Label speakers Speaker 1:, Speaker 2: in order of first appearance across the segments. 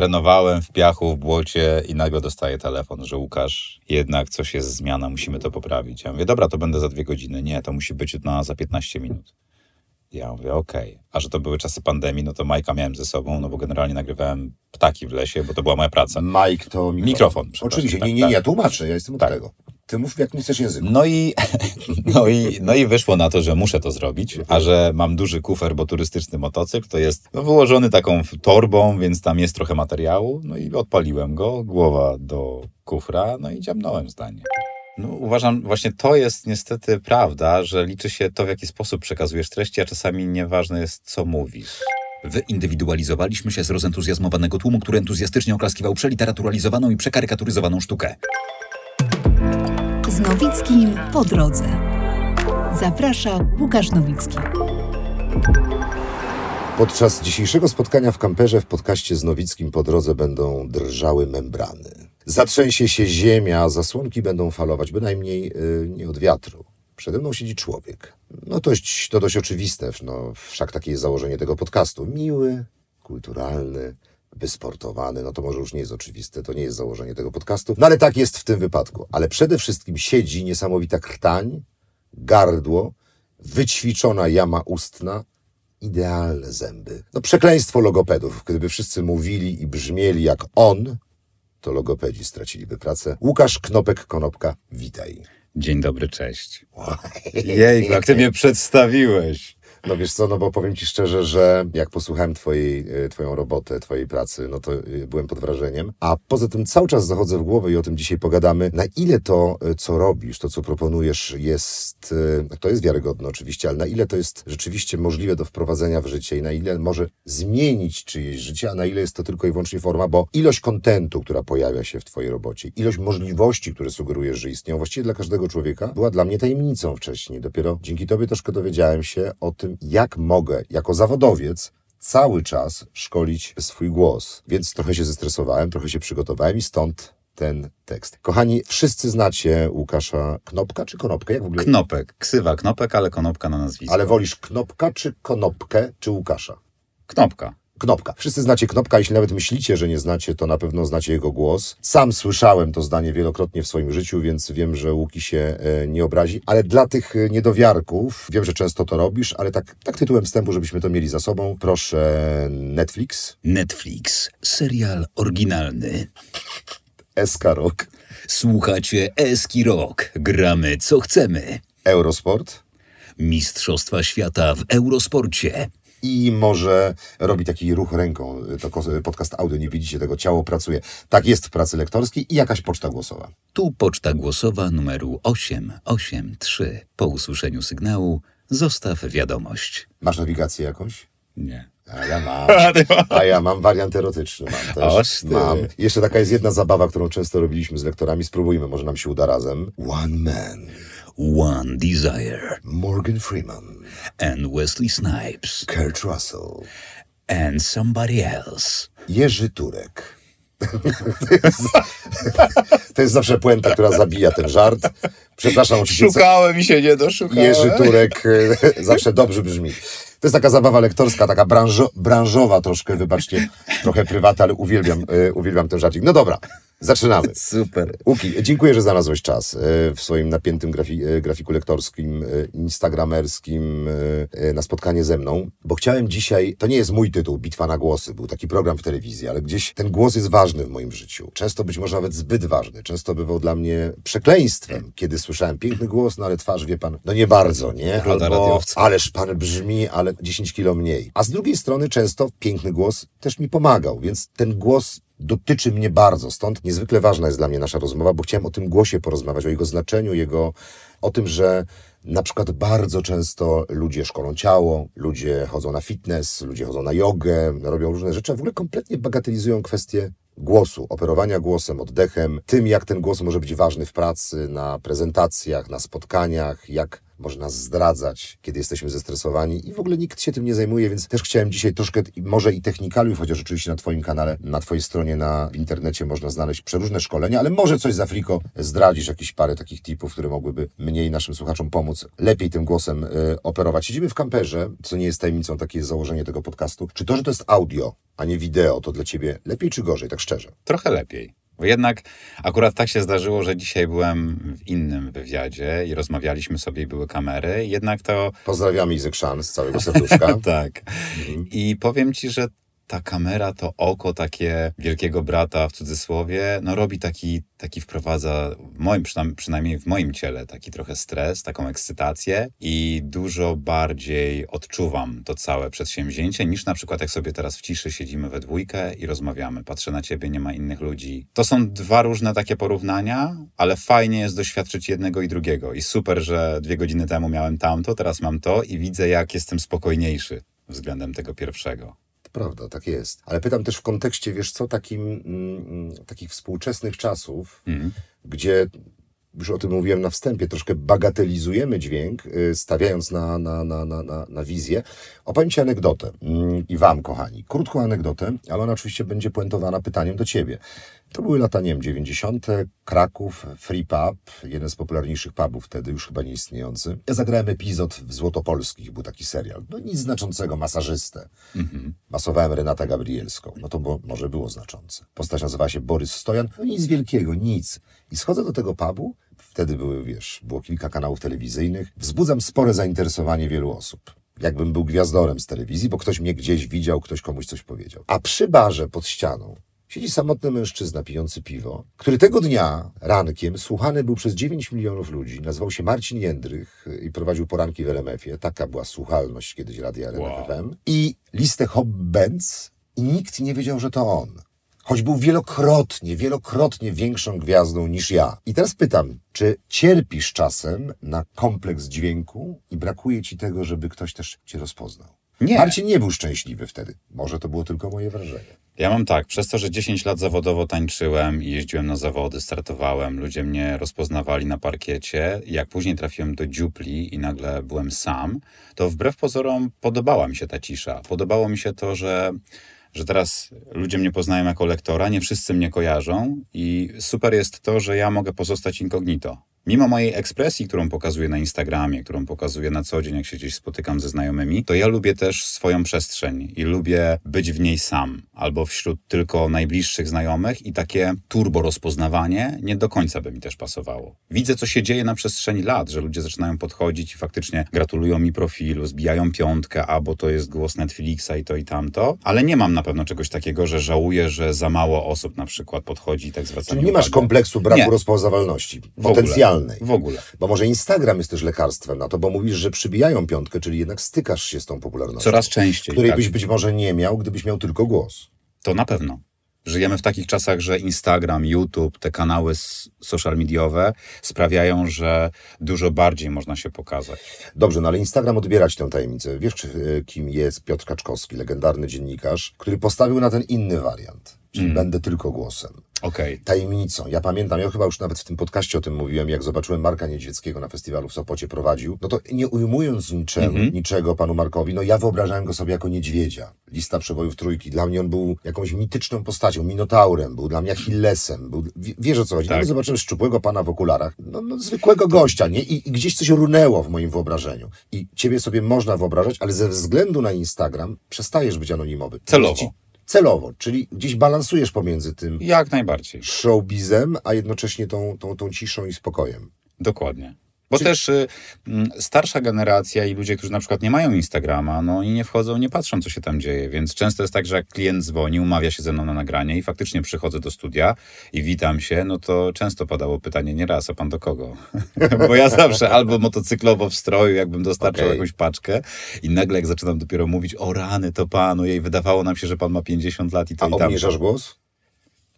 Speaker 1: trenowałem w piachu, w błocie i nagle dostaję telefon, że Łukasz, jednak coś jest zmiana, musimy to poprawić. Ja mówię, dobra, to będę za dwie godziny. Nie, to musi być na, za 15 minut. Ja mówię, okej. A że to były czasy pandemii, no to Majka miałem ze sobą, no bo generalnie nagrywałem ptaki w lesie, bo to była moja praca.
Speaker 2: Mike to mikrofon.
Speaker 1: Mikrofon,
Speaker 2: Oczywiście,
Speaker 1: tak,
Speaker 2: nie, nie,
Speaker 1: tak.
Speaker 2: ja tłumaczę, ja jestem od
Speaker 1: Tak.
Speaker 2: tego. Ty mów jak nie chcesz języku.
Speaker 1: No i, no, i, no i wyszło na to, że muszę to zrobić, a że mam duży kufer, bo turystyczny motocykl to jest no, wyłożony taką torbą, więc tam jest trochę materiału. No i odpaliłem go, głowa do kufra, no i dziamnąłem zdanie. No, uważam, właśnie to jest niestety prawda, że liczy się to, w jaki sposób przekazujesz treści, a czasami nieważne jest, co mówisz.
Speaker 3: Wyindywidualizowaliśmy się z rozentuzjazmowanego tłumu, który entuzjastycznie oklaskiwał przeliteraturalizowaną i przekarykaturyzowaną sztukę.
Speaker 4: Z Nowickim po drodze. Zaprasza Łukasz Nowicki.
Speaker 2: Podczas dzisiejszego spotkania w kamperze w podcaście z Nowickim po drodze będą drżały membrany. Zatrzęsie się ziemia, zasłonki będą falować, bynajmniej yy, nie od wiatru. Przede mną siedzi człowiek. No dość- to dość oczywiste, no wszak takie jest założenie tego podcastu. Miły, kulturalny, wysportowany. No to może już nie jest oczywiste, to nie jest założenie tego podcastu. No ale tak jest w tym wypadku. Ale przede wszystkim siedzi niesamowita krtań, gardło, wyćwiczona jama ustna, idealne zęby. No przekleństwo logopedów. Gdyby wszyscy mówili i brzmieli jak on, to logopedzi straciliby pracę. Łukasz Knopek-Konopka, witaj.
Speaker 1: Dzień dobry, cześć. Jejku, jak ty mnie przedstawiłeś.
Speaker 2: No wiesz co, no bo powiem ci szczerze, że jak posłuchałem twojej, e, twoją robotę, twojej pracy, no to e, byłem pod wrażeniem. A poza tym cały czas zachodzę w głowę i o tym dzisiaj pogadamy, na ile to, e, co robisz, to, co proponujesz jest, to jest wiarygodne oczywiście, ale na ile to jest rzeczywiście możliwe do wprowadzenia w życie i na ile może zmienić czyjeś życie, a na ile jest to tylko i wyłącznie forma, bo ilość kontentu, która pojawia się w twojej robocie, ilość możliwości, które sugerujesz, że istnieją właściwie dla każdego człowieka, była dla mnie tajemnicą wcześniej. Dopiero dzięki tobie troszkę dowiedziałem się o tym, jak mogę jako zawodowiec cały czas szkolić swój głos. Więc trochę się zestresowałem, trochę się przygotowałem i stąd ten tekst. Kochani, wszyscy znacie Łukasza Knopka czy Konopkę? Jak w ogóle?
Speaker 1: Knopek, ksywa knopek, ale konopka na nazwisko.
Speaker 2: Ale wolisz Knopka czy Konopkę czy Łukasza?
Speaker 1: Knopka.
Speaker 2: Knopka. Wszyscy znacie Knopka, jeśli nawet myślicie, że nie znacie, to na pewno znacie jego głos. Sam słyszałem to zdanie wielokrotnie w swoim życiu, więc wiem, że Łuki się e, nie obrazi. Ale dla tych e, niedowiarków, wiem, że często to robisz, ale tak, tak tytułem wstępu, żebyśmy to mieli za sobą, proszę Netflix,
Speaker 3: Netflix, serial oryginalny.
Speaker 2: SK Rock,
Speaker 3: Słuchacie Eski Rock, gramy co chcemy.
Speaker 2: Eurosport
Speaker 3: Mistrzostwa świata w Eurosporcie.
Speaker 2: I może robi taki ruch ręką. To podcast audio, nie widzicie tego, ciało pracuje. Tak jest w pracy lektorskiej i jakaś poczta głosowa.
Speaker 3: Tu poczta głosowa numeru 883. Po usłyszeniu sygnału zostaw wiadomość.
Speaker 2: Masz nawigację jakąś?
Speaker 1: Nie.
Speaker 2: A ja mam. A ja mam wariant erotyczny. Mam też.
Speaker 1: Oż.
Speaker 2: Mam. Jeszcze taka jest jedna zabawa, którą często robiliśmy z lektorami. Spróbujmy, może nam się uda razem. One Man.
Speaker 3: One Desire
Speaker 2: Morgan Freeman.
Speaker 3: and Wesley Snipes
Speaker 2: Kurt Russell.
Speaker 3: and somebody else.
Speaker 2: Jerzy Turek. To jest, to jest zawsze puenta, która zabija ten żart. Przepraszam oczywiście.
Speaker 1: Szukałem i się nie doszukałem.
Speaker 2: Jerzy Turek e, zawsze dobrze brzmi. To jest taka zabawa lektorska, taka branżo, branżowa troszkę, wybaczcie, trochę prywatna, ale uwielbiam, e, uwielbiam ten żarcik. No dobra, zaczynamy.
Speaker 1: Super.
Speaker 2: Łuki, dziękuję, że znalazłeś czas e, w swoim napiętym grafi, e, grafiku lektorskim, e, instagramerskim na spotkanie ze mną, bo chciałem dzisiaj, to nie jest mój tytuł, Bitwa na głosy, był taki program w telewizji, ale gdzieś ten głos jest ważny w moim życiu. Często być może nawet zbyt ważny. Często bywał dla mnie przekleństwem, kiedy słyszałem piękny głos, no ale twarz, wie pan, no nie bardzo, nie? Albo, ależ pan brzmi, ale 10 kilo mniej. A z drugiej strony często piękny głos też mi pomagał, więc ten głos dotyczy mnie bardzo. Stąd niezwykle ważna jest dla mnie nasza rozmowa, bo chciałem o tym głosie porozmawiać, o jego znaczeniu, jego, o tym, że na przykład bardzo często ludzie szkolą ciało, ludzie chodzą na fitness, ludzie chodzą na jogę, robią różne rzeczy, a w ogóle kompletnie bagatelizują kwestie głosu, operowania głosem, oddechem, tym jak ten głos może być ważny w pracy, na prezentacjach, na spotkaniach, jak można zdradzać, kiedy jesteśmy zestresowani i w ogóle nikt się tym nie zajmuje, więc też chciałem dzisiaj troszkę, może i technikaliów, chociaż oczywiście na Twoim kanale, na Twojej stronie na internecie można znaleźć przeróżne szkolenia, ale może coś z Afriko zdradzisz, jakieś parę takich tipów, które mogłyby mnie i naszym słuchaczom pomóc lepiej tym głosem y, operować. Siedzimy w kamperze, co nie jest tajemnicą, takie jest założenie tego podcastu. Czy to, że to jest audio, a nie wideo, to dla Ciebie lepiej czy gorzej, tak szczerze?
Speaker 1: Trochę lepiej. Bo jednak akurat tak się zdarzyło, że dzisiaj byłem w innym wywiadzie i rozmawialiśmy sobie i były kamery. Jednak to.
Speaker 2: Pozdrawiamy Izek Szan z całego serduszka.
Speaker 1: tak. I powiem ci, że ta kamera, to oko takie wielkiego brata w cudzysłowie, no robi taki, taki wprowadza, w moim, przynajmniej, w moim ciele, taki trochę stres, taką ekscytację i dużo bardziej odczuwam to całe przedsięwzięcie niż na przykład jak sobie teraz w ciszy siedzimy we dwójkę i rozmawiamy. Patrzę na ciebie, nie ma innych ludzi. To są dwa różne takie porównania, ale fajnie jest doświadczyć jednego i drugiego. I super, że dwie godziny temu miałem tamto, teraz mam to i widzę, jak jestem spokojniejszy względem tego pierwszego.
Speaker 2: Prawda, tak jest. Ale pytam też w kontekście, wiesz co, takim, mm, takich współczesnych czasów,
Speaker 1: Mhm.
Speaker 2: gdzie już o tym mówiłem na wstępie, troszkę bagatelizujemy dźwięk, y, stawiając na, na, na, na, na, na wizję. Opowiem Ci anegdotę mm, i Wam, kochani. Krótką anegdotę, ale ona oczywiście będzie puentowana pytaniem do Ciebie. To były lata, nie wiem, 90. Kraków, Free Pub, jeden z popularniejszych pubów wtedy, już chyba nieistniejący. Ja zagrałem epizod w Złotopolskich, był taki serial. No nic znaczącego, masażystę. Masowałem Renatę Gabrielską. No to bo, może było znaczące. Postać nazywała się Borys Stojan. No nic wielkiego, nic. I schodzę do tego pubu. Wtedy były, wiesz, było kilka kanałów telewizyjnych. Wzbudzam spore zainteresowanie wielu osób. Jakbym był gwiazdorem z telewizji, bo ktoś mnie gdzieś widział, ktoś komuś coś powiedział. A przy barze pod ścianą siedzi samotny mężczyzna pijący piwo, który tego dnia rankiem słuchany był przez 9 milionów ludzi. Nazywał się Marcin Jędrych i prowadził poranki w RMF-ie. Taka była słuchalność kiedyś radia RMF
Speaker 1: Wow.
Speaker 2: I listę Hop Benz i nikt nie wiedział, że to on. Choć był wielokrotnie, wielokrotnie większą gwiazdą niż ja. I teraz pytam, czy cierpisz czasem na kompleks dźwięku i brakuje ci tego, żeby ktoś też cię rozpoznał?
Speaker 1: Nie.
Speaker 2: Marcin nie był szczęśliwy wtedy. Może to było tylko moje wrażenie.
Speaker 1: Ja mam tak, przez to, że 10 lat zawodowo tańczyłem i jeździłem na zawody, startowałem, ludzie mnie rozpoznawali na parkiecie. Jak później trafiłem do dziupli i nagle byłem sam, to wbrew pozorom podobała mi się ta cisza. Podobało mi się to, że, że teraz ludzie mnie poznają jako lektora, nie wszyscy mnie kojarzą i super jest to, że ja mogę pozostać incognito. Mimo mojej ekspresji, którą pokazuję na Instagramie, którą pokazuję na co dzień, jak się gdzieś spotykam ze znajomymi, to ja lubię też swoją przestrzeń i lubię być w niej sam albo wśród tylko najbliższych znajomych i takie turbo rozpoznawanie nie do końca by mi też pasowało. Widzę, co się dzieje na przestrzeni lat, że ludzie zaczynają podchodzić i faktycznie gratulują mi profilu, zbijają piątkę, a bo to jest głos Netflixa i to i tamto, ale nie mam na pewno czegoś takiego, że żałuję, że za mało osób na przykład podchodzi i tak zwraca
Speaker 2: Czyli nie masz
Speaker 1: uwagę.
Speaker 2: kompleksu braku
Speaker 1: Nie.
Speaker 2: rozpoznawalności
Speaker 1: W W ogóle.
Speaker 2: Bo może Instagram jest też lekarstwem na to, bo mówisz, że przybijają piątkę, czyli jednak stykasz się z tą popularnością.
Speaker 1: Coraz częściej.
Speaker 2: Której
Speaker 1: tak.
Speaker 2: byś być może nie miał, gdybyś miał tylko głos.
Speaker 1: To na pewno. Żyjemy w takich czasach, że Instagram, YouTube, te kanały social mediowe sprawiają, że dużo bardziej można się pokazać.
Speaker 2: Dobrze, no ale Instagram odbiera ci tę tajemnicę. Wiesz, e, kim jest Piotr Kaczkowski, legendarny dziennikarz, który postawił na ten inny wariant, czyli
Speaker 1: Mm.
Speaker 2: będę tylko głosem.
Speaker 1: Okej.
Speaker 2: tajemnicą. Ja pamiętam, ja chyba już nawet w tym podcaście o tym mówiłem, jak zobaczyłem Marka Niedźwieckiego na festiwalu w Sopocie prowadził, no to nie ujmując niczego,
Speaker 1: Mhm.
Speaker 2: niczego panu Markowi, no ja wyobrażałem go sobie jako niedźwiedzia. Lista przebojów trójki. Dla mnie on był jakąś mityczną postacią, minotaurem, był dla mnie Achillesem, był, w- wiesz o co chodzi.
Speaker 1: Tak.
Speaker 2: No, zobaczyłem szczupłego pana w okularach, no, no zwykłego gościa, nie? I, I gdzieś coś runęło w moim wyobrażeniu. I ciebie sobie można wyobrażać, ale ze względu na Instagram przestajesz być anonimowy.
Speaker 1: Celowo.
Speaker 2: Celowo, czyli gdzieś balansujesz pomiędzy tym,
Speaker 1: Jak najbardziej.
Speaker 2: showbizem, a jednocześnie tą, tą, tą ciszą i spokojem.
Speaker 1: Dokładnie. Bo też y, starsza generacja i ludzie, którzy na przykład nie mają Instagrama, no i nie wchodzą, nie patrzą, co się tam dzieje. Więc często jest tak, że jak klient dzwoni, umawia się ze mną na nagranie i faktycznie przychodzę do studia i witam się, no to często padało pytanie, nie raz, a pan do kogo? Bo ja zawsze albo motocyklowo w stroju, jakbym dostarczał
Speaker 2: Okej.
Speaker 1: jakąś paczkę i nagle jak zaczynam dopiero mówić, o rany, to panu, jej wydawało nam się, że pan ma 50 lat i to
Speaker 2: A
Speaker 1: i tamto.
Speaker 2: obniżasz głos?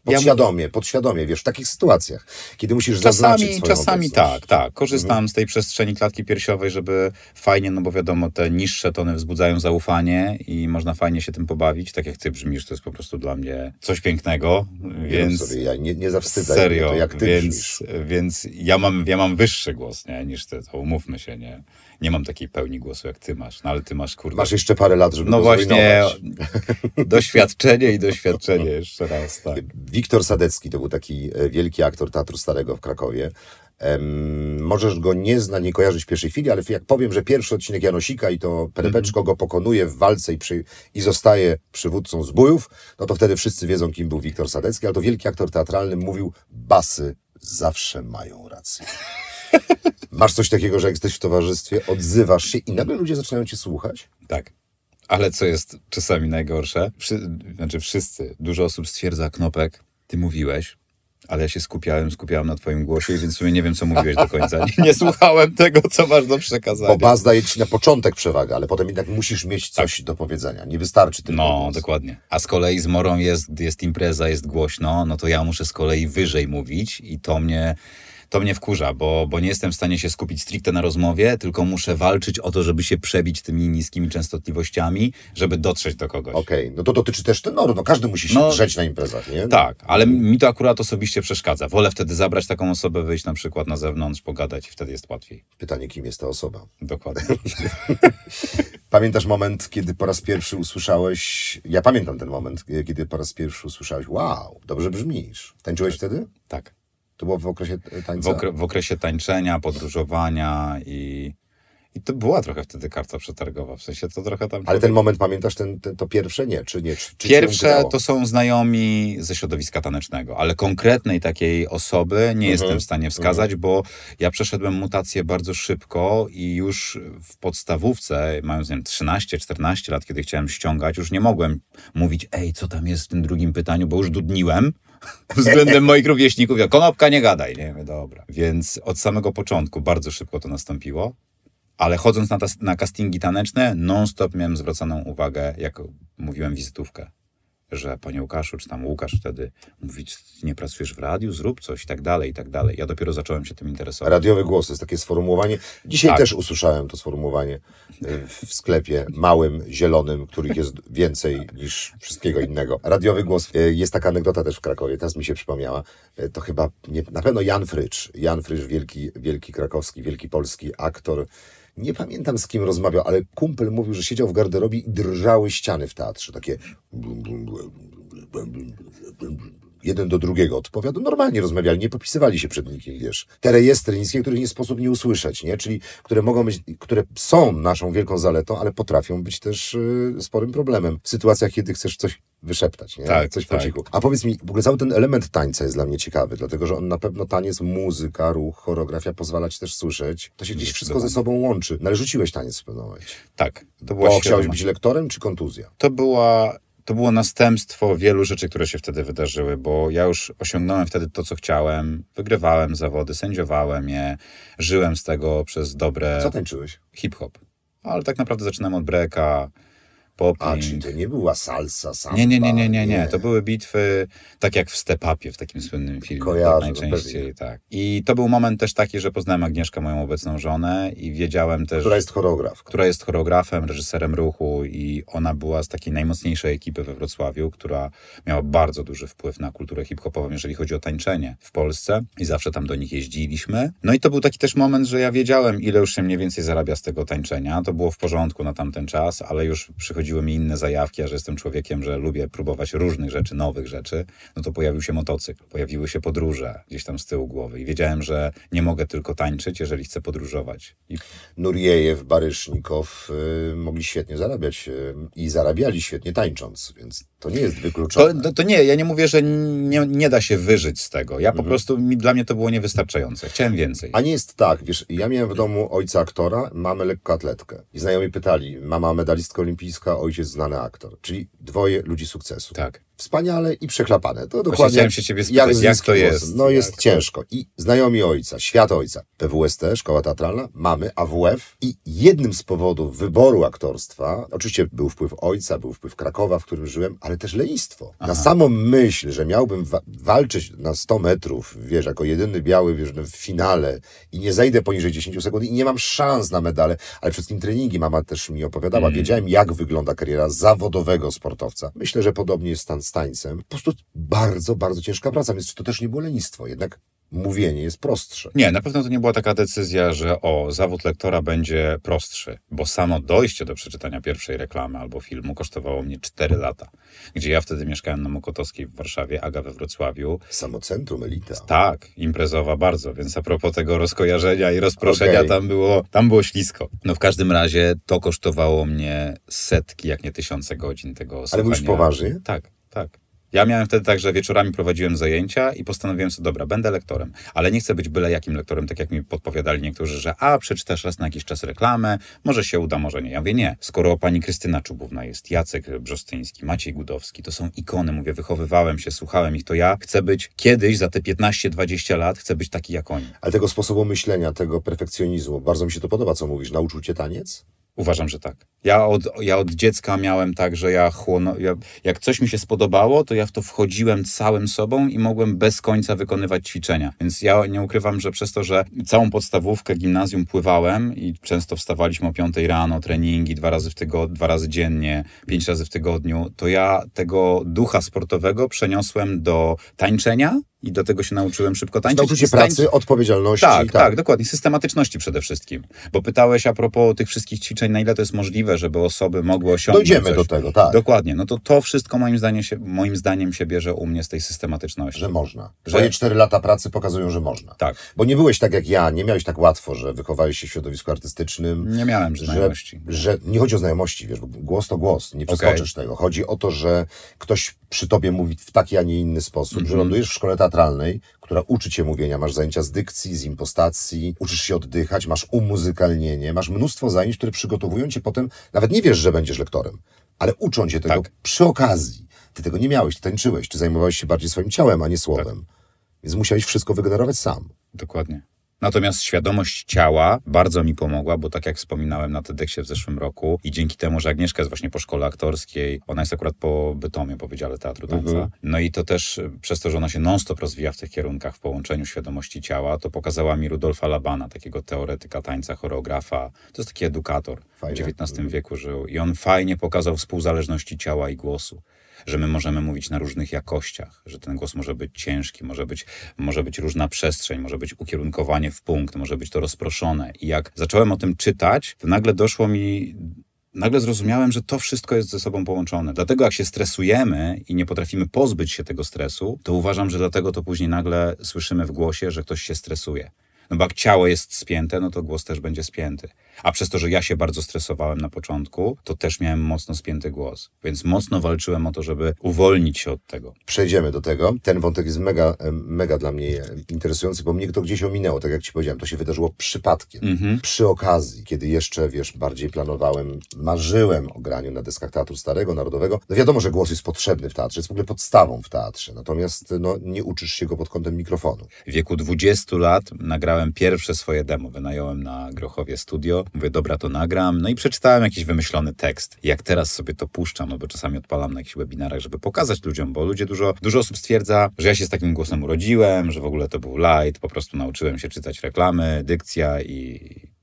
Speaker 2: Podświadomie, podświadomie, wiesz, w takich sytuacjach, kiedy musisz
Speaker 1: Czasami, czasami tak, tak. Korzystam z tej przestrzeni klatki piersiowej, żeby fajnie, no bo wiadomo, te niższe tony wzbudzają zaufanie i można fajnie się tym pobawić. Tak jak ty brzmisz, to jest po prostu dla mnie coś pięknego, więc...
Speaker 2: sobie, ja nie, nie zawstydzaj mnie,
Speaker 1: Serio,
Speaker 2: to jak ty
Speaker 1: więc,
Speaker 2: brzmisz.
Speaker 1: więc ja, mam, ja mam wyższy głos nie, niż ty, to umówmy się, nie? Nie mam takiej pełni głosu jak ty masz, no ale ty masz kurde.
Speaker 2: Masz jeszcze parę lat, żeby
Speaker 1: no właśnie, doświadczenie i doświadczenie jeszcze raz, tak.
Speaker 2: Wiktor Sadecki to był taki e, wielki aktor Teatru Starego w Krakowie. Em, możesz go nie zna, nie kojarzyć w pierwszej chwili, ale jak powiem, że pierwszy odcinek Janosika i to Perebeczko go pokonuje w walce i, przy, i zostaje przywódcą zbójów, no to wtedy wszyscy wiedzą, kim był Wiktor Sadecki, ale to wielki aktor teatralny mówił, basy zawsze mają rację. Masz coś takiego, że jak jesteś w towarzystwie, odzywasz się i nagle ludzie zaczynają cię słuchać?
Speaker 1: Tak. Ale co jest czasami najgorsze, Wszy, znaczy wszyscy, dużo osób stwierdza, Knopek, ty mówiłeś, ale ja się skupiałem, skupiałem na twoim głosie, więc w sumie nie wiem, co mówiłeś do końca. Nie, nie słuchałem tego, co masz do przekazania.
Speaker 2: Bo bas daje ci na początek przewagę, ale potem jednak musisz mieć coś do powiedzenia. Nie wystarczy tylko
Speaker 1: No,
Speaker 2: głos.
Speaker 1: dokładnie. A z kolei z Morą jest, jest impreza, jest głośno, no to ja muszę z kolei wyżej mówić i to mnie, to mnie wkurza, bo, bo nie jestem w stanie się skupić stricte na rozmowie, tylko muszę walczyć o to, żeby się przebić tymi niskimi częstotliwościami, żeby dotrzeć do kogoś.
Speaker 2: Okej, no to dotyczy też tenoru, no każdy musi się
Speaker 1: No,
Speaker 2: drzeć na imprezach, nie?
Speaker 1: Tak, ale mi to akurat osobiście przeszkadza. Wolę wtedy zabrać taką osobę, wyjść na przykład na zewnątrz, pogadać i wtedy jest łatwiej.
Speaker 2: Pytanie, kim jest ta osoba?
Speaker 1: Dokładnie.
Speaker 2: Pamiętasz moment, kiedy po raz pierwszy usłyszałeś, ja pamiętam ten moment, kiedy po raz pierwszy usłyszałeś, wow, dobrze brzmisz. Tańczyłeś wtedy?
Speaker 1: tak.
Speaker 2: To było w okresie e,
Speaker 1: W,
Speaker 2: tańca?
Speaker 1: okre, w okresie tańczenia, podróżowania i, i to była trochę wtedy karta przetargowa. W sensie to trochę tam.
Speaker 2: Ale
Speaker 1: człowiek-
Speaker 2: ten moment pamiętasz, ten, ten, to pierwsze? Nie, czy nie? Czy, czy
Speaker 1: Pierwsze to są znajomi ze środowiska tanecznego, ale konkretnej takiej osoby
Speaker 2: Mhm.
Speaker 1: nie jestem w stanie wskazać, bo ja przeszedłem mutację bardzo szybko i już w podstawówce, mając nie wiem, 13-14 lat, kiedy chciałem ściągać, już nie mogłem mówić, ej, co tam jest w tym drugim pytaniu, bo już dudniłem względem moich rówieśników. Ja, konopka, nie gadaj. Nie, mówię, dobra. Więc od samego początku bardzo szybko to nastąpiło. Ale chodząc na, tas- na castingi taneczne, non-stop miałem zwracaną uwagę, jak mówiłem wizytówkę, że panie Łukaszu, czy tam Łukasz wtedy mówi, nie pracujesz w radiu, zrób coś i tak dalej, i tak dalej. Ja dopiero zacząłem się tym interesować.
Speaker 2: Radiowy głos to jest takie sformułowanie. Dzisiaj
Speaker 1: Tak.
Speaker 2: też usłyszałem to sformułowanie y, w sklepie małym, zielonym, których jest więcej niż wszystkiego innego. Radiowy głos. Y, Jest taka anegdota też w Krakowie, teraz mi się przypomniała. Y, To chyba nie, na pewno Jan Frycz. Jan Frycz, wielki, wielki krakowski, wielki polski aktor. Nie pamiętam z kim rozmawiał, ale kumpel mówił, że siedział w garderobie i drżały ściany w teatrze. Takie jeden do drugiego odpowiada. Normalnie rozmawiali, nie popisywali się przed nikim, wiesz. Te rejestry niskie, których nie sposób nie usłyszeć, nie? Czyli które mogą być, które są naszą wielką zaletą, ale potrafią być też y, sporym problemem w sytuacjach, kiedy chcesz coś wyszeptać, nie?
Speaker 1: Tak,
Speaker 2: coś po
Speaker 1: tak.
Speaker 2: cichu. A powiedz mi, w ogóle cały ten element tańca jest dla mnie ciekawy, dlatego że on na pewno taniec, muzyka, ruch, choreografia pozwala ci też słyszeć. To się gdzieś wszystko ze sobą łączy. No ale rzuciłeś taniec w pewnym momencie.
Speaker 1: Tak, to była
Speaker 2: Bo chciałeś być lektorem czy kontuzja?
Speaker 1: to była. To było następstwo wielu rzeczy, które się wtedy wydarzyły, bo ja już osiągnąłem wtedy to, co chciałem. Wygrywałem zawody, sędziowałem je, żyłem z tego przez dobre
Speaker 2: Co tańczyłeś?
Speaker 1: hip-hop. Ale tak naprawdę zaczynałem od breaka, popping.
Speaker 2: A, czyli to nie była salsa, samba?
Speaker 1: Nie, nie, nie, nie, nie, nie. To były bitwy tak jak w Stepapie, w takim słynnym filmie.
Speaker 2: Kojarzę,
Speaker 1: tak
Speaker 2: no
Speaker 1: najczęściej, tak. I to był moment też taki, że poznałem Agnieszkę, moją obecną żonę i wiedziałem też,
Speaker 2: Która jest choreografką?
Speaker 1: która jest choreografem, reżyserem ruchu i ona była z takiej najmocniejszej ekipy we Wrocławiu, która miała bardzo duży wpływ na kulturę hip-hopową, jeżeli chodzi o tańczenie w Polsce i zawsze tam do nich jeździliśmy. No i to był taki też moment, że ja wiedziałem, ile już się mniej więcej zarabia z tego tańczenia. To było w porządku na tamten czas, ale już przychodziły mi inne zajawki, a że jestem człowiekiem, że lubię próbować różnych rzeczy, nowych rzeczy, no to pojawił się motocykl, pojawiły się podróże gdzieś tam z tyłu głowy i wiedziałem, że nie mogę tylko tańczyć, jeżeli chcę podróżować. I
Speaker 2: Nuriejew, Barysznikow y, mogli świetnie zarabiać y, i zarabiali świetnie tańcząc, więc to nie jest wykluczone.
Speaker 1: to, to nie, ja nie mówię, że nie, nie da się wyżyć z tego. Ja po prostu, mi, dla mnie to było niewystarczające. Chciałem więcej.
Speaker 2: A nie jest tak, wiesz, ja miałem w domu ojca aktora, mamę lekkoatletkę. I znajomi pytali, mama medalistka olimpijska, ojciec znany aktor. Czyli dwoje ludzi sukcesu.
Speaker 1: Tak.
Speaker 2: Wspaniale i przechlapane. To
Speaker 1: Właśnie
Speaker 2: dokładnie
Speaker 1: chciałem się ciebie spytać, jak
Speaker 2: niskim
Speaker 1: to
Speaker 2: głosem.
Speaker 1: jest?
Speaker 2: No jest
Speaker 1: Jak to-
Speaker 2: ciężko. I znajomi ojca, świat ojca, PWST, Szkoła Teatralna, mamy AWF i jednym z powodów wyboru aktorstwa, oczywiście był wpływ ojca, był wpływ Krakowa, w którym żyłem, ale też lenistwo. Na samą myśl, że miałbym wa- walczyć na 100 metrów, wiesz, jako jedyny biały, wiesz, w finale i nie zejdę poniżej 10 sekund i nie mam szans na medale, ale tym treningi mama też mi opowiadała, wiedziałem jak wygląda kariera zawodowego sportowca. Myślę, że podobnie jest stan z tańcem. Po prostu bardzo, bardzo ciężka praca, więc to też nie było lenistwo, jednak mówienie jest prostsze.
Speaker 1: Nie, na pewno to nie była taka decyzja, że o, zawód lektora będzie prostszy, bo samo dojście do przeczytania pierwszej reklamy albo filmu kosztowało mnie 4 lata, gdzie ja wtedy mieszkałem na Mokotowskiej w Warszawie, Aga we Wrocławiu.
Speaker 2: Samocentrum, elita.
Speaker 1: Tak, imprezowa bardzo, więc a propos tego rozkojarzenia i rozproszenia,
Speaker 2: Okej.
Speaker 1: tam, było, tam było ślisko. No w każdym razie to kosztowało mnie setki, jak nie tysiące godzin tego
Speaker 2: Ale mówisz poważnie?
Speaker 1: Tak, tak. Ja miałem wtedy tak, że wieczorami prowadziłem zajęcia i postanowiłem sobie, dobra, będę lektorem, ale nie chcę być byle jakim lektorem, tak jak mi podpowiadali niektórzy, że a, przeczytasz raz na jakiś czas reklamę, może się uda, może nie. Ja mówię, nie. Skoro pani Krystyna Czubówna jest, Jacek Brzostyński, Maciej Gudowski, to są ikony, mówię, wychowywałem się, słuchałem ich, to ja chcę być kiedyś, za te 15-20 lat, chcę być taki jak oni.
Speaker 2: Ale tego sposobu myślenia, tego perfekcjonizmu, bardzo mi się to podoba, co mówisz. Nauczył cię taniec?
Speaker 1: Uważam, że tak. Ja od, ja od dziecka miałem tak, że ja chłono, ja, jak coś mi się spodobało, to ja w to wchodziłem całym sobą i mogłem bez końca wykonywać ćwiczenia. Więc ja nie ukrywam, że przez to, że całą podstawówkę, gimnazjum pływałem i często wstawaliśmy o 5 rano, treningi dwa razy w tygodniu, dwa razy dziennie, pięć razy w tygodniu, to ja tego ducha sportowego przeniosłem do tańczenia i do tego się nauczyłem szybko tańczyć. Z tańc-
Speaker 2: pracy, odpowiedzialności.
Speaker 1: tak, tak, dokładnie. Systematyczności przede wszystkim. Bo pytałeś a propos tych wszystkich ćwiczeń, na ile to jest możliwe, żeby osoby mogły osiągnąć
Speaker 2: Dojdziemy
Speaker 1: coś.
Speaker 2: do tego, tak.
Speaker 1: Dokładnie. No to to wszystko moim zdaniem, się, moim zdaniem się bierze u mnie z tej systematyczności.
Speaker 2: Że można.
Speaker 1: Że-
Speaker 2: Twoje cztery lata pracy pokazują, że można.
Speaker 1: Tak.
Speaker 2: Bo nie byłeś tak jak ja, nie miałeś tak łatwo, że wychowałeś się w środowisku artystycznym.
Speaker 1: Nie miałem
Speaker 2: Że,
Speaker 1: znajomości.
Speaker 2: że nie chodzi o znajomości, wiesz, bo głos to głos, nie przeskoczysz tego. Chodzi o to, że ktoś przy tobie mówi w taki, a nie inny sposób,
Speaker 1: Mhm.
Speaker 2: że lądujesz w szkole teatralnej, która uczy cię mówienia, masz zajęcia z dykcji, z impostacji, uczysz się oddychać, masz umuzykalnienie, masz mnóstwo zajęć, które przygotowują cię potem, nawet nie wiesz, że będziesz lektorem, ale uczą cię tego
Speaker 1: Tak.
Speaker 2: przy okazji. Ty tego nie miałeś, ty tańczyłeś, ty zajmowałeś się bardziej swoim ciałem, a nie słowem. Więc musiałeś wszystko wygenerować sam.
Speaker 1: Dokładnie. Natomiast świadomość ciała bardzo mi pomogła, bo tak jak wspominałem na TEDxie w zeszłym roku i dzięki temu, że Agnieszka jest właśnie po szkole aktorskiej, ona jest akurat po Bytomie, po Wydziale Teatru Tańca.
Speaker 2: Mhm.
Speaker 1: No i to też przez to, że ona się non-stop rozwija w tych kierunkach w połączeniu świadomości ciała, to pokazała mi Rudolfa Labana, takiego teoretyka tańca, choreografa. To jest taki edukator.
Speaker 2: Fajnie.
Speaker 1: W XIX wieku żył i on fajnie pokazał współzależności ciała i głosu. Że my możemy mówić na różnych jakościach, że ten głos może być ciężki, może być, może być różna przestrzeń, może być ukierunkowanie w punkt, może być to rozproszone. I jak zacząłem o tym czytać, to nagle doszło mi nagle zrozumiałem, że to wszystko jest ze sobą połączone. Dlatego jak się stresujemy i nie potrafimy pozbyć się tego stresu, to uważam, że dlatego to później nagle słyszymy w głosie, że ktoś się stresuje. No bo jak ciało jest spięte, no to głos też będzie spięty. A przez to, że ja się bardzo stresowałem na początku, to też miałem mocno spięty głos. Więc mocno walczyłem o to, żeby uwolnić się od tego.
Speaker 2: Przejdziemy do tego. Ten wątek jest mega, em, mega dla mnie e, interesujący, bo mnie to gdzieś ominęło, tak jak ci powiedziałem. To się wydarzyło przypadkiem.
Speaker 1: Mhm.
Speaker 2: Przy okazji, kiedy jeszcze, wiesz, bardziej planowałem, marzyłem o graniu na deskach Teatru Starego, Narodowego. No wiadomo, że głos jest potrzebny w teatrze, jest w ogóle podstawą w teatrze. Natomiast no, nie uczysz się go pod kątem mikrofonu.
Speaker 1: W wieku 20 lat nagrałem pierwsze swoje demo. Wynająłem na Grochowie studio. Mówię, dobra, to nagram. No i przeczytałem jakiś wymyślony tekst. Jak teraz sobie to puszczam, no bo czasami odpalam na jakichś webinarach, żeby pokazać ludziom, bo ludzie dużo, dużo osób stwierdza, że ja się z takim głosem urodziłem, że w ogóle to był light, po prostu nauczyłem się czytać reklamy, dykcja i,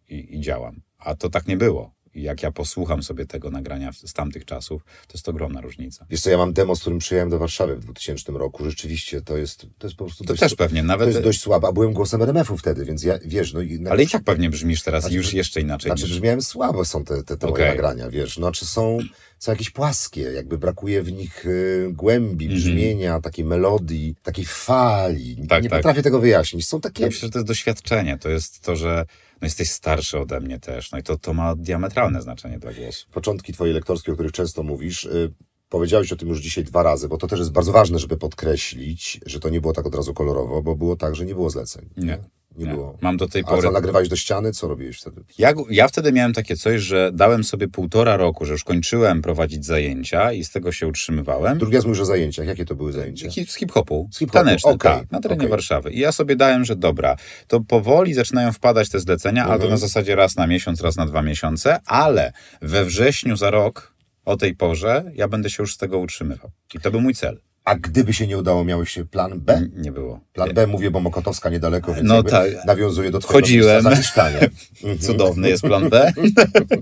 Speaker 1: i, i działam. A to tak nie było. Jak ja posłucham sobie tego nagrania z tamtych czasów, to jest ogromna różnica.
Speaker 2: Wiesz co, ja mam demo, z którym przyjechałem do Warszawy w 2000 roku. Rzeczywiście, to jest, to jest po prostu
Speaker 1: To
Speaker 2: dość,
Speaker 1: też pewnie,
Speaker 2: to
Speaker 1: nawet...
Speaker 2: jest dość słabe. A byłem głosem RMF-u wtedy, więc ja, wiesz, no i...
Speaker 1: Ale i tak pewnie brzmisz teraz
Speaker 2: Znaczy,
Speaker 1: już jeszcze inaczej.
Speaker 2: Znaczy,
Speaker 1: niż-
Speaker 2: brzmiałem słabo są te, te, te moje
Speaker 1: Okej.
Speaker 2: nagrania, wiesz. Znaczy są, są jakieś płaskie, jakby brakuje w nich y, głębi,
Speaker 1: Mhm.
Speaker 2: brzmienia, takiej melodii, takiej fali.
Speaker 1: Tak,
Speaker 2: nie
Speaker 1: tak.
Speaker 2: potrafię tego wyjaśnić. Są takie...
Speaker 1: Ja myślę, że to jest doświadczenie. To jest to, że no jesteś starszy ode mnie też. No i to, to ma diametralne znaczenie dla głosu.
Speaker 2: Początki twojej lektorskie, o których często mówisz, y, powiedziałeś o tym już dzisiaj dwa razy, bo to też jest bardzo ważne, żeby podkreślić, że to nie było tak od razu kolorowo, bo było tak, że nie było zleceń.
Speaker 1: Nie.
Speaker 2: Nie,
Speaker 1: Nie.
Speaker 2: było.
Speaker 1: Mam do tej
Speaker 2: A
Speaker 1: pory...
Speaker 2: co, nagrywałeś do ściany? Co robiłeś wtedy?
Speaker 1: Ja, ja wtedy miałem takie coś, że dałem sobie półtora roku, że już kończyłem prowadzić zajęcia i z tego się utrzymywałem.
Speaker 2: Drugi raz mówisz o zajęciach. Jakie to były zajęcia?
Speaker 1: Z hip-hopu.
Speaker 2: Hip-hopu,
Speaker 1: Taneczne,
Speaker 2: okej,
Speaker 1: tak, na terenie
Speaker 2: okej.
Speaker 1: Warszawy. I ja sobie dałem, że dobra, to powoli zaczynają wpadać te zlecenia, ale to
Speaker 2: Mhm.
Speaker 1: na zasadzie raz na miesiąc, raz na dwa miesiące, ale we wrześniu za rok o tej porze ja będę się już z tego utrzymywał. I to był mój cel.
Speaker 2: A gdyby się nie udało, miałeś się plan B?
Speaker 1: N- Nie było.
Speaker 2: Plan B mówię, bo Mokotowska niedaleko, więc
Speaker 1: No tak.
Speaker 2: nawiązuje do twojego zamieszkania. Mhm.
Speaker 1: Cudowny jest plan B.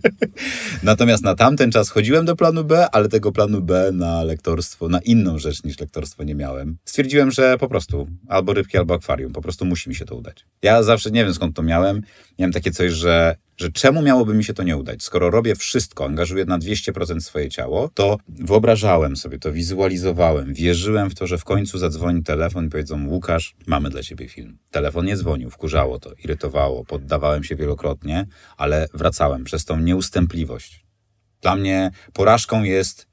Speaker 1: Natomiast na tamten czas chodziłem do planu B, ale tego planu B na lektorstwo, na inną rzecz niż lektorstwo nie miałem. Stwierdziłem, że po prostu albo rybki, albo akwarium. Po prostu musi mi się to udać. Ja zawsze nie wiem skąd to miałem. Miałem takie coś, że że czemu miałoby mi się to nie udać? Skoro robię wszystko, angażuję na 200% swoje ciało, to wyobrażałem sobie to, wizualizowałem, wierzyłem w to, że w końcu zadzwoni telefon i powiedzą Łukasz, mamy dla ciebie film. Telefon nie dzwonił, wkurzało to, irytowało, poddawałem się wielokrotnie, ale wracałem przez tą nieustępliwość. Dla mnie porażką jest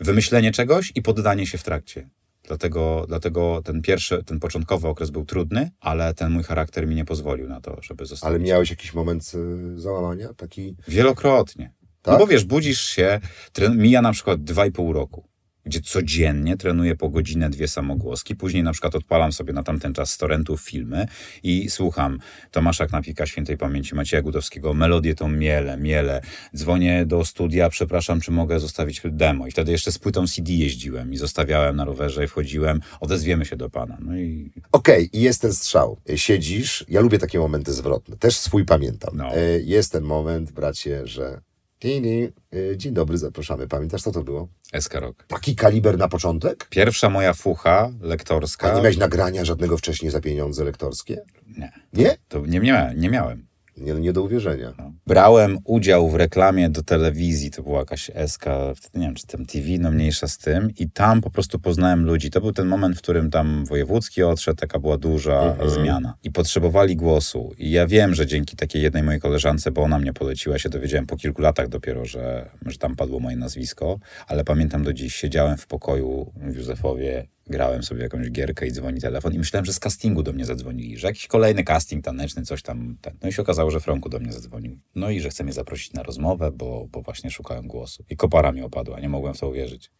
Speaker 1: wymyślenie czegoś i poddanie się w trakcie. Dlatego, dlatego ten pierwszy, ten początkowy okres był trudny, ale ten mój charakter mi nie pozwolił na to, żeby zostać.
Speaker 2: Ale miałeś jakiś moment y, załamania? Taki...
Speaker 1: Wielokrotnie.
Speaker 2: Tak?
Speaker 1: No bo wiesz, budzisz się, tren- mija na przykład dwa i pół roku, gdzie codziennie trenuję po godzinę dwie samogłoski, później na przykład odpalam sobie na tamten czas z torrentów filmy i słucham Tomasza Knapika, świętej pamięci Macieja Gudowskiego, melodię tą miele, miele, dzwonię do studia, przepraszam, czy mogę zostawić demo i wtedy jeszcze z płytą CD jeździłem i zostawiałem na rowerze i wchodziłem, odezwiemy się do pana. No i
Speaker 2: Okej, i jest ten strzał. Siedzisz, ja lubię takie momenty zwrotne. Też swój pamiętam.
Speaker 1: No.
Speaker 2: E, Jest ten moment, bracie, że dzień dobry, zapraszamy. Pamiętasz, co to było?
Speaker 1: SK Rock.
Speaker 2: Taki kaliber na początek?
Speaker 1: Pierwsza moja fucha
Speaker 2: A
Speaker 1: lektorska.
Speaker 2: nie miałeś nagrania żadnego wcześniej za pieniądze lektorskie?
Speaker 1: Nie,
Speaker 2: Nie?
Speaker 1: to nie, miałem, nie miałem.
Speaker 2: Nie, nie do uwierzenia.
Speaker 1: Brałem udział w reklamie do telewizji, to była jakaś SK, nie wiem, czy tam TV, no mniejsza z tym. I tam po prostu poznałem ludzi. To był ten moment, w którym tam wojewódzki odszedł, taka była duża
Speaker 2: Mhm.
Speaker 1: zmiana. I potrzebowali głosu. I ja wiem, że dzięki takiej jednej mojej koleżance, bo ona mnie poleciła, się dowiedziałem po kilku latach dopiero, że, że tam padło moje nazwisko. Ale pamiętam do dziś, siedziałem w pokoju w Józefowie, grałem sobie jakąś gierkę i dzwoni telefon i myślałem, że z castingu do mnie zadzwonili, że jakiś kolejny casting taneczny, coś tam. Ten. No i się okazało, że Franku do mnie zadzwonił. No i że chce mnie zaprosić na rozmowę, bo, bo właśnie szukałem głosu. I kopara mi opadła, nie mogłem w to uwierzyć.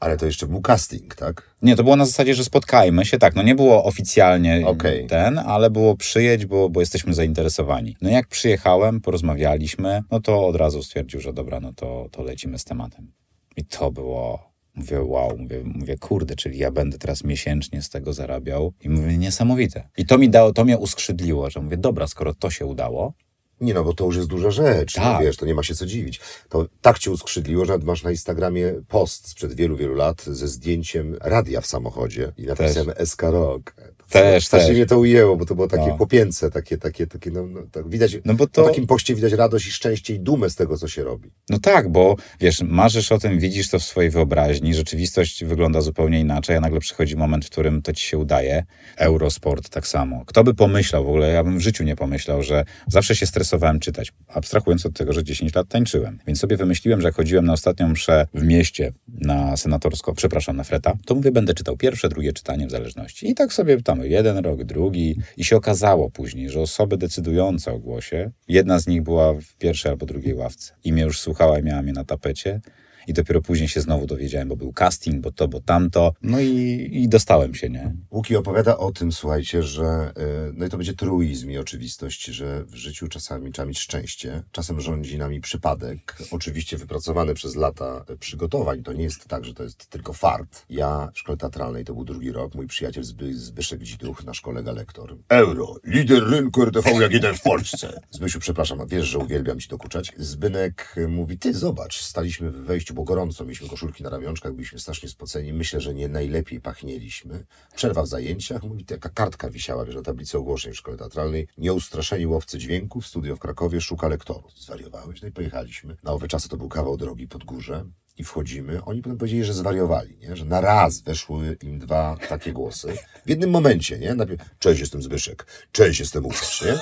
Speaker 2: Ale to jeszcze był casting, tak?
Speaker 1: Nie, to było na zasadzie, że spotkajmy się, tak, no nie było oficjalnie
Speaker 2: Okej.
Speaker 1: ten, ale było przyjedź, bo, bo jesteśmy zainteresowani. No jak przyjechałem, porozmawialiśmy, no to od razu stwierdził, że dobra, no to, to lecimy z tematem. I to było, mówię, wow, mówię, mówię, kurde, czyli ja będę teraz miesięcznie z tego zarabiał i mówię, niesamowite. I to mi dało, to mnie uskrzydliło, że mówię, dobra, skoro to się udało,
Speaker 2: Nie no, bo to już jest duża rzecz. No,
Speaker 1: Tak.
Speaker 2: wiesz, to nie ma się co dziwić. To tak cię uskrzydliło, że masz na Instagramie post sprzed wielu, wielu lat ze zdjęciem radia w samochodzie i napisem SK Rock.
Speaker 1: Też, też.
Speaker 2: mnie to ujęło, bo to było takie
Speaker 1: No.
Speaker 2: chłopięce, takie, takie, takie, no, no tak widać,
Speaker 1: no bo to...
Speaker 2: takim poście widać radość i szczęście i dumę z tego, co się robi.
Speaker 1: No tak, bo wiesz, marzysz o tym, widzisz to w swojej wyobraźni, rzeczywistość wygląda zupełnie inaczej, a nagle przychodzi moment, w którym to ci się udaje. Eurosport tak samo. Kto by pomyślał, w ogóle ja bym w życiu nie pomyślał, że zawsze się stresowałem czytać, abstrahując od tego, że 10 lat tańczyłem. Więc sobie wymyśliłem, że jak chodziłem na ostatnią mszę w mieście na senatorską, przepraszam, na freta, to mówię, będę czytał pierwsze, drugie czytanie w zależności. I tak sobie tam jeden rok, drugi. I się okazało później, że osoby decydujące o głosie, jedna z nich była w pierwszej albo drugiej ławce. I mnie już słuchała i miała mnie na tapecie. I dopiero później się znowu dowiedziałem, bo był casting, bo to, bo tamto. No i, i dostałem się, nie?
Speaker 2: Łuki opowiada o tym, słuchajcie, że y, no i to będzie truizm i oczywistość, że w życiu czasami trzeba mieć szczęście, czasem rządzi nami przypadek, oczywiście wypracowany przez lata przygotowań. To nie jest tak, że to jest tylko fart. Ja w szkole teatralnej, to był drugi rok, mój przyjaciel Zby, Zbyszek Dziduch, nasz kolega lektor. Euro, lider rynku RTV jak jeden w Polsce. Zbysiu, przepraszam, wiesz, że uwielbiam ci dokuczać. Zbynek y, mówi, ty zobacz, staliśmy w wejściu, było gorąco, mieliśmy koszulki na ramionczkach, byliśmy strasznie spoceni, myślę, że nie najlepiej pachnieliśmy. Przerwa w zajęciach, mówi, taka kartka wisiała, wiesz, na tablicy ogłoszeń w szkole teatralnej. Nieustraszeni łowcy dźwięków, studio w Krakowie, szuka lektorów. Zwariowałeś? No i pojechaliśmy. Na owe czasy to był kawał drogi pod górze. I wchodzimy. Oni potem powiedzieli, że zwariowali, nie? że na raz weszły im dwa takie głosy. W jednym momencie, nie? Najpierw, cześć, jestem Zbyszek. Cześć, jestem Łukasz, nie?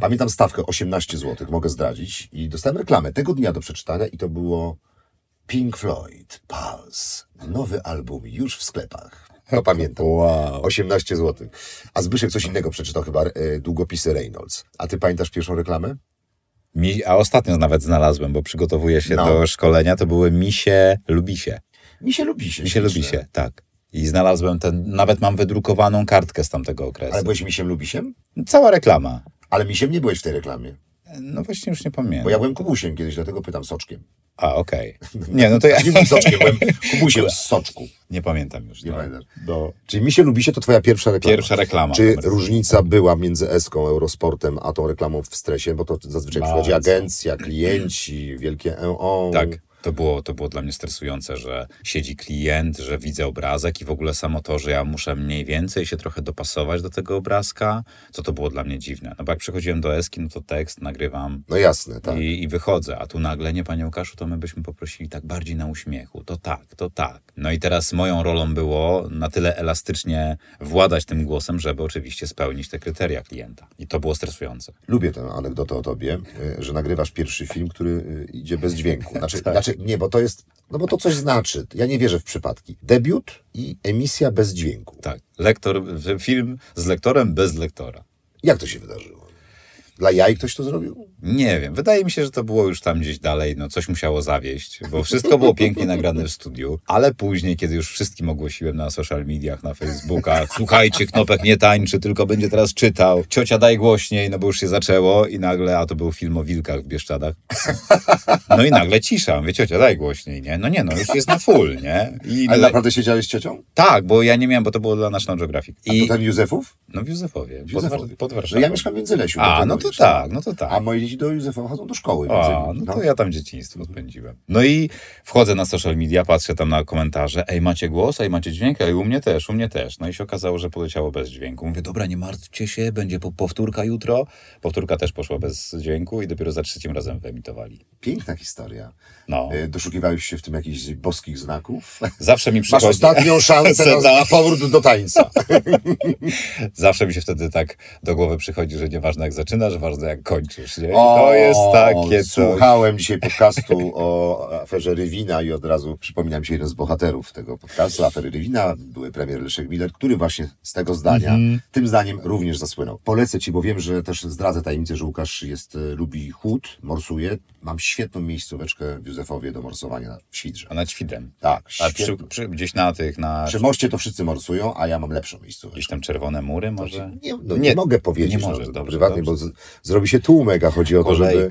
Speaker 2: Pamiętam stawkę 18 zł, mogę zdradzić. I dostałem reklamę tego dnia do przeczytania i to było Pink Floyd, Pulse. Nowy album już w sklepach. To pamiętam.
Speaker 1: Wow.
Speaker 2: 18 zł. A Zbyszek coś innego przeczytał chyba, e, długopisy Reynolds. A ty pamiętasz pierwszą reklamę?
Speaker 1: Mi, a ostatnio nawet znalazłem, bo przygotowuję się
Speaker 2: No.
Speaker 1: do szkolenia, to były misie, lubi się.
Speaker 2: Mi się lubi się.
Speaker 1: Mi się lubi się, tak. I znalazłem ten, nawet mam wydrukowaną kartkę z tamtego okresu.
Speaker 2: Ale byłeś misiem lubisiem?
Speaker 1: Cała reklama.
Speaker 2: Ale misiem nie byłeś w tej reklamie.
Speaker 1: No właśnie już nie pamiętam.
Speaker 2: Bo ja byłem kubusiem kiedyś, dlatego pytam soczkiem.
Speaker 1: A, okej. Nie, no to ja
Speaker 2: soczkiem, byłem kubusiem z soczku.
Speaker 1: nie pamiętam już.
Speaker 2: Nie
Speaker 1: no.
Speaker 2: pamiętasz.
Speaker 1: No.
Speaker 2: Czyli mi się lubi się to twoja pierwsza reklama.
Speaker 1: Pierwsza reklama.
Speaker 2: Czy różnica była między Eską, Eurosportem, a tą reklamą w stresie? Bo to zazwyczaj
Speaker 1: Bardzo.
Speaker 2: przychodzi agencja, klienci, wielkie EO.
Speaker 1: Tak. To było, to było dla mnie stresujące, że siedzi klient, że widzę obrazek i w ogóle samo to, że ja muszę mniej więcej się trochę dopasować do tego obrazka, to to było dla mnie dziwne. No bo jak przychodziłem do Eski, no to tekst nagrywam
Speaker 2: No jasne, tak.
Speaker 1: i, i wychodzę, a tu nagle, nie panie Łukaszu, to my byśmy poprosili tak bardziej na uśmiechu. To tak, to tak. No i teraz moją rolą było na tyle elastycznie władać tym głosem, żeby oczywiście spełnić te kryteria klienta. I to było stresujące.
Speaker 2: Lubię tę anegdotę o tobie, y, że nagrywasz pierwszy film, który y, idzie bez dźwięku. Znaczy,
Speaker 1: Tak.
Speaker 2: znaczy, nie, bo to jest, no bo to coś znaczy. Ja nie wierzę w przypadki. Debiut i emisja bez dźwięku.
Speaker 1: Tak. Lektor, film z lektorem bez lektora.
Speaker 2: Jak to się wydarzyło? Dla jaj ktoś to zrobił?
Speaker 1: Nie wiem, wydaje mi się, że to było już tam gdzieś dalej, no coś musiało zawieść, bo wszystko było pięknie nagrane w studiu, ale później, kiedy już wszystkim ogłosiłem na social mediach, na Facebookach, słuchajcie, Knopek nie tańczy, tylko będzie teraz czytał, ciocia daj głośniej, no bo już się zaczęło i nagle, a to był film o wilkach w Bieszczadach, no i nagle cisza, mówię, ciocia daj głośniej, nie? No nie, no już jest na full, nie? I
Speaker 2: Ale
Speaker 1: le-
Speaker 2: naprawdę siedziałeś z ciocią?
Speaker 1: tak, bo ja nie miałem, bo to było dla National Geographic.
Speaker 2: I... To ten Józefów?
Speaker 1: no w Józefowie, pod,
Speaker 2: Józefowie.
Speaker 1: War- pod
Speaker 2: No
Speaker 1: Warszawą.
Speaker 2: ja mieszkam w Międzylesiu.
Speaker 1: A, no to
Speaker 2: wiesz,
Speaker 1: tak, no to tak.
Speaker 2: A moje dzieci do Józefa chodzą do szkoły.
Speaker 1: A,
Speaker 2: innymi,
Speaker 1: no to ja tam dzieciństwo spędziłem. No i wchodzę na social media, patrzę tam na komentarze, ej, macie głos, ej, macie dźwięk, ej, u mnie też, u mnie też. No i się okazało, że poleciało bez dźwięku. Mówię, dobra, nie martwcie się, będzie po- powtórka jutro. Powtórka też poszła bez dźwięku i dopiero za trzecim razem wyemitowali.
Speaker 2: Piękna historia.
Speaker 1: No.
Speaker 2: Y, Doszukiwałeś się w tym jakichś boskich znaków?
Speaker 1: Zawsze mi
Speaker 2: Masz
Speaker 1: przychodzi...
Speaker 2: ostatnią szansę na, na powrót do tańca.
Speaker 1: Zawsze mi się wtedy tak do głowy przychodzi, że nieważne jak zaczynasz, ważne jak kończysz, nie? I to jest takie coś.
Speaker 2: Słuchałem dzisiaj podcastu o aferze Rywina i od razu przypomina mi się jeden z bohaterów tego podcastu, afery Rywina, były premier Leszek Miller, który właśnie z tego zdania,
Speaker 1: Mhm.
Speaker 2: tym zdaniem również zasłynął. Polecę Ci, bo wiem, że też zdradzę tajemnicę, że Łukasz jest, e, lubi chód, morsuje. Mam świetną miejscóweczkę w Józefowie do morsowania w Świdrze.
Speaker 1: A nad Świdrem.
Speaker 2: Tak,
Speaker 1: A przy, przy, gdzieś na tych, na...
Speaker 2: Przy moście to wszyscy morsują, a ja mam lepszą miejscóweczkę.
Speaker 1: Gdzieś tam czerwone mury może?
Speaker 2: Nie, no nie, mogę powiedzieć,
Speaker 1: Nie możesz,
Speaker 2: no,
Speaker 1: dobrze,
Speaker 2: prywatnie,
Speaker 1: dobrze.
Speaker 2: bo zrobi się tłumek, a chodzi o to, żeby,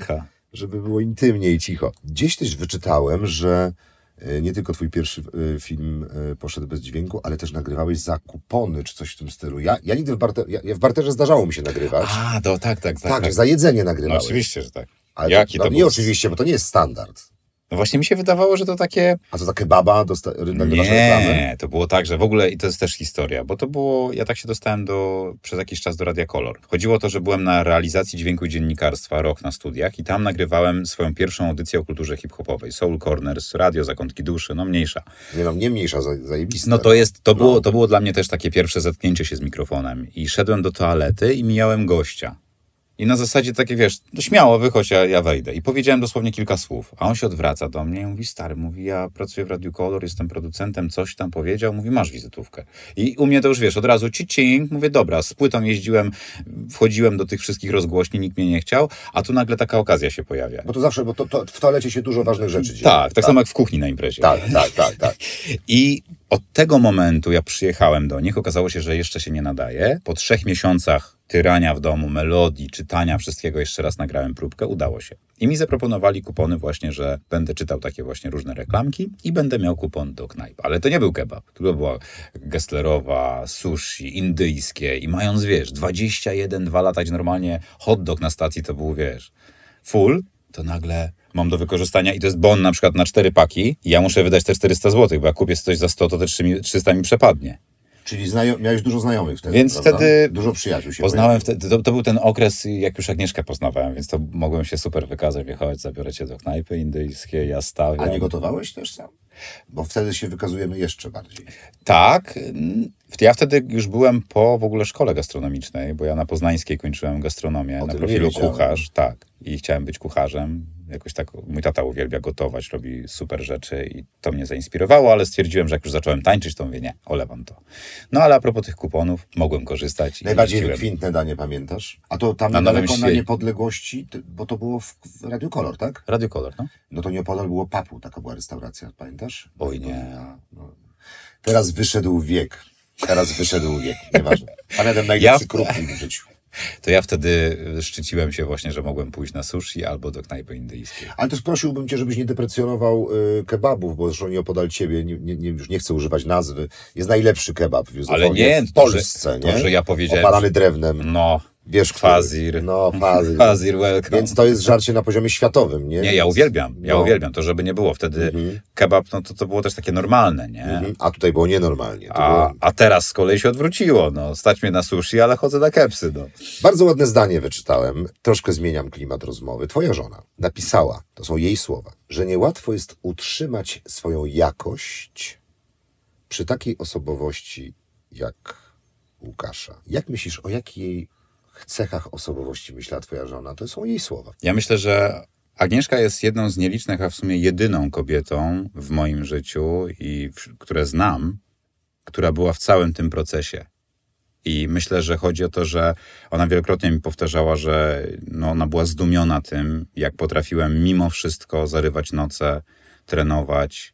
Speaker 2: żeby było intymnie i cicho. Gdzieś też wyczytałem, że e, nie tylko twój pierwszy e, film e, poszedł bez dźwięku, ale też nagrywałeś za kupony, czy coś w tym stylu. Ja, ja nigdy w, barter, ja, w barterze zdarzało mi się nagrywać.
Speaker 1: A, to tak, tak, tak.
Speaker 2: tak,
Speaker 1: tak.
Speaker 2: za jedzenie
Speaker 1: No
Speaker 2: nagrywałeś.
Speaker 1: oczywiście, że tak.
Speaker 2: Ale
Speaker 1: Jaki
Speaker 2: to,
Speaker 1: to
Speaker 2: no,
Speaker 1: był?
Speaker 2: Nie oczywiście, bo to nie jest standard.
Speaker 1: No właśnie mi się wydawało, że to takie...
Speaker 2: A to takie baba, dosta- reklamę?
Speaker 1: Nie, to było tak, że w ogóle, i to jest też historia, bo to było, ja tak się dostałem do, przez jakiś czas do Radia Kolor. Chodziło o to, że byłem na realizacji dźwięku i dziennikarstwa rok na studiach i tam nagrywałem swoją pierwszą audycję o kulturze hip-hopowej. Soul Corners, Radio Zakątki Duszy, no mniejsza.
Speaker 2: Nie no, nie mniejsza, za- zajebista.
Speaker 1: No to jest, to
Speaker 2: No.
Speaker 1: było, to było dla mnie też takie pierwsze zetknięcie się z mikrofonem. I szedłem do toalety i mijałem gościa. I na zasadzie takie, wiesz, śmiało, wychodź, ja, ja wejdę. I powiedziałem dosłownie kilka słów. A on się odwraca do mnie i mówi, stary, mówi, ja pracuję w Radiu Kolor, jestem producentem, coś tam powiedział. Mówi, masz wizytówkę. I u mnie to już, wiesz, od razu ci Mówię, dobra, z płytą jeździłem, wchodziłem do tych wszystkich rozgłośni, nikt mnie nie chciał, a tu nagle taka okazja się pojawia.
Speaker 2: Bo to zawsze, bo to, to w toalecie się dużo ważnych rzeczy dzieje.
Speaker 1: Tak, tak samo jak w kuchni na imprezie.
Speaker 2: Tak, tak, tak, tak.
Speaker 1: I od tego momentu ja przyjechałem do nich, okazało się, że jeszcze się nie nadaje. Po trzech miesiącach tyrania w domu, melodii, czytania wszystkiego, jeszcze raz nagrałem próbkę, udało się. I mi zaproponowali kupony właśnie, że będę czytał takie właśnie różne reklamki i będę miał kupon do knajp. Ale to nie był kebab, tylko była gesslerowa, sushi, indyjskie i mając, wiesz, 21, dwa latać normalnie hot dog na stacji to był, wiesz, full, to nagle mam do wykorzystania i to jest bon na przykład na cztery paki ja muszę wydać te 400 zł, bo jak kupię coś za 100, to te 3 mi- 300 mi przepadnie.
Speaker 2: Czyli znajo- miałeś dużo znajomych wtedy,
Speaker 1: Więc
Speaker 2: prawda?
Speaker 1: wtedy
Speaker 2: Dużo przyjaciół się
Speaker 1: Poznałem wtedy, to, to był ten okres, jak już Agnieszkę poznawałem, więc to mogłem się super wykazać, wjechać, zabiorę cię do knajpy indyjskiej, ja stawiam.
Speaker 2: A nie gotowałeś też sam? Bo wtedy się wykazujemy jeszcze bardziej.
Speaker 1: Tak. Ja wtedy już byłem po w ogóle szkole gastronomicznej, bo ja na Poznańskiej kończyłem gastronomię
Speaker 2: O
Speaker 1: na profilu kucharz. Tak. I chciałem być kucharzem. Jakoś tak mój tata uwielbia gotować, robi super rzeczy i to mnie zainspirowało, ale stwierdziłem, że jak już zacząłem tańczyć, to mówię, nie, olewam to. No ale a propos tych kuponów, mogłem korzystać.
Speaker 2: Najbardziej wykwintne danie pamiętasz? A to tam
Speaker 1: Na
Speaker 2: niedaleko na niepodległości, bo to było w, w Radio Kolor, tak?
Speaker 1: Radio Kolor, no?
Speaker 2: No to nieopodal było Papu, taka była restauracja, pamiętasz?
Speaker 1: Oj, nie.
Speaker 2: No. Teraz wyszedł wiek. Teraz wyszedł wiek, nieważne. Pamiętam najlepszy
Speaker 1: Ja-
Speaker 2: krupnik w życiu.
Speaker 1: To ja wtedy szczyciłem się właśnie, że mogłem pójść na sushi albo do knajpy indyjskiej.
Speaker 2: Ale też prosiłbym cię, żebyś nie deprecjonował y, kebabów, bo zresztą nieopodal ciebie, nie, nie, nie, już nie chcę używać nazwy, jest najlepszy kebab w Józefowie,
Speaker 1: Ale nie,
Speaker 2: w
Speaker 1: to, że-
Speaker 2: Polsce,
Speaker 1: to,
Speaker 2: nie?
Speaker 1: że ja powiedziałem,
Speaker 2: Opalany
Speaker 1: że-
Speaker 2: drewnem,
Speaker 1: No,
Speaker 2: wiesz,
Speaker 1: Fazir.
Speaker 2: No, fazir.
Speaker 1: Fazir welcome.
Speaker 2: Więc to jest żarcie na poziomie światowym, nie?
Speaker 1: Nie, ja uwielbiam, ja
Speaker 2: no.
Speaker 1: uwielbiam to, żeby nie było. Wtedy
Speaker 2: Mhm.
Speaker 1: kebab, no to, to było też takie normalne, nie?
Speaker 2: Mhm. A tutaj było nienormalnie. To
Speaker 1: A,
Speaker 2: było...
Speaker 1: a teraz z kolei się odwróciło, no. Stać mnie na sushi, ale chodzę na kepsy, no.
Speaker 2: Bardzo ładne zdanie wyczytałem. Troszkę zmieniam klimat rozmowy. Twoja żona napisała, to są jej słowa, że niełatwo jest utrzymać swoją jakość przy takiej osobowości jak Łukasza. Jak myślisz, o jakiej cechach osobowości myślała twoja żona? To są jej słowa.
Speaker 1: Ja myślę, że Agnieszka jest jedną z nielicznych, a w sumie jedyną kobietą w moim życiu i w, które znam, która była w całym tym procesie. I myślę, że chodzi o to, że ona wielokrotnie mi powtarzała, że no, ona była zdumiona tym, jak potrafiłem mimo wszystko zarywać noce, trenować,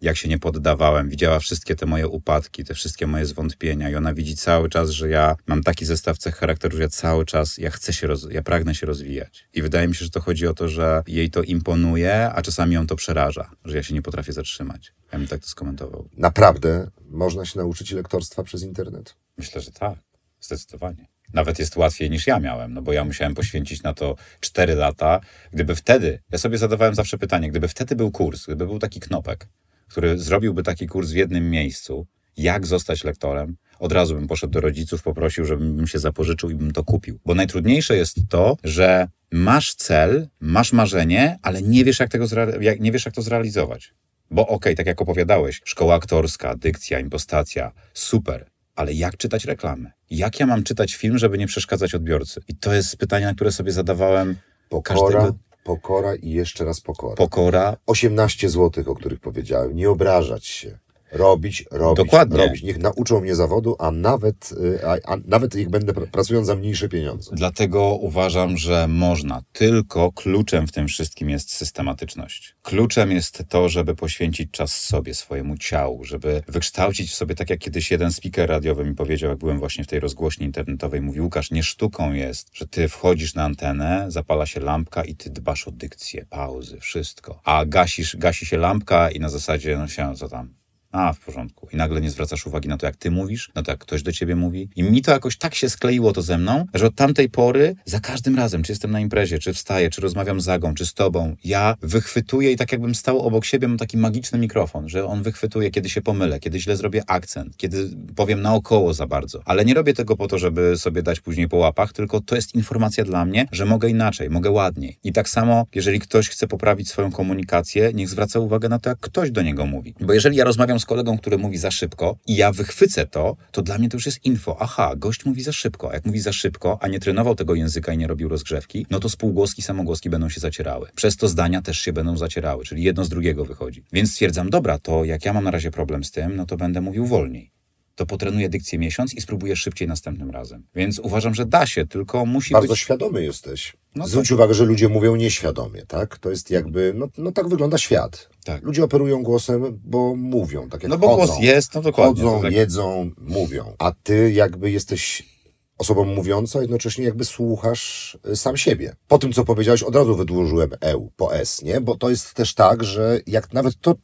Speaker 1: jak się nie poddawałem. Widziała wszystkie te moje upadki, te wszystkie moje zwątpienia i ona widzi cały czas, że ja mam taki zestaw cech charakteru, że ja cały czas, ja chcę się, roz, ja pragnę się rozwijać. I wydaje mi się, że to chodzi o to, że jej to imponuje, a czasami ją to przeraża, że ja się nie potrafię zatrzymać. Ja bym tak to skomentował.
Speaker 2: Naprawdę można się nauczyć lektorstwa przez internet?
Speaker 1: Myślę, że tak. Zdecydowanie. Nawet jest łatwiej niż ja miałem, no bo ja musiałem poświęcić na to 4 lata. Gdyby wtedy, ja sobie zadawałem zawsze pytanie, gdyby wtedy był kurs, gdyby był taki knopek, który zrobiłby taki kurs w jednym miejscu, jak zostać lektorem, od razu bym poszedł do rodziców, poprosił, żebym się zapożyczył i bym to kupił. Bo najtrudniejsze jest to, że masz cel, masz marzenie, ale nie wiesz, jak, tego jak, nie wiesz, jak to zrealizować. Bo okej, tak jak opowiadałeś, szkoła aktorska, dykcja, impostacja, super, ale jak czytać reklamy? Jak ja mam czytać film, żeby nie przeszkadzać odbiorcy? I to jest pytanie, na które sobie zadawałem
Speaker 2: Pokora,
Speaker 1: każdego
Speaker 2: pokora i jeszcze raz pokora.
Speaker 1: pokora. 18
Speaker 2: zł, o których powiedziałem. Nie obrażać się. Robić, robić,
Speaker 1: Dokładnie.
Speaker 2: robić. Niech nauczą mnie zawodu, a nawet, y, a, a nawet ich będę pr- pracując za mniejsze pieniądze.
Speaker 1: Dlatego uważam, że można. Tylko kluczem w tym wszystkim jest systematyczność. Kluczem jest to, żeby poświęcić czas sobie, swojemu ciału, żeby wykształcić w sobie, tak jak kiedyś jeden speaker radiowy mi powiedział, jak byłem właśnie w tej rozgłośni internetowej, mówi Łukasz, nie sztuką jest, że ty wchodzisz na antenę, zapala się lampka i ty dbasz o dykcję, pauzy, wszystko. A gasisz, gasi się lampka i na zasadzie, no się, co tam, a, w porządku. I nagle nie zwracasz uwagi na to, jak ty mówisz, na to, jak ktoś do ciebie mówi. I mi to jakoś tak się skleiło to ze mną, że od tamtej pory, za każdym razem, czy jestem na imprezie, czy wstaję, czy rozmawiam z Agą, czy z tobą, ja wychwytuję i tak jakbym stał obok siebie, mam taki magiczny mikrofon, że on wychwytuje, kiedy się pomylę, kiedy źle zrobię akcent, kiedy powiem naokoło za bardzo. Ale nie robię tego po to, żeby sobie dać później po łapach, tylko to jest informacja dla mnie, że mogę inaczej, mogę ładniej. I tak samo, jeżeli ktoś chce poprawić swoją komunikację, niech zwraca uwagę na to, jak ktoś do niego mówi. Bo jeżeli ja rozmawiam z kolegą, który mówi za szybko i ja wychwycę to, to dla mnie to już jest info. Aha, gość mówi za szybko. A jak mówi za szybko, a nie trenował tego języka i nie robił rozgrzewki, no to spółgłoski, samogłoski będą się zacierały. Przez to zdania też się będą zacierały, czyli jedno z drugiego wychodzi. Więc stwierdzam, dobra, to jak ja mam na razie problem z tym, no to będę mówił wolniej to potrenuję dykcję miesiąc i spróbuję szybciej następnym razem. Więc uważam, że da się, tylko musi
Speaker 2: Bardzo
Speaker 1: być...
Speaker 2: świadomy jesteś.
Speaker 1: No
Speaker 2: Zwróć uwagę, że ludzie mówią nieświadomie, tak? To jest jakby, no, no tak wygląda świat.
Speaker 1: Tak.
Speaker 2: Ludzie operują głosem, bo mówią, tak jak
Speaker 1: No bo
Speaker 2: chodzą.
Speaker 1: głos jest, no dokładnie.
Speaker 2: Chodzą,
Speaker 1: tak-
Speaker 2: jedzą, mówią. A ty jakby jesteś osobą mówiącą, a jednocześnie jakby słuchasz y, sam siebie. Po tym, co powiedziałeś, od razu wydłużyłem EU po S, nie? Bo to jest też tak, że jak nawet to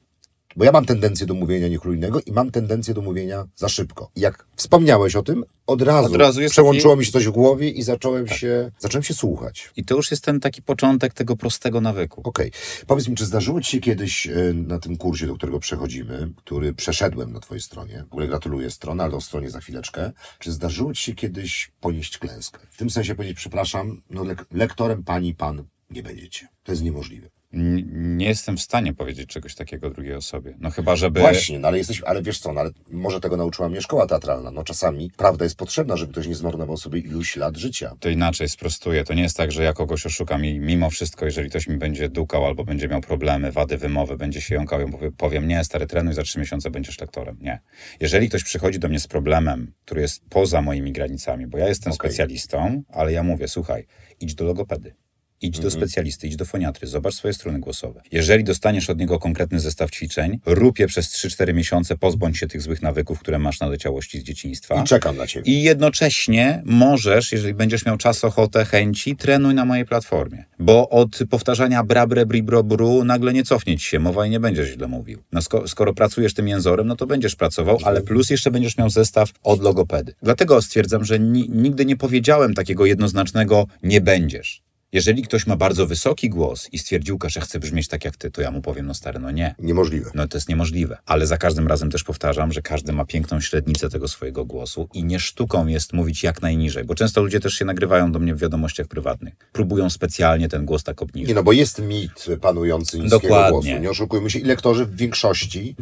Speaker 2: bo ja mam tendencję do mówienia niechlujnego i mam tendencję do mówienia za szybko. I jak wspomniałeś o tym, od razu,
Speaker 1: Od razu
Speaker 2: przełączyło
Speaker 1: taki-
Speaker 2: mi się coś w głowie i zacząłem, się, zacząłem się słuchać.
Speaker 1: I to już jest ten taki początek tego prostego nawyku.
Speaker 2: Okej. Powiedz mi, czy zdarzyło Ci się kiedyś e, na tym kursie, do którego przechodzimy, który przeszedłem na Twojej stronie, w ogóle gratuluję strony, ale o stronie za chwileczkę, czy zdarzyło Ci się kiedyś ponieść klęskę? W tym sensie powiedzieć, przepraszam, no lek lektorem Pani, Pan nie będziecie. To jest niemożliwe.
Speaker 1: Nie jestem w stanie powiedzieć czegoś takiego drugiej osobie. No chyba, żeby...
Speaker 2: Właśnie, no ale jesteś, ale wiesz co, no ale może tego nauczyła mnie szkoła teatralna. No czasami prawda jest potrzebna, żeby ktoś nie zmarnował sobie iluś lat życia.
Speaker 1: To inaczej sprostuję. To nie jest tak, że ja kogoś oszukam i mimo wszystko, jeżeli ktoś mi będzie dukał albo będzie miał problemy, wady wymowy, będzie się jąkał, powiem, nie, stary trenuj, za trzy miesiące będziesz lektorem. Nie. Jeżeli ktoś przychodzi do mnie z problemem, który jest poza moimi granicami, bo ja jestem
Speaker 2: Okej.
Speaker 1: specjalistą, ale ja mówię, słuchaj, idź do logopedy. Idź do specjalisty, idź do foniatry, zobacz swoje struny głosowe. Jeżeli dostaniesz od niego konkretny zestaw ćwiczeń, rób je przez 3-4 miesiące, pozbądź się tych złych nawyków, które masz na leciałości z dzieciństwa.
Speaker 2: I czekam na ciebie.
Speaker 1: I jednocześnie możesz, jeżeli będziesz miał czas, ochotę, chęci, trenuj na mojej platformie. Bo od powtarzania brabre, bribro, bru nagle nie cofnie ci się mowa i nie będziesz źle mówił. No sko- skoro pracujesz tym jęzorem, no to będziesz pracował, ale plus jeszcze będziesz miał zestaw od logopedy. Dlatego stwierdzam, że ni- nigdy nie powiedziałem takiego jednoznacznego nie będziesz. Jeżeli ktoś ma bardzo wysoki głos i stwierdził, że chce brzmieć tak jak ty, to ja mu powiem, no stary, no nie.
Speaker 2: Niemożliwe.
Speaker 1: No to jest niemożliwe. Ale za każdym razem też powtarzam, że każdy ma piękną średnicę tego swojego głosu i nie sztuką jest mówić jak najniżej, bo często ludzie też się nagrywają do mnie w wiadomościach prywatnych. Próbują specjalnie ten głos tak
Speaker 2: Nie
Speaker 1: obniżyć.
Speaker 2: no, bo jest mit panujący niskiego
Speaker 1: Dokładnie.
Speaker 2: głosu. Nie oszukujmy się. I lektorzy w większości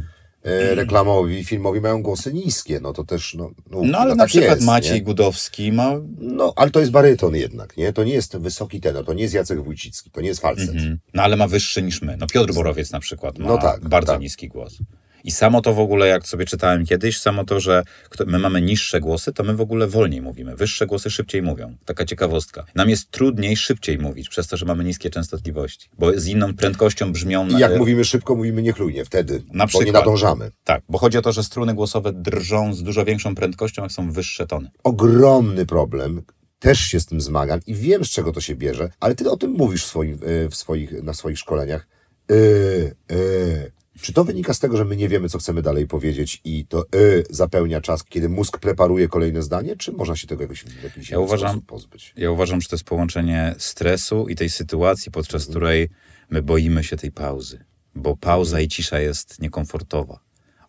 Speaker 2: reklamowi, filmowi mają głosy niskie. No to też, no... No,
Speaker 1: No ale
Speaker 2: no
Speaker 1: na
Speaker 2: tak
Speaker 1: przykład
Speaker 2: jest,
Speaker 1: Maciej
Speaker 2: nie?
Speaker 1: Gudowski ma...
Speaker 2: No, ale to jest baryton jednak, nie? To nie jest wysoki tenor, to nie jest Jacek Wójcicki, to nie jest falset.
Speaker 1: Mhm. No ale ma wyższy niż my. No Piotr Borowiec na przykład ma
Speaker 2: No tak,
Speaker 1: bardzo
Speaker 2: tak.
Speaker 1: niski głos. I samo to w ogóle, jak sobie czytałem kiedyś, samo to, że my mamy niższe głosy, to my w ogóle wolniej mówimy. Wyższe głosy szybciej mówią. Taka ciekawostka. Nam jest trudniej szybciej mówić, przez to, że mamy niskie częstotliwości. Bo z inną prędkością brzmią...
Speaker 2: I jak
Speaker 1: e,
Speaker 2: mówimy szybko, mówimy niechlujnie wtedy,
Speaker 1: Na
Speaker 2: bo nie
Speaker 1: przykład.
Speaker 2: nadążamy.
Speaker 1: Tak, bo chodzi o to, że struny głosowe drżą z dużo większą prędkością, jak są wyższe tony.
Speaker 2: Ogromny problem. Też się z tym zmagam i wiem, z czego to się bierze, ale ty o tym mówisz w swoim, e, w swoich, na swoich szkoleniach. Yy, yy. Czy to wynika z tego, że my nie wiemy, co chcemy dalej powiedzieć i to yy zapełnia czas, kiedy mózg preparuje kolejne zdanie, czy można się tego jakoś w jakiś
Speaker 1: Ja uważam-
Speaker 2: sposób pozbyć?
Speaker 1: Ja uważam, że to jest połączenie stresu i tej sytuacji, podczas której my boimy się tej pauzy. Bo pauza i cisza jest niekomfortowa.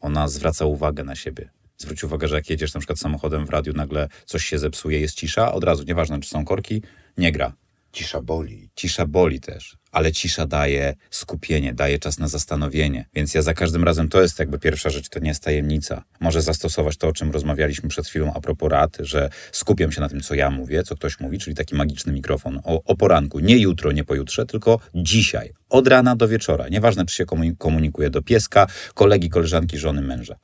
Speaker 1: Ona zwraca uwagę na siebie. Zwróć uwagę, że jak jedziesz na przykład samochodem w radiu, nagle coś się zepsuje, jest cisza, od razu, nieważne czy są korki, nie gra.
Speaker 2: Cisza boli.
Speaker 1: Cisza boli też, ale cisza daje skupienie, daje czas na zastanowienie. Więc ja za każdym razem, to jest jakby pierwsza rzecz, to nie jest tajemnica. Może zastosować to, o czym rozmawialiśmy przed chwilą a propos rad, że skupiam się na tym, co ja mówię, co ktoś mówi, czyli taki magiczny mikrofon o, o poranku. Nie jutro, nie pojutrze, tylko dzisiaj. Od rana do wieczora. Nieważne, czy się komu- komunikuje do pieska, kolegi, koleżanki, żony, męża.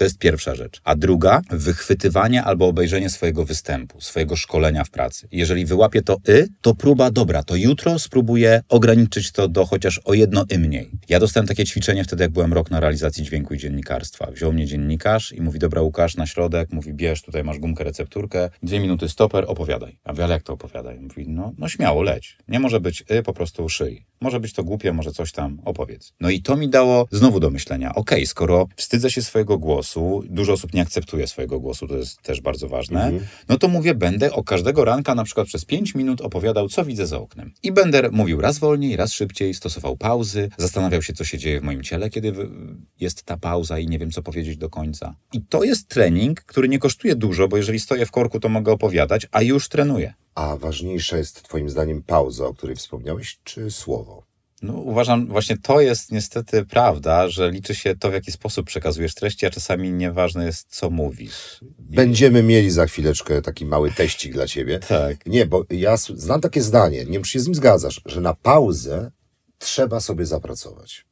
Speaker 1: To jest pierwsza rzecz. A druga, wychwytywanie albo obejrzenie swojego występu, swojego szkolenia w pracy. Jeżeli wyłapię to y, to próba dobra, to jutro spróbuję ograniczyć to do chociaż o jedno y mniej. Ja dostałem takie ćwiczenie wtedy, jak byłem rok na realizacji dźwięku i dziennikarstwa. Wziął mnie dziennikarz i mówi, dobra Łukasz, na środek, mówi, bierz, tutaj masz gumkę, recepturkę, dwie minuty stoper, opowiadaj. A mówię, jak to opowiadaj? Mówi, no, no śmiało, leć. Nie może być y, po prostu szyj. Może być to głupie, może coś tam, opowiedz. No i to mi dało znowu do myślenia, okej, skoro wstydzę się swojego głosu, dużo osób nie akceptuje swojego głosu, to jest też bardzo ważne, no to mówię, będę o każdego ranka na przykład przez 5 minut opowiadał, co widzę za oknem. I będę mówił raz wolniej, raz szybciej, stosował pauzy, zastanawiał się, co się dzieje w moim ciele, kiedy jest ta pauza i nie wiem, co powiedzieć do końca. I to jest trening, który nie kosztuje dużo, bo jeżeli stoję w korku, to mogę opowiadać, a już trenuję.
Speaker 2: A ważniejsza jest Twoim zdaniem pauza, o której wspomniałeś, czy słowo?
Speaker 1: No, uważam, właśnie to jest niestety prawda, że liczy się to, w jaki sposób przekazujesz treści, a czasami nieważne jest, co mówisz.
Speaker 2: Będziemy mieli za chwileczkę taki mały teścik dla Ciebie.
Speaker 1: Tak.
Speaker 2: Nie, bo ja znam takie zdanie, nie wiem, czy się z nim zgadzasz, że na pauzę trzeba sobie zapracować.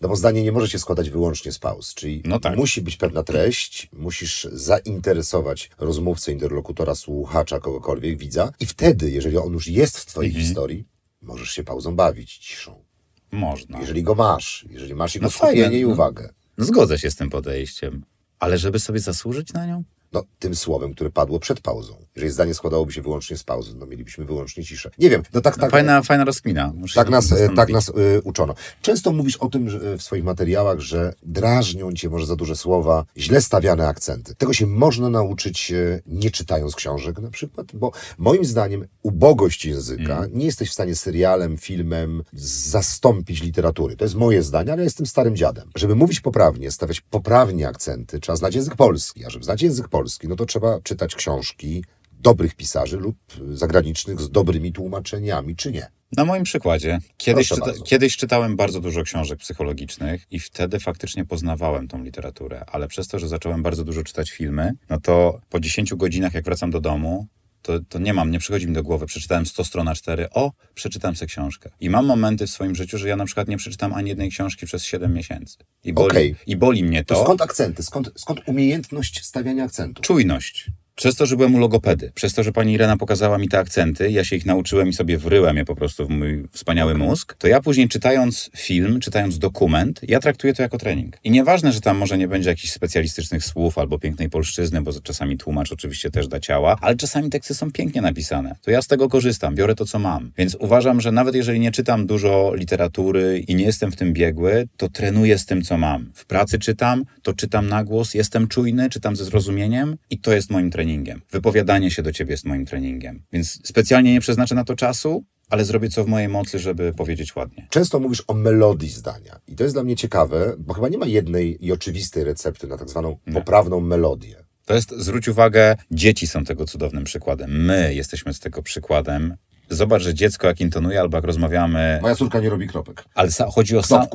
Speaker 2: No bo zdanie nie może się składać wyłącznie z pauz, czyli
Speaker 1: No tak.
Speaker 2: musi być pewna treść, musisz zainteresować rozmówcę, interlokutora, słuchacza, kogokolwiek, widza i wtedy, jeżeli on już jest w twojej
Speaker 1: Mhm.
Speaker 2: historii, możesz się pauzą bawić, ciszą.
Speaker 1: Można.
Speaker 2: Jeżeli go masz, jeżeli masz jego
Speaker 1: No fajne,
Speaker 2: skupienie i
Speaker 1: no.
Speaker 2: uwagę.
Speaker 1: Zgodzę się z tym podejściem, ale żeby sobie zasłużyć na nią?
Speaker 2: No, tym słowem, które padło przed pauzą. Jeżeli zdanie składałoby się wyłącznie z pauzy, no mielibyśmy wyłącznie ciszę. Nie wiem, no tak, tak.
Speaker 1: Fajna, fajna rozkmina. Muszę
Speaker 2: Tak nas, e,
Speaker 1: zastanowić.
Speaker 2: tak nas y, uczono. Często mówisz o tym że, e, w swoich materiałach, że drażnią cię może za duże słowa, źle stawiane akcenty. Tego się można nauczyć e, nie czytając książek na przykład, bo moim zdaniem ubogość języka
Speaker 1: Mm.
Speaker 2: nie jesteś w stanie serialem, filmem zastąpić literatury. To jest moje zdanie, ale ja jestem starym dziadem. Żeby mówić poprawnie, stawiać poprawnie akcenty, trzeba znać język polski, a żeby znać język polski, no to trzeba czytać książki, dobrych pisarzy lub zagranicznych z dobrymi tłumaczeniami, czy nie?
Speaker 1: Na moim przykładzie. Kiedyś, czyta, kiedyś czytałem bardzo dużo książek psychologicznych i wtedy faktycznie poznawałem tą literaturę, ale przez to, że zacząłem bardzo dużo czytać filmy, no to po 10 godzinach, jak wracam do domu, to, to nie mam, nie przychodzi mi do głowy, przeczytałem 100 stron a 4, o, przeczytam sobie książkę. I mam momenty w swoim życiu, że ja na przykład nie przeczytam ani jednej książki przez 7 miesięcy. I boli,
Speaker 2: Okej.
Speaker 1: i boli mnie
Speaker 2: To
Speaker 1: to.
Speaker 2: skąd akcenty? Skąd, skąd umiejętność stawiania akcentu?
Speaker 1: Czujność. Przez to, że byłem u logopedy, przez to, że pani Irena pokazała mi te akcenty, ja się ich nauczyłem i sobie wryłem je po prostu w mój wspaniały mózg, to ja później czytając film, czytając dokument, ja traktuję to jako trening. I nieważne, że tam może nie będzie jakichś specjalistycznych słów albo pięknej polszczyzny, bo czasami tłumacz oczywiście też da ciała, ale czasami teksty są pięknie napisane. To ja z tego korzystam, biorę to, co mam. Więc uważam, że nawet jeżeli nie czytam dużo literatury i nie jestem w tym biegły, to trenuję z tym, co mam. W pracy czytam, to czytam na głos, jestem czujny, czytam ze zrozumieniem i to jest moim treningiem. Wypowiadanie się do ciebie jest moim treningiem. Więc specjalnie nie przeznaczę na to czasu, ale zrobię co w mojej mocy, żeby powiedzieć ładnie.
Speaker 2: Często mówisz o melodii zdania. I to jest dla mnie ciekawe, bo chyba nie ma jednej i oczywistej recepty na tak zwaną poprawną melodię.
Speaker 1: To jest, zwróć uwagę, dzieci są tego cudownym przykładem. My jesteśmy z tego przykładem. Zobacz, że dziecko jak intonuje albo jak rozmawiamy,
Speaker 2: Moja córka nie robi kropek.
Speaker 1: ale sa- chodzi o sam,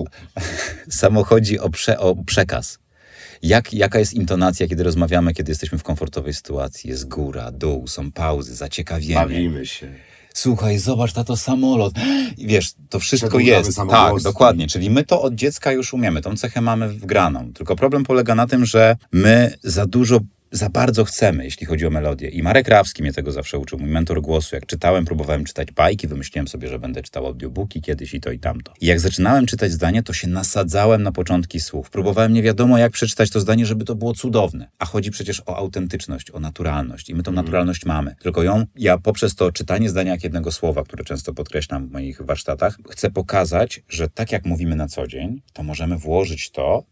Speaker 1: samo chodzi o, prze, o przekaz. Jak, jaka jest intonacja, kiedy rozmawiamy, kiedy jesteśmy w komfortowej sytuacji? Jest góra, dół, są pauzy, zaciekawienie.
Speaker 2: Bawimy się.
Speaker 1: Słuchaj, zobacz, tato samolot. I wiesz, to wszystko jest. Tak, dokładnie. Czyli my to od dziecka już umiemy. Tą cechę mamy wgraną. Tylko problem polega na tym, że my za dużo za bardzo chcemy, jeśli chodzi o melodię. I Marek Rawski mnie tego zawsze uczył, mój mentor głosu. Jak czytałem, próbowałem czytać bajki, wymyśliłem sobie, że będę czytał audiobooki kiedyś i to i tamto. I jak zaczynałem czytać zdanie, to się nasadzałem na początki słów. Próbowałem nie wiadomo, jak przeczytać to zdanie, żeby to było cudowne. A chodzi przecież o autentyczność, o naturalność. I my tą naturalność mamy. Tylko ją, ja poprzez to czytanie zdania jak jednego słowa, które często podkreślam w moich warsztatach, chcę pokazać, że tak jak mówimy na co dzień, to możemy włożyć to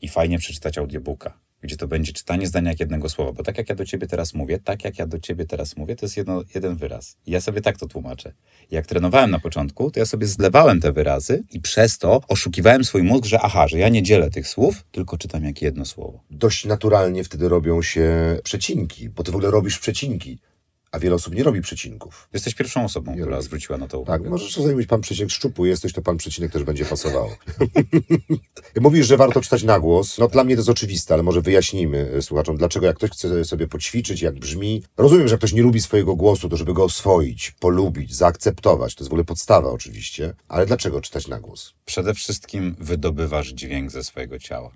Speaker 1: i fajnie przeczytać audiobooka gdzie to będzie czytanie zdania jak jednego słowa. Bo tak jak ja do ciebie teraz mówię, tak jak ja do ciebie teraz mówię, to jest jedno, jeden wyraz. I ja sobie tak to tłumaczę. Jak trenowałem na początku, to ja sobie zlewałem te wyrazy i przez to oszukiwałem swój mózg, że aha, że ja nie dzielę tych słów, tylko czytam jak jedno słowo.
Speaker 2: Dość naturalnie wtedy robią się przecinki, bo ty w ogóle robisz przecinki, a wiele osób nie robi przecinków.
Speaker 1: Jesteś pierwszą osobą, która
Speaker 2: robię.
Speaker 1: zwróciła na to
Speaker 2: Tak,
Speaker 1: uwagę.
Speaker 2: możesz czasami być pan przecinek szczupły jesteś, to pan przecinek też będzie pasował. Mówisz, że warto czytać na głos. No dla mnie to jest oczywiste, ale może wyjaśnijmy e, słuchaczom, dlaczego jak ktoś chce sobie poćwiczyć, jak brzmi. Rozumiem, że jak ktoś nie lubi swojego głosu, to żeby go oswoić, polubić, zaakceptować. To jest w ogóle podstawa oczywiście. Ale dlaczego czytać na głos?
Speaker 1: Przede wszystkim wydobywasz dźwięk ze swojego ciała.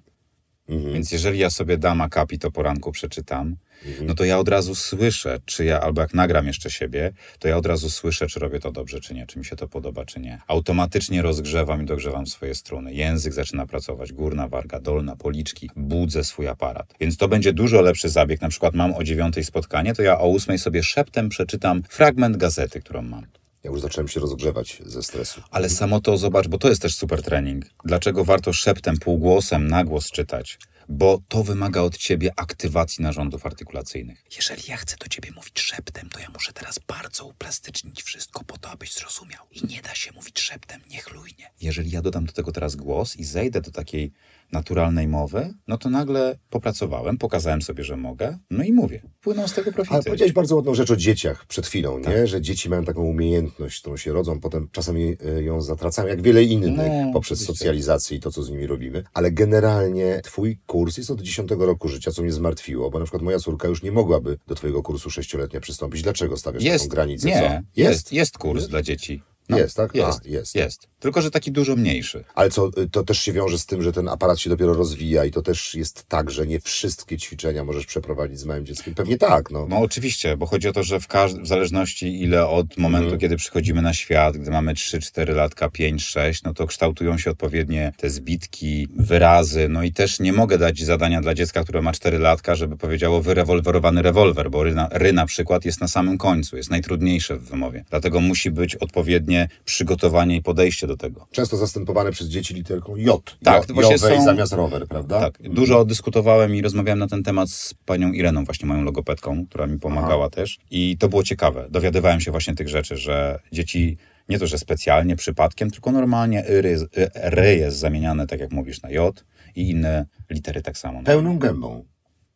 Speaker 2: Mhm.
Speaker 1: Więc jeżeli ja sobie dam akapi, to poranku przeczytam, no to ja od razu słyszę, czy ja, albo jak nagram jeszcze siebie, to ja od razu słyszę, czy robię to dobrze, czy nie, czy mi się to podoba, czy nie. Automatycznie rozgrzewam i dogrzewam swoje struny. Język zaczyna pracować, górna warga, dolna, policzki, budzę swój aparat. Więc to będzie dużo lepszy zabieg. Na przykład mam o dziewiątej spotkanie, to ja o ósmej sobie szeptem przeczytam fragment gazety, którą mam.
Speaker 2: Ja już zacząłem się rozgrzewać ze stresu.
Speaker 1: Ale samo to zobacz, bo to jest też super trening. Dlaczego warto szeptem, półgłosem, na głos czytać? Bo to wymaga od ciebie aktywacji narządów artykulacyjnych. Jeżeli ja chcę do ciebie mówić szeptem, to ja muszę teraz bardzo uplastycznić wszystko po to, abyś zrozumiał. I nie da się mówić szeptem, niechlujnie. Jeżeli ja dodam do tego teraz głos i zejdę do takiej naturalnej mowy, no to nagle popracowałem, pokazałem sobie, że mogę, no i mówię. Płyną z tego profity.
Speaker 2: Ale powiedziałeś bardzo ładną rzecz o dzieciach przed chwilą,
Speaker 1: Tak.
Speaker 2: nie? Że dzieci mają taką umiejętność, którą się rodzą, potem czasami y, ją zatracają, jak wiele innych,
Speaker 1: No,
Speaker 2: poprzez
Speaker 1: oczywiście.
Speaker 2: socjalizację i to, co z nimi robimy. Ale generalnie twój kurs jest od 10 roku życia, co mnie zmartwiło, bo na przykład moja córka już nie mogłaby do twojego kursu sześcioletnia przystąpić. Dlaczego stawiasz taką
Speaker 1: Jest,
Speaker 2: granicę?
Speaker 1: nie,
Speaker 2: co?
Speaker 1: jest, jest kurs dla dzieci.
Speaker 2: Jest, tak? A,
Speaker 1: Jest,
Speaker 2: jest.
Speaker 1: jest. Tylko, że taki dużo mniejszy.
Speaker 2: Ale co, y, to też się wiąże z tym, że ten aparat się dopiero rozwija i to też jest tak, że nie wszystkie ćwiczenia możesz przeprowadzić z małym dzieckiem. Pewnie tak, no.
Speaker 1: No oczywiście, bo chodzi o to, że w, każd- w zależności ile od momentu,
Speaker 2: Mhm.
Speaker 1: kiedy przychodzimy na świat, gdy mamy 3-4 latka, 5-6, no to kształtują się odpowiednie te zbitki, wyrazy, no i też nie mogę dać zadania dla dziecka, które ma 4 latka, żeby powiedziało wyrewolwerowany rewolwer, bo ry na, ry na przykład jest na samym końcu, jest najtrudniejsze w wymowie. Dlatego musi być odpowiednie przygotowanie i podejście do tego.
Speaker 2: Często zastępowane przez dzieci literką J.
Speaker 1: Tak, to właśnie są-
Speaker 2: zamiast rower, prawda?
Speaker 1: Tak, dużo dyskutowałem i rozmawiałem na ten temat z panią Ireną, właśnie moją logopedką, która mi pomagała też. I to było ciekawe. Dowiadywałem się właśnie tych rzeczy, że dzieci nie to, że specjalnie, przypadkiem, tylko normalnie ry, y, ry jest zamieniane, tak jak mówisz, na J i inne litery tak samo.
Speaker 2: Pełną gębą.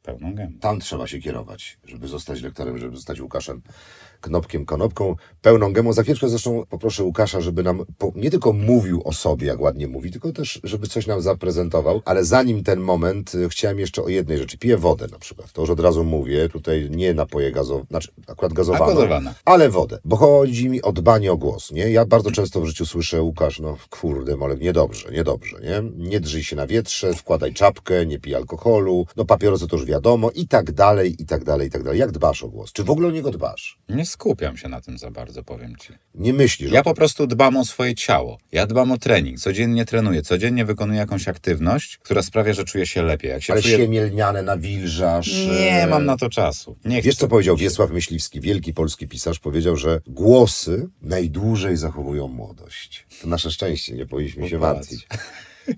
Speaker 1: Pełną gębą.
Speaker 2: Tam trzeba się kierować, żeby zostać lektorem, żeby zostać Łukaszem Knopkiem Konopką, pełną gębą. Za chwileczkę zresztą poproszę Łukasza, żeby nam po, nie tylko mówił o sobie, jak ładnie mówi, tylko też, żeby coś nam zaprezentował. Ale zanim ten moment, y, chciałem jeszcze o jednej rzeczy. Piję wodę na przykład. To już od razu mówię. Tutaj nie napoje gazowane, znaczy akurat gazowane,
Speaker 1: A gazowane.
Speaker 2: ale wodę. Bo chodzi mi o dbanie o głos, nie? Ja bardzo często w życiu słyszę, Łukasz, no kurde, Molek, niedobrze, niedobrze, nie? Nie drżyj się na wietrze, wkładaj czapkę, nie pij alkoholu, no papierosy to już wiadomo i tak dalej, i tak dalej, i tak dalej. Jak dbasz o głos? Czy w ogóle o niego dbasz?
Speaker 1: Nie skupiam się na tym za bardzo, powiem ci.
Speaker 2: Nie myślisz,
Speaker 1: Ja po prostu dbam o swoje ciało. Ja dbam o trening. Codziennie trenuję, codziennie wykonuję jakąś aktywność, która sprawia, że czuję się lepiej. Jak się
Speaker 2: ale
Speaker 1: czuję...
Speaker 2: siemielniane nawilżasz.
Speaker 1: Nie
Speaker 2: e,
Speaker 1: mam na to czasu. Nie
Speaker 2: Wiesz,
Speaker 1: chcę.
Speaker 2: co powiedział Wiesław Myśliwski, wielki polski pisarz? Powiedział, że głosy najdłużej zachowują młodość. To nasze szczęście, nie powinniśmy się martwić.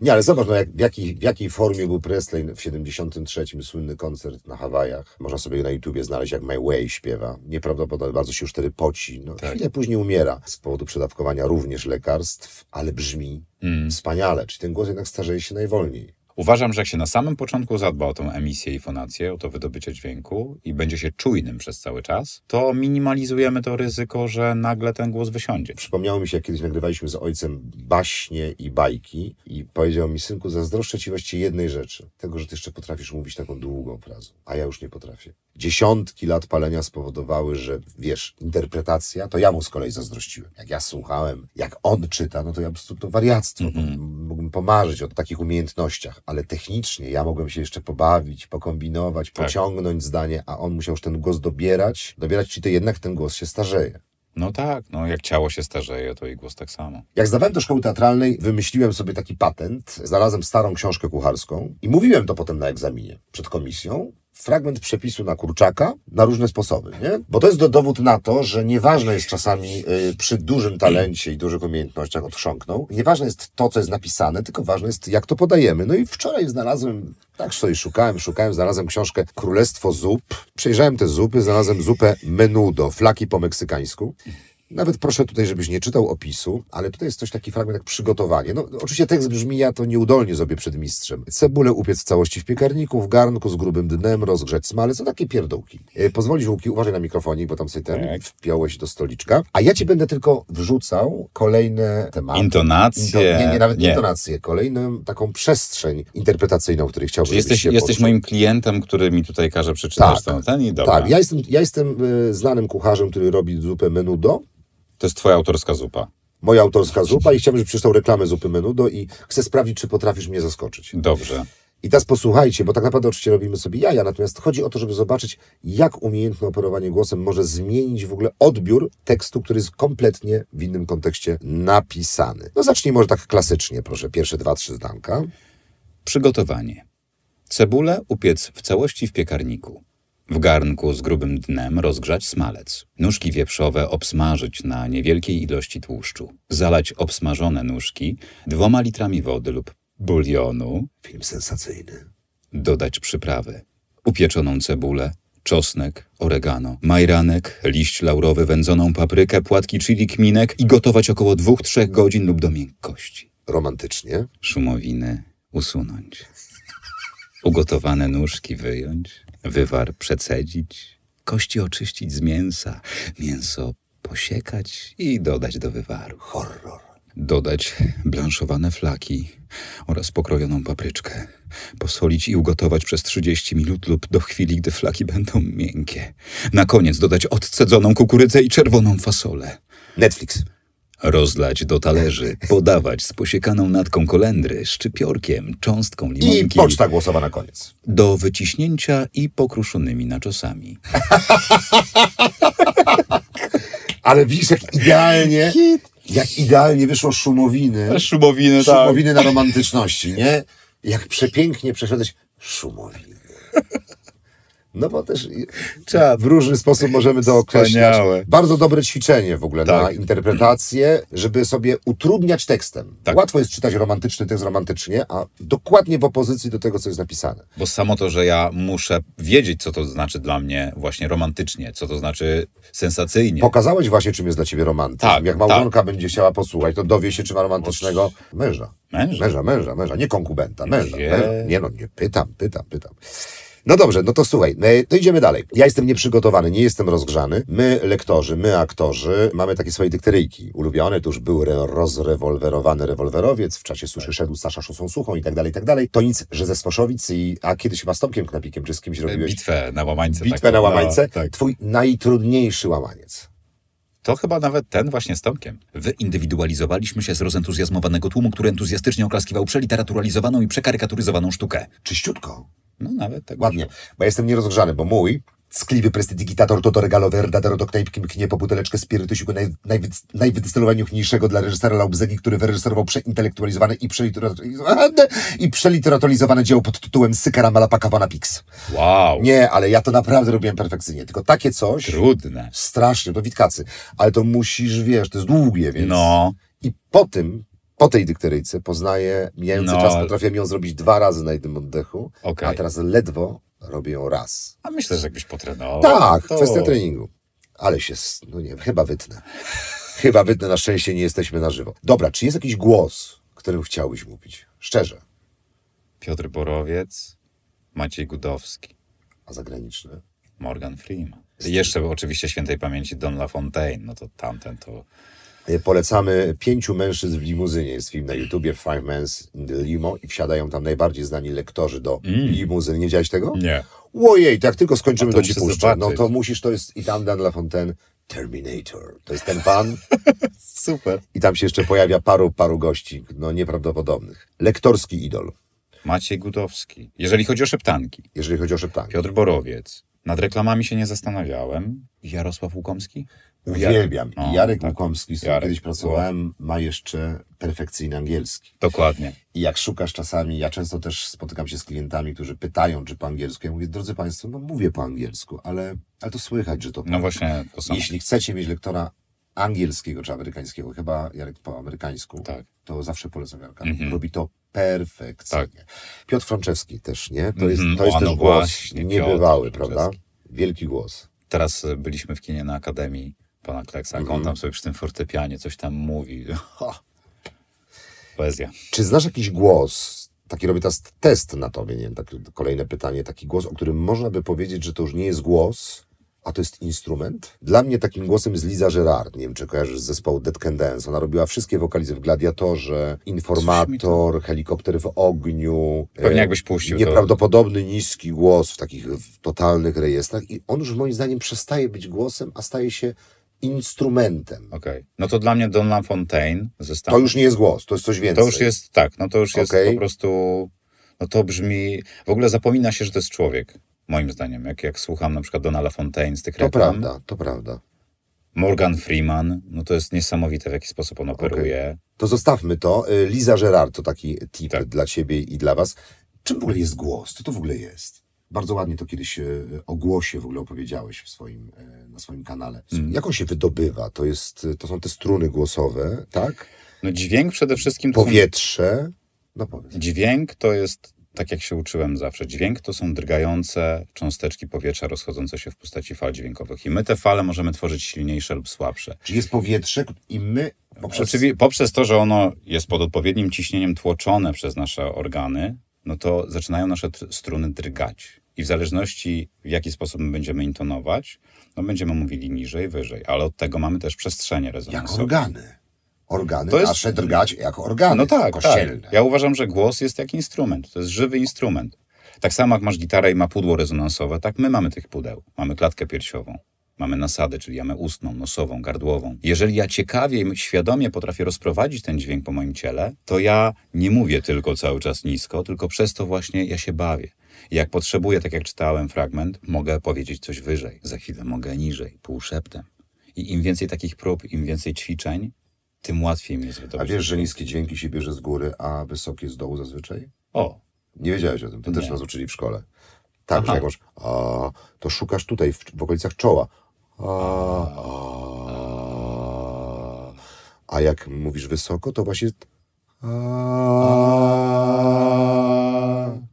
Speaker 2: Nie, ale zobacz, no jak, w, jakiej, w jakiej formie był Presley w 73. słynny koncert na Hawajach. Można sobie na YouTubie znaleźć, jak My Way śpiewa. Nieprawdopodobnie, bardzo się już wtedy poci. No,
Speaker 1: Tak.
Speaker 2: Chwilę później umiera z powodu przedawkowania również lekarstw, ale brzmi
Speaker 1: Mm.
Speaker 2: wspaniale. Czyli ten głos jednak starzeje się najwolniej.
Speaker 1: Uważam, że jak się na samym początku zadba o tą emisję i fonację, o to wydobycie dźwięku i będzie się czujnym przez cały czas, to minimalizujemy to ryzyko, że nagle ten głos wysiądzie.
Speaker 2: Przypomniało mi się, jak kiedyś nagrywaliśmy z ojcem baśnie i bajki i powiedział mi, synku, zazdroszczę ci właściwie jednej rzeczy. Tego, że ty jeszcze potrafisz mówić taką długą frazę, a ja już nie potrafię. Dziesiątki lat palenia spowodowały, że wiesz, interpretacja, to ja mu z kolei zazdrościłem. Jak ja słuchałem, jak on czyta, no to ja po prostu to wariactwo. Mógłbym pomarzyć o takich umiejętnościach, ale technicznie ja mogłem się jeszcze pobawić, pokombinować,
Speaker 1: Tak.
Speaker 2: pociągnąć zdanie, a on musiał już ten głos dobierać. Dobierać, czy to jednak ten głos się starzeje.
Speaker 1: No tak, no jak ciało się starzeje, to i głos tak samo.
Speaker 2: Jak zdawałem do szkoły teatralnej, wymyśliłem sobie taki patent. Znalazłem starą książkę kucharską i mówiłem to potem na egzaminie przed komisją. Fragment przepisu na kurczaka na różne sposoby, nie? Bo to jest do, dowód na to, że nieważne jest czasami y, przy dużym talencie i dużych umiejętnościach odchrząknął, nieważne jest to, co jest napisane, tylko ważne jest, jak to podajemy. No i wczoraj znalazłem, tak sobie szukałem, szukałem, znalazłem książkę Królestwo Zup. Przejrzałem te zupy, znalazłem zupę menudo, flaki po meksykańsku. Nawet proszę tutaj, żebyś nie czytał opisu, ale tutaj jest coś taki fragment jak przygotowanie. No, oczywiście tekst brzmi, ja to nieudolnie zrobię przed mistrzem. Cebulę upiec w całości w piekarniku, w garnku z grubym dnem, rozgrzać smalec, no takie pierdółki. E, pozwolisz, Łuki, uważaj na mikrofonik, bo tam sobie ten
Speaker 1: Tak.
Speaker 2: wpiąłeś do stoliczka. A ja ci będę tylko wrzucał kolejne tematy.
Speaker 1: Intonacje.
Speaker 2: Into- nie, nie, nawet
Speaker 1: Nie.
Speaker 2: intonację. Kolejną taką przestrzeń interpretacyjną, w której chciałbym,
Speaker 1: Czy jesteś, jesteś moim klientem, który mi tutaj każe przeczytać
Speaker 2: Tak.
Speaker 1: ten, ten i dobra.
Speaker 2: Tak, ja jestem, ja jestem e, znanym kucharzem, który robi zupę menudo.
Speaker 1: To jest twoja autorska zupa.
Speaker 2: moja autorska zupa i chciałbym, żebyś przeczytał reklamę zupy menudo i chcę sprawdzić, czy potrafisz mnie zaskoczyć.
Speaker 1: Dobrze.
Speaker 2: I teraz posłuchajcie, bo tak naprawdę oczywiście robimy sobie jaja, natomiast chodzi o to, żeby zobaczyć, jak umiejętne operowanie głosem może zmienić w ogóle odbiór tekstu, który jest kompletnie w innym kontekście napisany. No zacznij może tak klasycznie, proszę, pierwsze dwa, trzy zdanka.
Speaker 3: Przygotowanie. Cebulę upiec w całości w piekarniku. W garnku z grubym dnem rozgrzać smalec. Nóżki wieprzowe obsmażyć na niewielkiej ilości tłuszczu. Zalać obsmażone nóżki dwoma litrami wody lub bulionu.
Speaker 2: Film sensacyjny.
Speaker 3: Dodać przyprawy. Upieczoną cebulę, czosnek, oregano, majranek, liść laurowy, wędzoną paprykę, płatki chili, kminek i gotować około 2-3 godzin lub do miękkości.
Speaker 2: Romantycznie.
Speaker 3: Szumowiny usunąć. Ugotowane nóżki wyjąć, wywar przecedzić, kości oczyścić z mięsa, mięso posiekać i dodać do wywaru.
Speaker 2: Horror.
Speaker 3: Dodać blanszowane flaki oraz pokrojoną papryczkę. Posolić i ugotować przez 30 minut lub do chwili, gdy flaki będą miękkie. Na koniec dodać odcedzoną kukurydzę i czerwoną fasolę.
Speaker 2: Netflix.
Speaker 3: Rozlać do talerzy, podawać z posiekaną natką kolendry, szczypiorkiem, cząstką
Speaker 2: I
Speaker 3: limonki
Speaker 2: poczta głosowa na koniec.
Speaker 3: do wyciśnięcia i pokruszonymi naczosami.
Speaker 2: Ale widzisz, jak idealnie, jak idealnie wyszło szumowiny.
Speaker 1: Szumowiny,
Speaker 2: Szumowiny na romantyczności, nie? Jak przepięknie przeszedłeś szumowiny. No bo też
Speaker 1: Czad.
Speaker 2: w różny sposób możemy to określać.
Speaker 1: Wspaniałe.
Speaker 2: Bardzo dobre ćwiczenie w ogóle na
Speaker 1: Tak.
Speaker 2: interpretację, żeby sobie utrudniać tekstem.
Speaker 1: Tak.
Speaker 2: Łatwo jest czytać romantyczny tekst romantycznie, a dokładnie w opozycji do tego, co jest napisane.
Speaker 1: Bo samo to, że ja muszę wiedzieć, co to znaczy dla mnie właśnie romantycznie, co to znaczy sensacyjnie.
Speaker 2: Pokazałeś właśnie, czym jest dla ciebie romantyzm.
Speaker 1: Tak,
Speaker 2: Jak małżonka będzie chciała posłuchać, to dowie się, czy ma romantycznego męża.
Speaker 1: Męża.
Speaker 2: Męża, męża, męża. Nie konkubenta, męża.
Speaker 1: Gdzie?
Speaker 2: męża. Nie no, nie, pytam, pytam, pytam. No dobrze, no to słuchaj, e, to idziemy dalej. Ja jestem nieprzygotowany, nie jestem rozgrzany. My, lektorzy, my, aktorzy, mamy takie swoje dykteryjki ulubione. To już był re- rozrewolwerowany rewolwerowiec, w czasie suszy szedł Sasza Szosą Suchą i tak dalej, i tak dalej. To nic, że ze Swoszowic i... A kiedyś chyba z Tomkiem Knapikiem czy z kimś robiłeś
Speaker 1: Bitwę na łamańce.
Speaker 2: bitwę
Speaker 1: taką,
Speaker 2: na łamańce.
Speaker 1: No, tak.
Speaker 2: Twój najtrudniejszy łamaniec.
Speaker 1: To chyba nawet ten właśnie z Tomkiem.
Speaker 3: Wyindywidualizowaliśmy się z rozentuzjazmowanego tłumu, który entuzjastycznie oklaskiwał przeliteraturalizowaną i przekarykaturyzowaną sztukę.
Speaker 2: Czyściutko.
Speaker 1: No nawet tak.
Speaker 2: Ładnie, bo ja jestem nierozgrzany, bo mój ckliwy prestidigitator to regalo verdadero do knajpki mknie po buteleczkę spirytusiku naj, najwy- najwydystylowaniejszego dla reżysera Laubzegi, który wyreżyserował przeintelektualizowane i przeliteraturalizowane, i przeliteraturalizowane dzieło pod tytułem Sykara Malapakawana Pix.
Speaker 1: Wow.
Speaker 2: Nie, ale ja to naprawdę robiłem perfekcyjnie, tylko takie coś...
Speaker 1: Trudne.
Speaker 2: Strasznie, to witkacy. Ale to musisz, wiesz, to jest długie, więc...
Speaker 1: No.
Speaker 2: I po tym, po tej dykteryjce poznaję, mijający
Speaker 1: No.
Speaker 2: czas potrafiłem ją zrobić dwa razy na jednym oddechu,
Speaker 1: Okej.
Speaker 2: a teraz ledwo robię ją raz.
Speaker 1: A myślę, że jakbyś potrenował.
Speaker 2: tak,
Speaker 1: to...
Speaker 2: kwestia treningu. Ale się, no nie, chyba wytnę. chyba wytnę, na szczęście nie jesteśmy na żywo. Dobra, czy jest jakiś głos, którym chciałbyś mówić? Szczerze.
Speaker 1: Piotr Borowiec, Maciej Gudowski,
Speaker 2: A zagraniczny?
Speaker 1: Morgan Freeman. Jeszcze oczywiście świętej pamięci Don LaFontaine. No to tamten to...
Speaker 2: E, Polecamy Pięciu mężczyzn w limuzynie. Jest film na YouTubie Five Men's in the Limo i wsiadają tam najbardziej znani lektorzy do limuzyn. Nie widziałeś tego?
Speaker 1: Nie.
Speaker 2: Ojej, jak tylko skończymy,
Speaker 1: to
Speaker 2: to ci puszczę.
Speaker 1: zobaczyć.
Speaker 2: No to musisz, to jest i tam Dan LaFontaine, Terminator. To jest ten pan
Speaker 1: Super.
Speaker 2: i tam się jeszcze pojawia paru, paru gości, no nieprawdopodobnych. Lektorski idol,
Speaker 1: Maciej Gudowski. Jeżeli chodzi o szeptanki.
Speaker 2: jeżeli chodzi o szeptanie.
Speaker 1: Piotr Borowiec. Nad reklamami się nie zastanawiałem. Jarosław Łukomski?
Speaker 2: Uwielbiam.
Speaker 1: No,
Speaker 2: I Jarek
Speaker 1: tak.
Speaker 2: Łukomski, z którym
Speaker 1: Jarek.
Speaker 2: kiedyś pracowałem, ma jeszcze perfekcyjny angielski.
Speaker 1: Dokładnie.
Speaker 2: I jak szukasz czasami, ja często też spotykam się z klientami, którzy pytają, czy po angielsku. Ja mówię, drodzy Państwo, no mówię po angielsku, ale, ale to słychać, że to
Speaker 1: No właśnie, to samo.
Speaker 2: Jeśli chcecie mieć lektora angielskiego czy amerykańskiego, chyba Jarek po amerykańsku,
Speaker 1: Tak.
Speaker 2: to zawsze polecam Jarka.
Speaker 1: Mhm.
Speaker 2: Robi to perfekcyjnie. Piotr Franczewski też, nie? To jest,
Speaker 1: Mhm.
Speaker 2: to jest
Speaker 1: O, no
Speaker 2: też głos
Speaker 1: właśnie,
Speaker 2: niebywały,
Speaker 1: Piotr
Speaker 2: prawda? Wielki głos.
Speaker 1: Teraz y, byliśmy w kinie na Akademii pana Kleksa. Jak
Speaker 2: Mhm.
Speaker 1: on tam sobie przy tym fortepianie coś tam mówi. Ha. Poezja.
Speaker 2: Czy znasz jakiś głos, taki robię teraz test na tobie, nie wiem, tak, kolejne pytanie, taki głos, o którym można by powiedzieć, że to już nie jest głos, a to jest instrument? Dla mnie takim głosem jest Liza Gerard, nie wiem, czy kojarzysz z zespołu Dead Can Dance. Ona robiła wszystkie wokalizy w Gladiatorze, Informator, Helikopter w ogniu.
Speaker 1: Pewnie
Speaker 2: e,
Speaker 1: jakbyś puścił to-
Speaker 2: Nieprawdopodobny, niski głos w takich w totalnych rejestrach i on już moim zdaniem przestaje być głosem, a staje się instrumentem.
Speaker 1: Okej. No to dla mnie Don LaFontaine ze Stanów.
Speaker 2: To już nie jest głos, to jest coś więcej.
Speaker 1: To już jest, tak, no to już jest
Speaker 2: Okej.
Speaker 1: po prostu, no to brzmi, w ogóle zapomina się, że to jest człowiek, moim zdaniem. Jak, jak słucham na przykład Dona LaFontaine z tych
Speaker 2: To
Speaker 1: reklam.
Speaker 2: prawda, to prawda.
Speaker 1: Morgan Freeman, no to jest niesamowite, w jaki sposób on operuje.
Speaker 2: To zostawmy to. Y, Liza Gerard to taki tip
Speaker 1: Tak.
Speaker 2: dla ciebie i dla was. Czym w ogóle jest głos? Co to w ogóle jest? Bardzo ładnie to kiedyś y, o głosie w ogóle opowiedziałeś w swoim, y, na swoim kanale.
Speaker 1: Mm.
Speaker 2: Jak on się wydobywa? To, jest, to są te struny głosowe, tak?
Speaker 1: No dźwięk przede wszystkim
Speaker 2: Powietrze. No powiedz.
Speaker 1: Dźwięk to jest, tak jak się uczyłem zawsze, dźwięk to są drgające cząsteczki powietrza rozchodzące się w postaci fal dźwiękowych. I my te fale możemy tworzyć silniejsze lub słabsze.
Speaker 2: Czy jest powietrze i my poprzez...
Speaker 1: Poprzez to, że ono jest pod odpowiednim ciśnieniem tłoczone przez nasze organy, no to zaczynają nasze tr- struny drgać. I w zależności w jaki sposób my będziemy intonować, no będziemy mówili niżej, wyżej. Ale od tego mamy też przestrzenie
Speaker 2: Jak
Speaker 1: rezonansowe.
Speaker 2: organy. Organy
Speaker 1: To jest-
Speaker 2: nasze drgać jak organy
Speaker 1: No tak,
Speaker 2: kościelne.
Speaker 1: tak. Ja uważam, że głos jest jak instrument. To jest żywy instrument. Tak samo jak masz gitarę i ma pudło rezonansowe, tak my mamy tych pudeł. Mamy klatkę piersiową. Mamy nasadę, czyli jamę ustną, nosową, gardłową. Jeżeli ja ciekawie i świadomie potrafię rozprowadzić ten dźwięk po moim ciele, to ja nie mówię tylko cały czas nisko, tylko przez to właśnie ja się bawię. Jak potrzebuję, tak jak czytałem fragment, mogę powiedzieć coś wyżej, za chwilę mogę niżej, półszeptem. I im więcej takich prób, im więcej ćwiczeń, tym łatwiej mi jest
Speaker 2: A
Speaker 1: wydobyć.
Speaker 2: wiesz, że niskie dźwięki się bierze z góry, a wysokie z dołu zazwyczaj?
Speaker 1: O,
Speaker 2: Nie wiedziałeś o tym, to też nas uczyli w szkole. Tak,
Speaker 1: Aha.
Speaker 2: że jak masz, a, to szukasz tutaj, w, w okolicach czoła. A, a, a jak mówisz wysoko, to właśnie... A,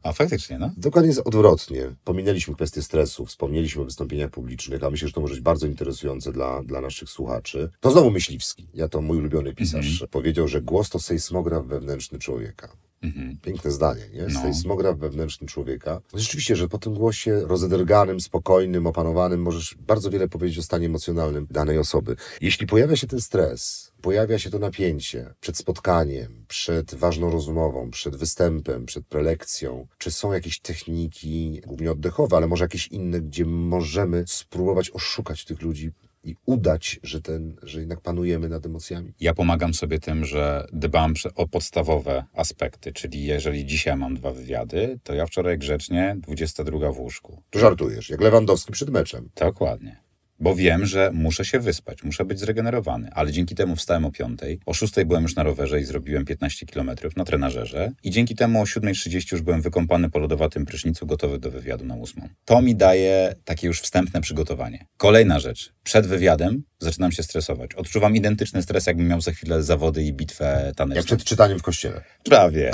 Speaker 1: a faktycznie, no.
Speaker 2: Dokładnie jest odwrotnie. Pominęliśmy kwestię stresu, wspomnieliśmy o wystąpieniach publicznych, a myślę, że to może być bardzo interesujące dla, dla naszych słuchaczy. To znowu Myśliwski, ja to mój ulubiony pisarz, powiedział, że głos to sejsmograf wewnętrzny człowieka.
Speaker 1: Mhm.
Speaker 2: Piękne zdanie, nie? Z
Speaker 1: No.
Speaker 2: tej smogra wewnętrznym człowieka. Rzeczywiście, że po tym głosie rozederganym, spokojnym, opanowanym możesz bardzo wiele powiedzieć o stanie emocjonalnym danej osoby. Jeśli pojawia się ten stres, pojawia się to napięcie przed spotkaniem, przed ważną rozmową, przed występem, przed prelekcją, czy są jakieś techniki, głównie oddechowe, ale może jakieś inne, gdzie możemy spróbować oszukać tych ludzi i udać, że, ten, że jednak panujemy nad emocjami?
Speaker 1: Ja pomagam sobie tym, że dbam o podstawowe aspekty, czyli jeżeli dzisiaj mam dwa wywiady, to ja wczoraj grzecznie 22 w łóżku.
Speaker 2: Tu żartujesz, jak Lewandowski przed meczem.
Speaker 1: Dokładnie. Bo wiem, że muszę się wyspać, muszę być zregenerowany, ale dzięki temu wstałem o 5, o 6 byłem już na rowerze i zrobiłem 15 km na trenażerze i dzięki temu o 7.30 już byłem wykąpany po lodowatym prysznicu, gotowy do wywiadu na 8. To mi daje takie już wstępne przygotowanie. Kolejna rzecz. Przed wywiadem zaczynam się stresować. Odczuwam identyczny stres, jakbym miał za chwilę zawody i bitwę
Speaker 2: Jak
Speaker 1: taneczną.
Speaker 2: przed czytaniem w kościele.
Speaker 1: Prawie.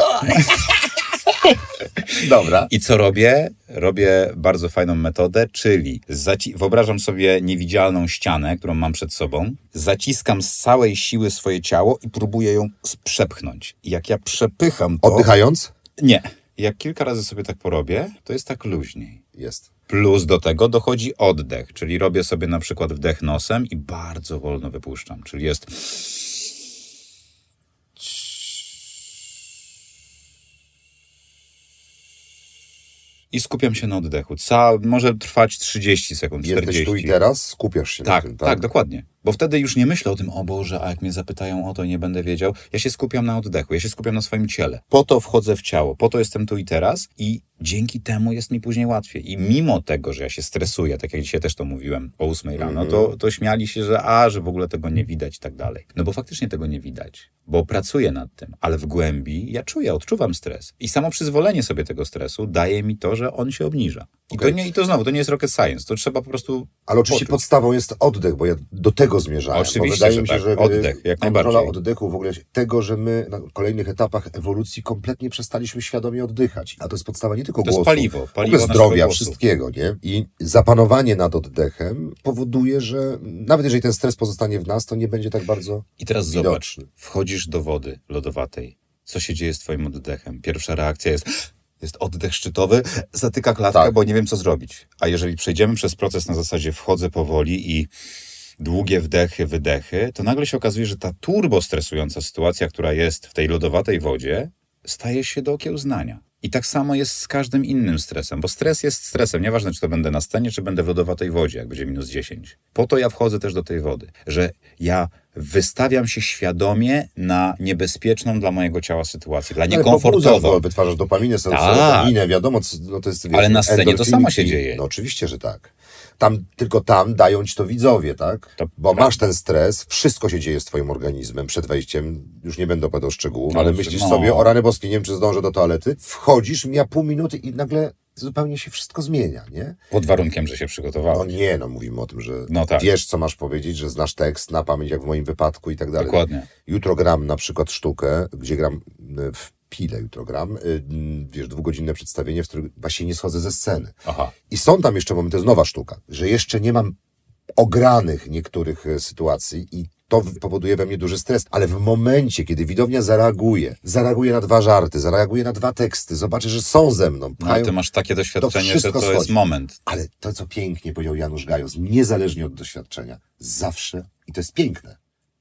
Speaker 2: Dobra.
Speaker 1: I co robię? Robię bardzo fajną metodę, czyli wyobrażam sobie niewidzialną ścianę, którą mam przed sobą, zaciskam z całej siły swoje ciało i próbuję ją przepchnąć. I jak ja przepycham to...
Speaker 2: Oddychając?
Speaker 1: Nie. Jak kilka razy sobie tak porobię, to jest tak luźniej.
Speaker 2: Jest.
Speaker 1: Plus do tego dochodzi oddech, czyli robię sobie na przykład wdech nosem i bardzo wolno wypuszczam, czyli jest... I skupiam się na oddechu. Ca może trwać 30 sekund, 40.
Speaker 2: Jesteś tu i teraz, skupiasz się
Speaker 1: Tak,
Speaker 2: na tym,
Speaker 1: tak,
Speaker 2: tak?
Speaker 1: dokładnie. Bo wtedy już nie myślę o tym, o Boże, a jak mnie zapytają o to, nie będę wiedział. Ja się skupiam na oddechu, ja się skupiam na swoim ciele. Po to wchodzę w ciało, po to jestem tu i teraz i dzięki temu jest mi później łatwiej. I mimo tego, że ja się stresuję, tak jak dzisiaj też to mówiłem o 8 rano,
Speaker 2: Mhm.
Speaker 1: to, to śmiali się, że a, że w ogóle tego nie widać i tak dalej. No bo faktycznie tego nie widać, bo pracuję nad tym, ale w głębi ja czuję, odczuwam stres. I samo przyzwolenie sobie tego stresu daje mi to, że on się obniża. I,
Speaker 2: Okej.
Speaker 1: to, nie, I to znowu, to nie jest rocket science, to trzeba po prostu
Speaker 2: Ale oczywiście
Speaker 1: poczuć.
Speaker 2: podstawą jest oddech, bo ja do tego zmierzałem.
Speaker 1: Oczywiście,
Speaker 2: wydaje
Speaker 1: że
Speaker 2: mi się,
Speaker 1: tak.
Speaker 2: że
Speaker 1: Oddech, jak
Speaker 2: kontrola oddechu, w ogóle tego, że my na kolejnych etapach ewolucji kompletnie przestaliśmy świadomie oddychać. A to jest podstawa nie tylko
Speaker 1: To jest
Speaker 2: głosu,
Speaker 1: paliwo,
Speaker 2: ogóle
Speaker 1: paliwo naszego
Speaker 2: zdrowia,
Speaker 1: głosu.
Speaker 2: wszystkiego, nie? I zapanowanie nad oddechem powoduje, że nawet jeżeli ten stres pozostanie w nas, to nie będzie tak bardzo
Speaker 1: I teraz
Speaker 2: widoczny.
Speaker 1: zobacz, wchodzisz do wody lodowatej. Co się dzieje z twoim oddechem? Pierwsza reakcja jest, jest oddech szczytowy, zatyka klatkę,
Speaker 2: Tak.
Speaker 1: bo nie wiem, co zrobić. A jeżeli przejdziemy przez proces na zasadzie wchodzę powoli i długie wdechy, wydechy, to nagle się okazuje, że ta turbo stresująca sytuacja, która jest w tej lodowatej wodzie, staje się do okiełznania. I tak samo jest z każdym innym stresem, bo stres jest stresem. Nieważne, czy to będę na scenie, czy będę w lodowatej wodzie, jak będzie minus 10. Po to ja wchodzę też do tej wody, że ja wystawiam się świadomie na niebezpieczną dla mojego ciała sytuację, dla
Speaker 2: Ale
Speaker 1: niekomfortową.
Speaker 2: bo wytwarzasz dopaminę,
Speaker 1: Tak.
Speaker 2: serotoninę, wiadomo, co- no to jest...
Speaker 1: Ale na scenie to samo się dzieje.
Speaker 2: No oczywiście, że tak. Tam, tylko tam dają ci to widzowie, tak?
Speaker 1: To
Speaker 2: bo
Speaker 1: prawda.
Speaker 2: masz ten stres, wszystko się dzieje z twoim organizmem przed wejściem, już nie będę opowiadał szczegółów,
Speaker 1: No,
Speaker 2: ale myślisz
Speaker 1: no.
Speaker 2: sobie, o rany boskie, nie wiem, czy zdążę do toalety, wchodzisz, mija pół minuty i nagle zupełnie się wszystko zmienia, nie?
Speaker 1: Pod warunkiem, że się
Speaker 2: No
Speaker 1: przygotowałem.
Speaker 2: nie, no mówimy o tym, że
Speaker 1: No tak.
Speaker 2: wiesz, co masz powiedzieć, że znasz tekst na pamięć, jak w moim wypadku i tak dalej.
Speaker 1: Dokładnie.
Speaker 2: Jutro gram na przykład sztukę, gdzie gram y, w Pile jutro gram, y, mm, wiesz, dwugodzinne przedstawienie, w którym właśnie nie schodzę ze sceny.
Speaker 1: Aha.
Speaker 2: I są tam jeszcze momenty, to jest nowa sztuka, że jeszcze nie mam ogranych niektórych e, sytuacji i to powoduje we mnie duży stres, ale w momencie, kiedy widownia zareaguje, zareaguje na dwa żarty, zareaguje na dwa teksty, zobaczy, że są ze mną,
Speaker 1: No,
Speaker 2: pchają,
Speaker 1: ale ty masz takie doświadczenie, że
Speaker 2: wszystko
Speaker 1: to jest
Speaker 2: schodzi.
Speaker 1: moment.
Speaker 2: ale to, co pięknie powiedział Janusz Gajos, niezależnie od doświadczenia, zawsze, i to jest piękne,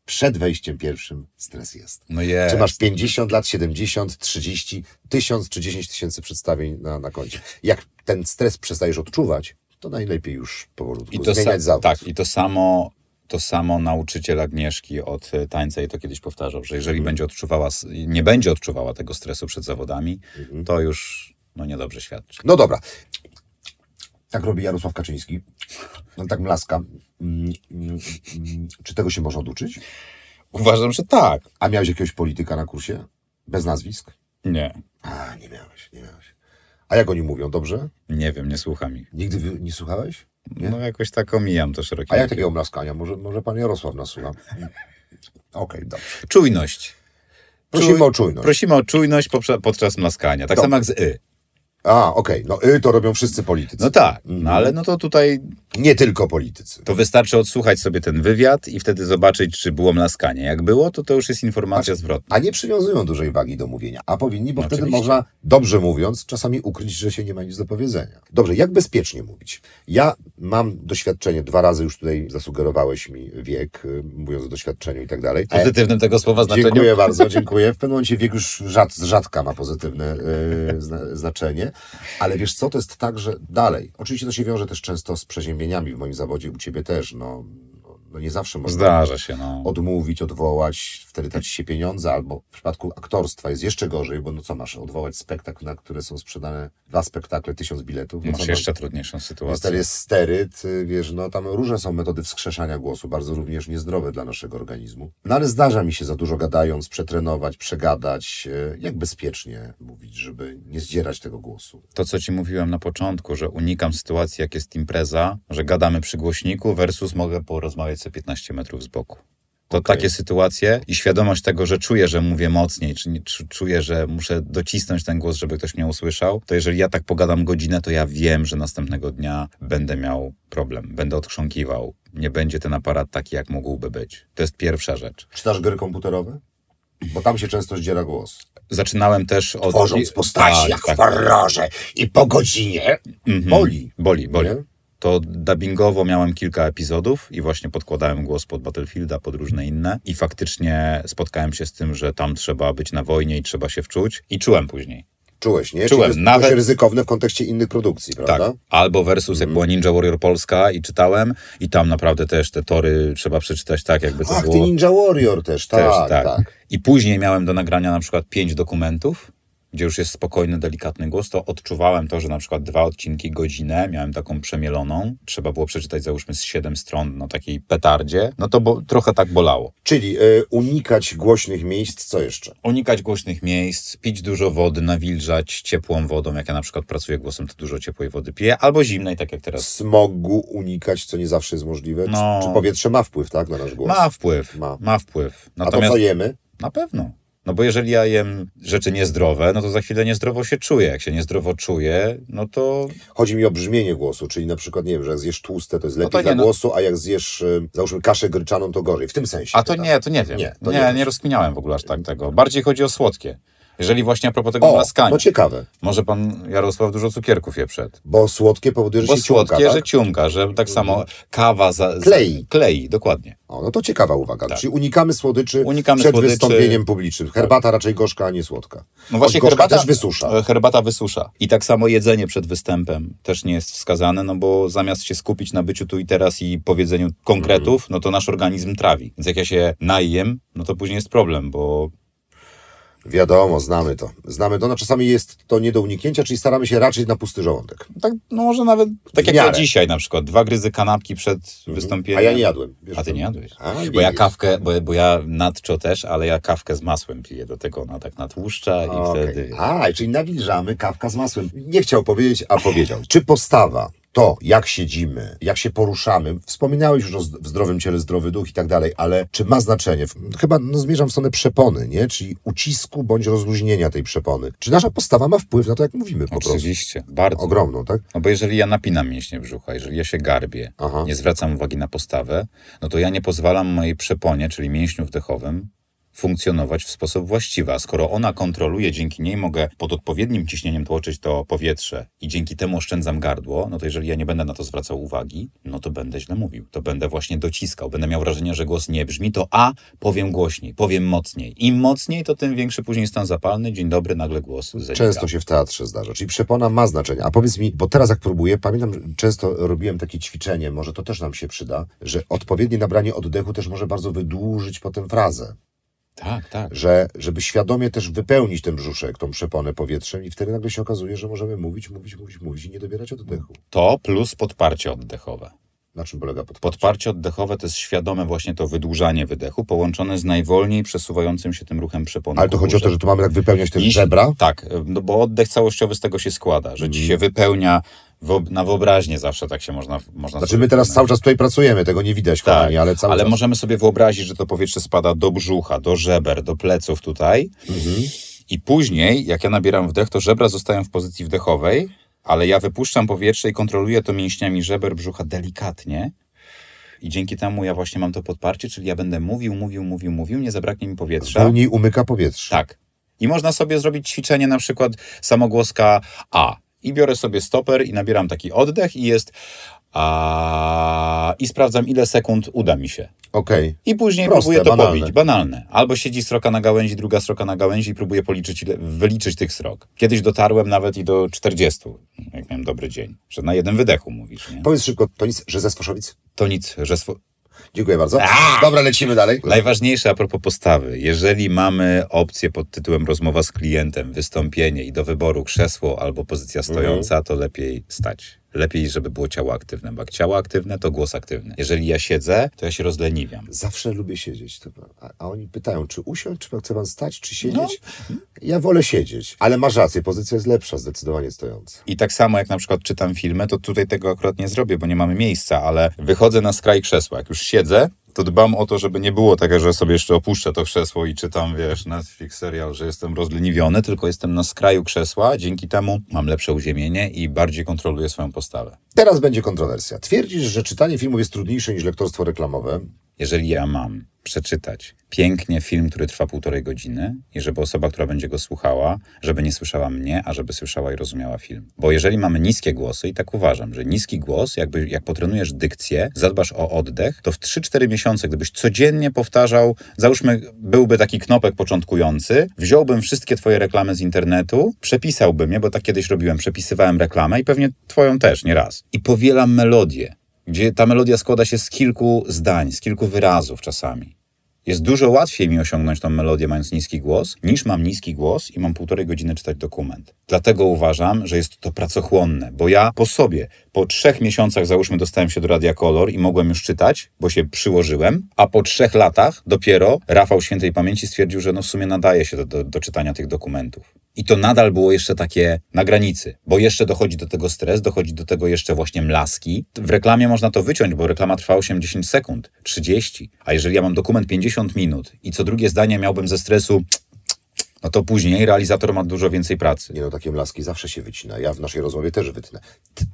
Speaker 2: przed wejściem pierwszym stres jest.
Speaker 1: No jest.
Speaker 2: Czy masz 50 lat, 70, 30, 1000 czy 10 tysięcy przedstawień na, na koncie. Jak ten stres przestajesz odczuwać, to najlepiej już powolutku
Speaker 1: I to,
Speaker 2: zmieniać zawód.
Speaker 1: tak, i to samo, to samo nauczyciel Agnieszki od e, tańca i to kiedyś powtarzał, że jeżeli będzie odczuwała, nie będzie odczuwała tego stresu przed zawodami, to już no niedobrze świadczy.
Speaker 2: No dobra. Tak robi Jarosław Kaczyński. On tak mlaska. Mm. Czy tego się można oduczyć?
Speaker 1: Uważam, że tak.
Speaker 2: A miałeś jakiegoś polityka na kursie? Bez nazwisk?
Speaker 1: Nie,
Speaker 2: A, nie miałeś, nie miałeś. A jak oni mówią, dobrze?
Speaker 1: nie wiem, nie słucham ich.
Speaker 2: Nigdy nie słuchałeś? Nie?
Speaker 1: No jakoś tak omijam to szerokie.
Speaker 2: A jak takiego mlaskania? Może, może pan Jarosław nas słucha? Okej, dobrze.
Speaker 1: Czujność.
Speaker 2: Prosimy
Speaker 1: Czuj-
Speaker 2: o czujność.
Speaker 1: Prosimy o czujność podczas mlaskania. Tak samo jak z y.
Speaker 2: A, okej, no y to robią wszyscy politycy.
Speaker 1: No tak, no ale no to tutaj
Speaker 2: Nie tylko politycy.
Speaker 1: to wystarczy odsłuchać sobie ten wywiad i wtedy zobaczyć, czy było mlaskanie. Jak było, to to już jest informacja zwrotna.
Speaker 2: A nie przywiązują dużej wagi do mówienia. A powinni, bo
Speaker 1: No
Speaker 2: wtedy
Speaker 1: oczywiście.
Speaker 2: można, dobrze mówiąc, czasami ukryć, że się nie ma nic do powiedzenia. Dobrze, jak bezpiecznie mówić? Ja mam doświadczenie, dwa razy już tutaj zasugerowałeś mi wiek, y, mówiąc o doświadczeniu i tak dalej.
Speaker 1: W pozytywnym tego słowa znaczeniu.
Speaker 2: Dziękuję bardzo, dziękuję. W pewnym momencie wiek już rzad, z rzadka ma pozytywne y, zna, znaczenie, ale wiesz co, to jest tak, że dalej, oczywiście to się wiąże też często z przeziębieniami w moim zawodzie, u ciebie też, no, no, nie zawsze można
Speaker 1: Zdarza się, no.
Speaker 2: odmówić, odwołać, wtedy traci się pieniądze, albo w przypadku aktorstwa jest jeszcze gorzej, bo no co masz, odwołać spektakl, na które są sprzedane dwa spektakle, tysiąc biletów. No
Speaker 1: Masz jeszcze trudniejszą sytuację.
Speaker 2: jest steryt, wiesz, no tam różne są metody wskrzeszania głosu, bardzo również niezdrowe dla naszego organizmu. No ale zdarza mi się za dużo gadając, przetrenować, przegadać, y, jak bezpiecznie mówić, żeby nie zdzierać tego głosu.
Speaker 1: To, co ci mówiłem na początku, że unikam sytuacji, jak jest impreza, że gadamy przy głośniku versus mogę porozmawiać sobie 15 metrów z boku. To
Speaker 2: Okej.
Speaker 1: takie sytuacje i świadomość tego, że czuję, że mówię mocniej, czy, czy czuję, że muszę docisnąć ten głos, żeby ktoś mnie usłyszał, to jeżeli ja tak pogadam godzinę, to ja wiem, że następnego dnia będę miał problem, będę odchrząkiwał. Nie będzie ten aparat taki, jak mógłby być. To jest pierwsza rzecz.
Speaker 2: Czytasz gry komputerowe? Bo tam się często zdziera głos.
Speaker 1: Zaczynałem też od...
Speaker 2: Tworząc postaci
Speaker 1: Tak,
Speaker 2: jak
Speaker 1: tak.
Speaker 2: w horrorze i po godzinie
Speaker 1: Mhm.
Speaker 2: boli.
Speaker 1: Boli, boli.
Speaker 2: Nie?
Speaker 1: To dubbingowo miałem kilka epizodów i właśnie podkładałem głos pod Battlefielda, pod różne inne i faktycznie spotkałem się z tym, że tam trzeba być na wojnie i trzeba się wczuć i czułem później.
Speaker 2: Czułeś, nie?
Speaker 1: Czułem,
Speaker 2: Czyli to
Speaker 1: nawet-
Speaker 2: ryzykowne w kontekście innych produkcji, prawda?
Speaker 1: Tak. Albo versus jak była Ninja Warrior Polska i czytałem i tam naprawdę też te tory trzeba przeczytać tak, jakby to
Speaker 2: Ach, ty
Speaker 1: było...
Speaker 2: Ninja Warrior też,
Speaker 1: Też,
Speaker 2: tak, tak.
Speaker 1: I później miałem do nagrania na przykład pięć dokumentów, gdzie już jest spokojny, delikatny głos, to odczuwałem to, że na przykład dwa odcinki, godzinę, miałem taką przemieloną, trzeba było przeczytać załóżmy z siedem stron na takiej petardzie, no to bo, trochę tak bolało.
Speaker 2: Czyli y, unikać głośnych miejsc, co jeszcze?
Speaker 1: Unikać głośnych miejsc, pić dużo wody, nawilżać ciepłą wodą, jak ja na przykład pracuję głosem, to dużo ciepłej wody piję, albo zimnej, tak jak teraz.
Speaker 2: Smogu unikać, co nie zawsze jest możliwe. Czy-
Speaker 1: No.
Speaker 2: Czy, powietrze ma wpływ, tak, na nasz głos?
Speaker 1: Ma wpływ,
Speaker 2: Ma.
Speaker 1: ma, wpływ.
Speaker 2: A to
Speaker 1: Natomiast
Speaker 2: co jemy?
Speaker 1: Na pewno. No bo jeżeli ja jem rzeczy niezdrowe, no to za chwilę niezdrowo się czuję. Jak się niezdrowo czuję, no to
Speaker 2: Chodzi mi o brzmienie głosu, czyli na przykład, nie wiem, że jak zjesz tłuste, to jest
Speaker 1: No
Speaker 2: lepiej
Speaker 1: to nie,
Speaker 2: dla
Speaker 1: no-
Speaker 2: głosu, a jak zjesz, y, załóżmy, kaszę gryczaną, to gorzej. W tym sensie.
Speaker 1: A to nie, to nie wiem.
Speaker 2: Nie,
Speaker 1: Nie,
Speaker 2: to nie
Speaker 1: nie rozkminiałem w ogóle aż tak tego. Bardziej chodzi o słodkie. Jeżeli właśnie a propos tego
Speaker 2: O,
Speaker 1: mlaskania.
Speaker 2: no ciekawe,
Speaker 1: Może pan Jarosław dużo cukierków je przed.
Speaker 2: bo słodkie powoduje, że
Speaker 1: Bo
Speaker 2: się
Speaker 1: słodkie,
Speaker 2: tak?
Speaker 1: że ciumka, że tak samo kawa za, za,
Speaker 2: Klei.
Speaker 1: Klei, dokładnie.
Speaker 2: O, no to ciekawa uwaga.
Speaker 1: Tak.
Speaker 2: Czyli unikamy słodyczy
Speaker 1: Unikamy
Speaker 2: przed
Speaker 1: słodyczy.
Speaker 2: wystąpieniem publicznym. Herbata raczej gorzka, a nie słodka.
Speaker 1: No właśnie
Speaker 2: gorzka
Speaker 1: herbata
Speaker 2: też wysusza.
Speaker 1: e, Herbata wysusza. I tak samo jedzenie przed występem też nie jest wskazane, no bo zamiast się skupić na byciu tu i teraz i powiedzeniu konkretów,
Speaker 2: Mhm.
Speaker 1: no to nasz organizm trawi. Więc jak ja się najem, no to później jest problem, bo
Speaker 2: Wiadomo, znamy to. Znamy to. No czasami jest to nie do uniknięcia, czyli staramy się raczej na pusty żołądek.
Speaker 1: tak, no może nawet tak
Speaker 2: W
Speaker 1: jak ja dzisiaj na przykład, dwa gryzy kanapki przed wystąpieniem.
Speaker 2: A ja nie jadłem. Wiesz,
Speaker 1: A ty
Speaker 2: to-
Speaker 1: nie jadłeś?
Speaker 2: A,
Speaker 1: Bo ja
Speaker 2: widzisz.
Speaker 1: kawkę, bo, bo ja nadczo też, ale ja kawkę z masłem piję do tego, ona tak natłuszcza i
Speaker 2: Okej.
Speaker 1: wtedy...
Speaker 2: A, czyli nawilżamy kawka z masłem. Nie chciał powiedzieć, a powiedział. Czy postawa, to jak siedzimy, jak się poruszamy, wspominałeś już o w zdrowym ciele, zdrowy duch i tak dalej, ale czy ma znaczenie? Chyba no, zmierzam w stronę przepony, nie? Czyli ucisku bądź rozluźnienia tej przepony. Czy nasza postawa ma wpływ na to, jak mówimy po prostu?
Speaker 1: Oczywiście, bardzo.
Speaker 2: Ogromną, tak?
Speaker 1: No bo jeżeli ja napinam mięśnie brzucha, jeżeli ja się garbię,
Speaker 2: Aha.
Speaker 1: nie zwracam uwagi na postawę, no to ja nie pozwalam mojej przeponie, czyli mięśniu wdechowym, funkcjonować w sposób właściwy. A skoro ona kontroluje, dzięki niej mogę pod odpowiednim ciśnieniem tłoczyć to powietrze i dzięki temu oszczędzam gardło, no to jeżeli ja nie będę na to zwracał uwagi, no to będę źle mówił. To będę właśnie dociskał. Będę miał wrażenie, że głos nie brzmi, to A, powiem głośniej, powiem mocniej. Im mocniej, to tym większy później stan zapalny. Dzień dobry, nagle głos zanika.
Speaker 2: Często się w teatrze zdarza, czyli przepona ma znaczenie. A powiedz mi, bo teraz jak próbuję, pamiętam, często robiłem takie ćwiczenie, może to też nam się przyda, że odpowiednie nabranie oddechu też może bardzo wydłużyć potem frazę.
Speaker 1: Tak, tak.
Speaker 2: Że, żeby świadomie też wypełnić ten brzuszek, tą przeponę powietrzem i wtedy nagle się okazuje, że możemy mówić, mówić, mówić, mówić i nie dobierać oddechu.
Speaker 1: To plus podparcie oddechowe.
Speaker 2: Na czym polega podparcie?
Speaker 1: Podparcie oddechowe to jest świadome właśnie to wydłużanie wydechu, połączone z najwolniej przesuwającym się tym ruchem przepony.
Speaker 2: Ale to chodzi o to, że tu mamy tak wypełniać te żebra?
Speaker 1: Tak, no bo oddech całościowy z tego się składa, że ci się wypełnia na wyobraźnię zawsze tak się można można
Speaker 2: Znaczy my teraz cały czas tutaj pracujemy, tego nie widać,
Speaker 1: tak,
Speaker 2: kochani, ale cały
Speaker 1: ale
Speaker 2: czas.
Speaker 1: możemy sobie wyobrazić, że to powietrze spada do brzucha, do żeber, do pleców tutaj
Speaker 2: Mhm.
Speaker 1: I później, jak ja nabieram wdech, to żebra zostają w pozycji wdechowej, ale ja wypuszczam powietrze i kontroluję to mięśniami żeber brzucha delikatnie. I dzięki temu ja właśnie mam to podparcie, czyli ja będę mówił, mówił, mówił, mówił, nie zabraknie mi powietrza.
Speaker 2: Wolniej umyka powietrze.
Speaker 1: Tak. I można sobie zrobić ćwiczenie na przykład samogłoska A. I biorę sobie stoper i nabieram taki oddech i jest a i sprawdzam ile sekund uda mi się.
Speaker 2: Okej.
Speaker 1: I później
Speaker 2: Proste,
Speaker 1: próbuję to
Speaker 2: banalne.
Speaker 1: pobić. Banalne. Albo siedzi sroka na gałęzi, druga sroka na gałęzi i próbuję policzyć, ile, wyliczyć tych srok. Kiedyś dotarłem nawet i do 40, jak miałem dobry dzień. Że na jednym wydechu mówisz, nie?
Speaker 2: Powiedz szybko, to nic, że ze Sfoszowic?
Speaker 1: To nic, że swo...
Speaker 2: Dziękuję bardzo. Dobra, lecimy dalej.
Speaker 1: Najważniejsze a propos postawy. Jeżeli mamy opcję pod tytułem rozmowa z klientem, wystąpienie i do wyboru krzesło albo pozycja stojąca, to lepiej stać. Lepiej, żeby było ciało aktywne, bo jak ciało aktywne, to głos aktywny. Jeżeli ja siedzę, to ja się rozleniwiam.
Speaker 2: Zawsze lubię siedzieć. To, a, a oni pytają, czy usiąść, czy chce pan stać, czy siedzieć?
Speaker 1: No.
Speaker 2: Ja wolę siedzieć. Ale masz rację, pozycja jest lepsza, zdecydowanie stojąca.
Speaker 1: I tak samo jak na przykład czytam filmy, to tutaj tego akurat nie zrobię, bo nie mamy miejsca, ale wychodzę na skraj krzesła. Jak już siedzę, to dbam o to, żeby nie było tego, że sobie jeszcze opuszczę to krzesło i czytam, wiesz, Netflix serial, że jestem rozleniwiony, tylko jestem na skraju krzesła. Dzięki temu mam lepsze uziemienie i bardziej kontroluję swoją postawę.
Speaker 2: Teraz będzie kontrowersja. Twierdzisz, że czytanie filmów jest trudniejsze niż lektorstwo reklamowe.
Speaker 1: Jeżeli ja mam przeczytać pięknie film, który trwa półtorej godziny i żeby osoba, która będzie go słuchała, żeby nie słyszała mnie, a żeby słyszała i rozumiała film. Bo jeżeli mamy niskie głosy, i tak uważam, że niski głos, jakby jak potrenujesz dykcję, zadbasz o oddech, to w 3-4 miesiące, gdybyś codziennie powtarzał, załóżmy, byłby taki knopek początkujący, wziąłbym wszystkie twoje reklamy z internetu, przepisałbym je, bo tak kiedyś robiłem, przepisywałem reklamę i pewnie twoją też, nie raz. I powielam melodię, gdzie ta melodia składa się z kilku zdań, z kilku wyrazów czasami. Jest dużo łatwiej mi osiągnąć tą melodię, mając niski głos, niż mam niski głos i mam półtorej godziny czytać dokument. Dlatego uważam, że jest to pracochłonne, bo ja po sobie, po trzech miesiącach, załóżmy, dostałem się do Radia Kolor i mogłem już czytać, bo się przyłożyłem, a po trzech latach dopiero Rafał Świętej Pamięci stwierdził, że no w sumie nadaje się do, do, do czytania tych dokumentów. I to nadal było jeszcze takie na granicy, bo jeszcze dochodzi do tego stres, dochodzi do tego jeszcze właśnie mlaski. W reklamie można to wyciąć, bo reklama trwa 8-10 sekund, 30. A jeżeli ja mam dokument 50 minut i co drugie zdanie miałbym ze stresu, no to później realizator ma dużo więcej pracy.
Speaker 2: Nie no, takie mlaski zawsze się wycina. Ja w naszej rozmowie też wytnę.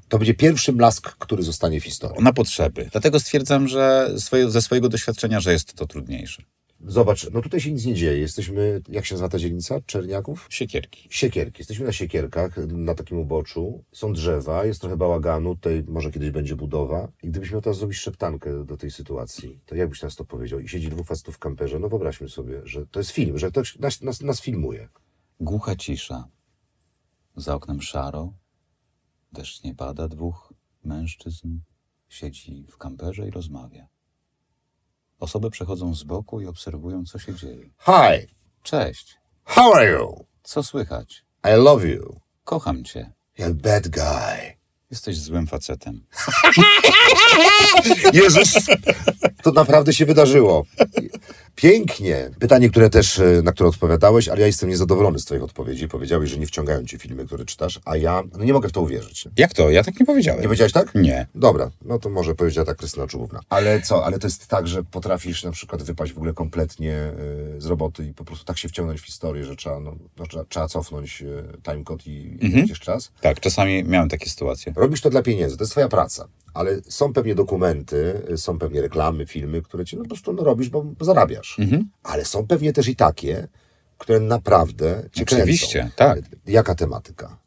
Speaker 2: To będzie pierwszy mlask, który zostanie w historii.
Speaker 1: Na potrzeby. Dlatego stwierdzam, że swoje, ze swojego doświadczenia, że jest to trudniejsze.
Speaker 2: Zobacz, no tutaj się nic nie dzieje. Jesteśmy, jak się nazywa ta dzielnica? Czerniaków?
Speaker 1: Siekierki.
Speaker 2: Siekierki. Jesteśmy na siekierkach, na takim uboczu. Są drzewa, jest trochę bałaganu, tutaj może kiedyś będzie budowa. I gdybyś miał teraz zrobić szeptankę do tej sytuacji, to jak byś nas to powiedział? I siedzi dwóch facetów w kamperze, no wyobraźmy sobie, że to jest film, że ktoś nas, nas, nas filmuje.
Speaker 3: Głucha cisza. Za oknem szaro. Deszcz nie pada. Dwóch mężczyzn siedzi w kamperze i rozmawia. Osoby przechodzą z boku i obserwują, co się dzieje.
Speaker 2: Hi,
Speaker 3: Cześć.
Speaker 2: how are you?
Speaker 3: Co słychać?
Speaker 2: I love you.
Speaker 3: Kocham cię.
Speaker 2: You're bad guy.
Speaker 1: Jesteś złym facetem.
Speaker 2: Jezus! To naprawdę się wydarzyło. Pięknie. Pytanie, które też, e, na które odpowiadałeś, ale ja jestem niezadowolony z twoich odpowiedzi. Powiedziałeś, że nie wciągają cię filmy, które czytasz, a ja no nie mogę w to uwierzyć.
Speaker 1: Jak to? Ja tak nie powiedziałem.
Speaker 2: Nie powiedziałeś tak?
Speaker 1: Nie.
Speaker 2: Dobra, no to może powiedziała tak Krystyna Czubówna. Ale co, ale to jest tak, że potrafisz na przykład wypaść w ogóle kompletnie y, z roboty i po prostu tak się wciągnąć w historię, że trzeba, no, no, trzeba, trzeba cofnąć y, timecode i, mhm. raz.
Speaker 1: Tak, czasami miałem takie sytuacje.
Speaker 2: Robisz to dla pieniędzy, to jest twoja praca. Ale są pewnie dokumenty, są pewnie reklamy, filmy, które ci no, po prostu no, robisz, bo, zarabiasz. Ale są pewnie też i takie, które naprawdę cię
Speaker 1: Oczywiście,
Speaker 2: kręcą.
Speaker 1: tak.
Speaker 2: Jaka tematyka?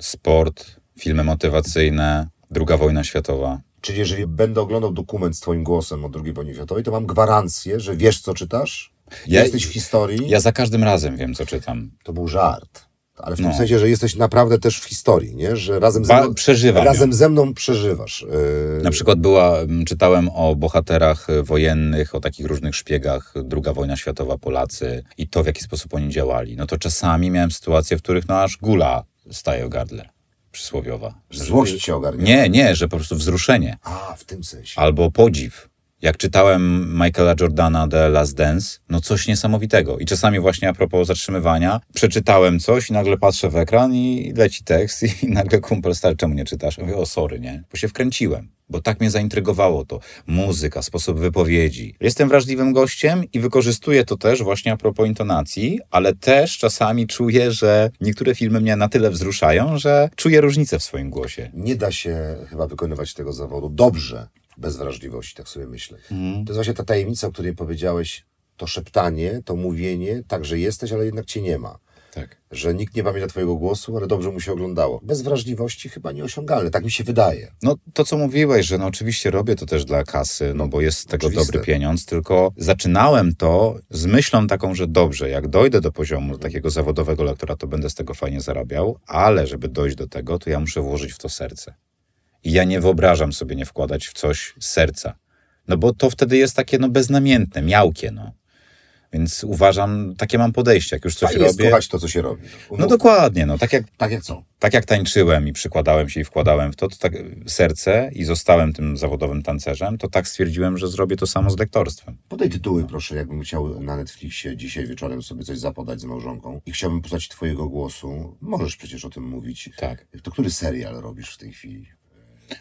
Speaker 1: Sport, filmy motywacyjne, druga wojna światowa.
Speaker 2: Czyli jeżeli będę oglądał dokument z twoim głosem o II wojnie światowej, to mam gwarancję, że wiesz, co czytasz?
Speaker 1: Ja-
Speaker 2: jesteś w historii?
Speaker 1: Ja za każdym razem wiem, co czytam.
Speaker 2: To był żart. Ale w
Speaker 1: No.
Speaker 2: tym sensie, że jesteś naprawdę też w historii, nie? Że razem ze mną,
Speaker 1: przeżywam
Speaker 2: razem
Speaker 1: ją.
Speaker 2: ze mną przeżywasz. Yy,
Speaker 1: Na przykład była, czytałem o bohaterach y, wojennych, o takich różnych szpiegach, druga wojna światowa, Polacy i to, w jaki sposób oni działali. No to czasami miałem sytuacje, w których no aż gula staje o gardle, przysłowiowa.
Speaker 2: Złość cię ogarnia.
Speaker 1: Nie, nie, że po prostu wzruszenie.
Speaker 2: A, w tym sensie.
Speaker 1: Albo podziw. Jak czytałem Michaela Jordana The Last Dance, no coś niesamowitego. I czasami właśnie a propos zatrzymywania, przeczytałem coś i nagle patrzę w ekran i leci tekst i nagle kumpel stary, czemu nie czytasz? Mówię, o sorry, nie? Bo się wkręciłem. Bo tak mnie zaintrygowało to. Muzyka, sposób wypowiedzi. Jestem wrażliwym gościem i wykorzystuję to też właśnie a propos intonacji, ale też czasami czuję, że niektóre filmy mnie na tyle wzruszają, że czuję różnicę w swoim głosie.
Speaker 2: Nie da się chyba wykonywać tego zawodu dobrze bez wrażliwości, tak sobie myślę.
Speaker 1: Mhm.
Speaker 2: To jest właśnie ta tajemnica, o której powiedziałeś, to szeptanie, to mówienie, tak, że jesteś, ale jednak cię nie ma.
Speaker 1: Tak.
Speaker 2: Że nikt nie pamięta twojego głosu, ale dobrze mu się oglądało. Bez wrażliwości chyba nieosiągalne, tak mi się wydaje.
Speaker 1: No to, co mówiłeś, że no oczywiście robię to też dla kasy, no bo jest z tego
Speaker 2: Oczywiste.
Speaker 1: dobry pieniądz, tylko zaczynałem to z myślą taką, że dobrze, jak dojdę do poziomu takiego zawodowego lektora, to będę z tego fajnie zarabiał, ale żeby dojść do tego, to ja muszę włożyć w to serce. I ja nie wyobrażam sobie nie wkładać w coś serca. No bo to wtedy jest takie no beznamiętne, miałkie, no. Więc uważam, takie mam podejście, jak już coś
Speaker 2: Fajnie jest
Speaker 1: robię.
Speaker 2: kochać to, co się robi.
Speaker 1: No dokładnie, no tak jak
Speaker 2: Tak jak co?
Speaker 1: tak jak tańczyłem i przykładałem się i wkładałem w to, to tak serce i zostałem tym zawodowym tancerzem, to tak stwierdziłem, że zrobię to samo z lektorstwem.
Speaker 2: Podaj tytuły, proszę, jakbym chciał na Netflixie dzisiaj wieczorem sobie coś zapodać z małżonką i chciałbym posłuchać twojego głosu. Możesz przecież o tym mówić.
Speaker 1: Tak.
Speaker 2: To który serial robisz w tej chwili?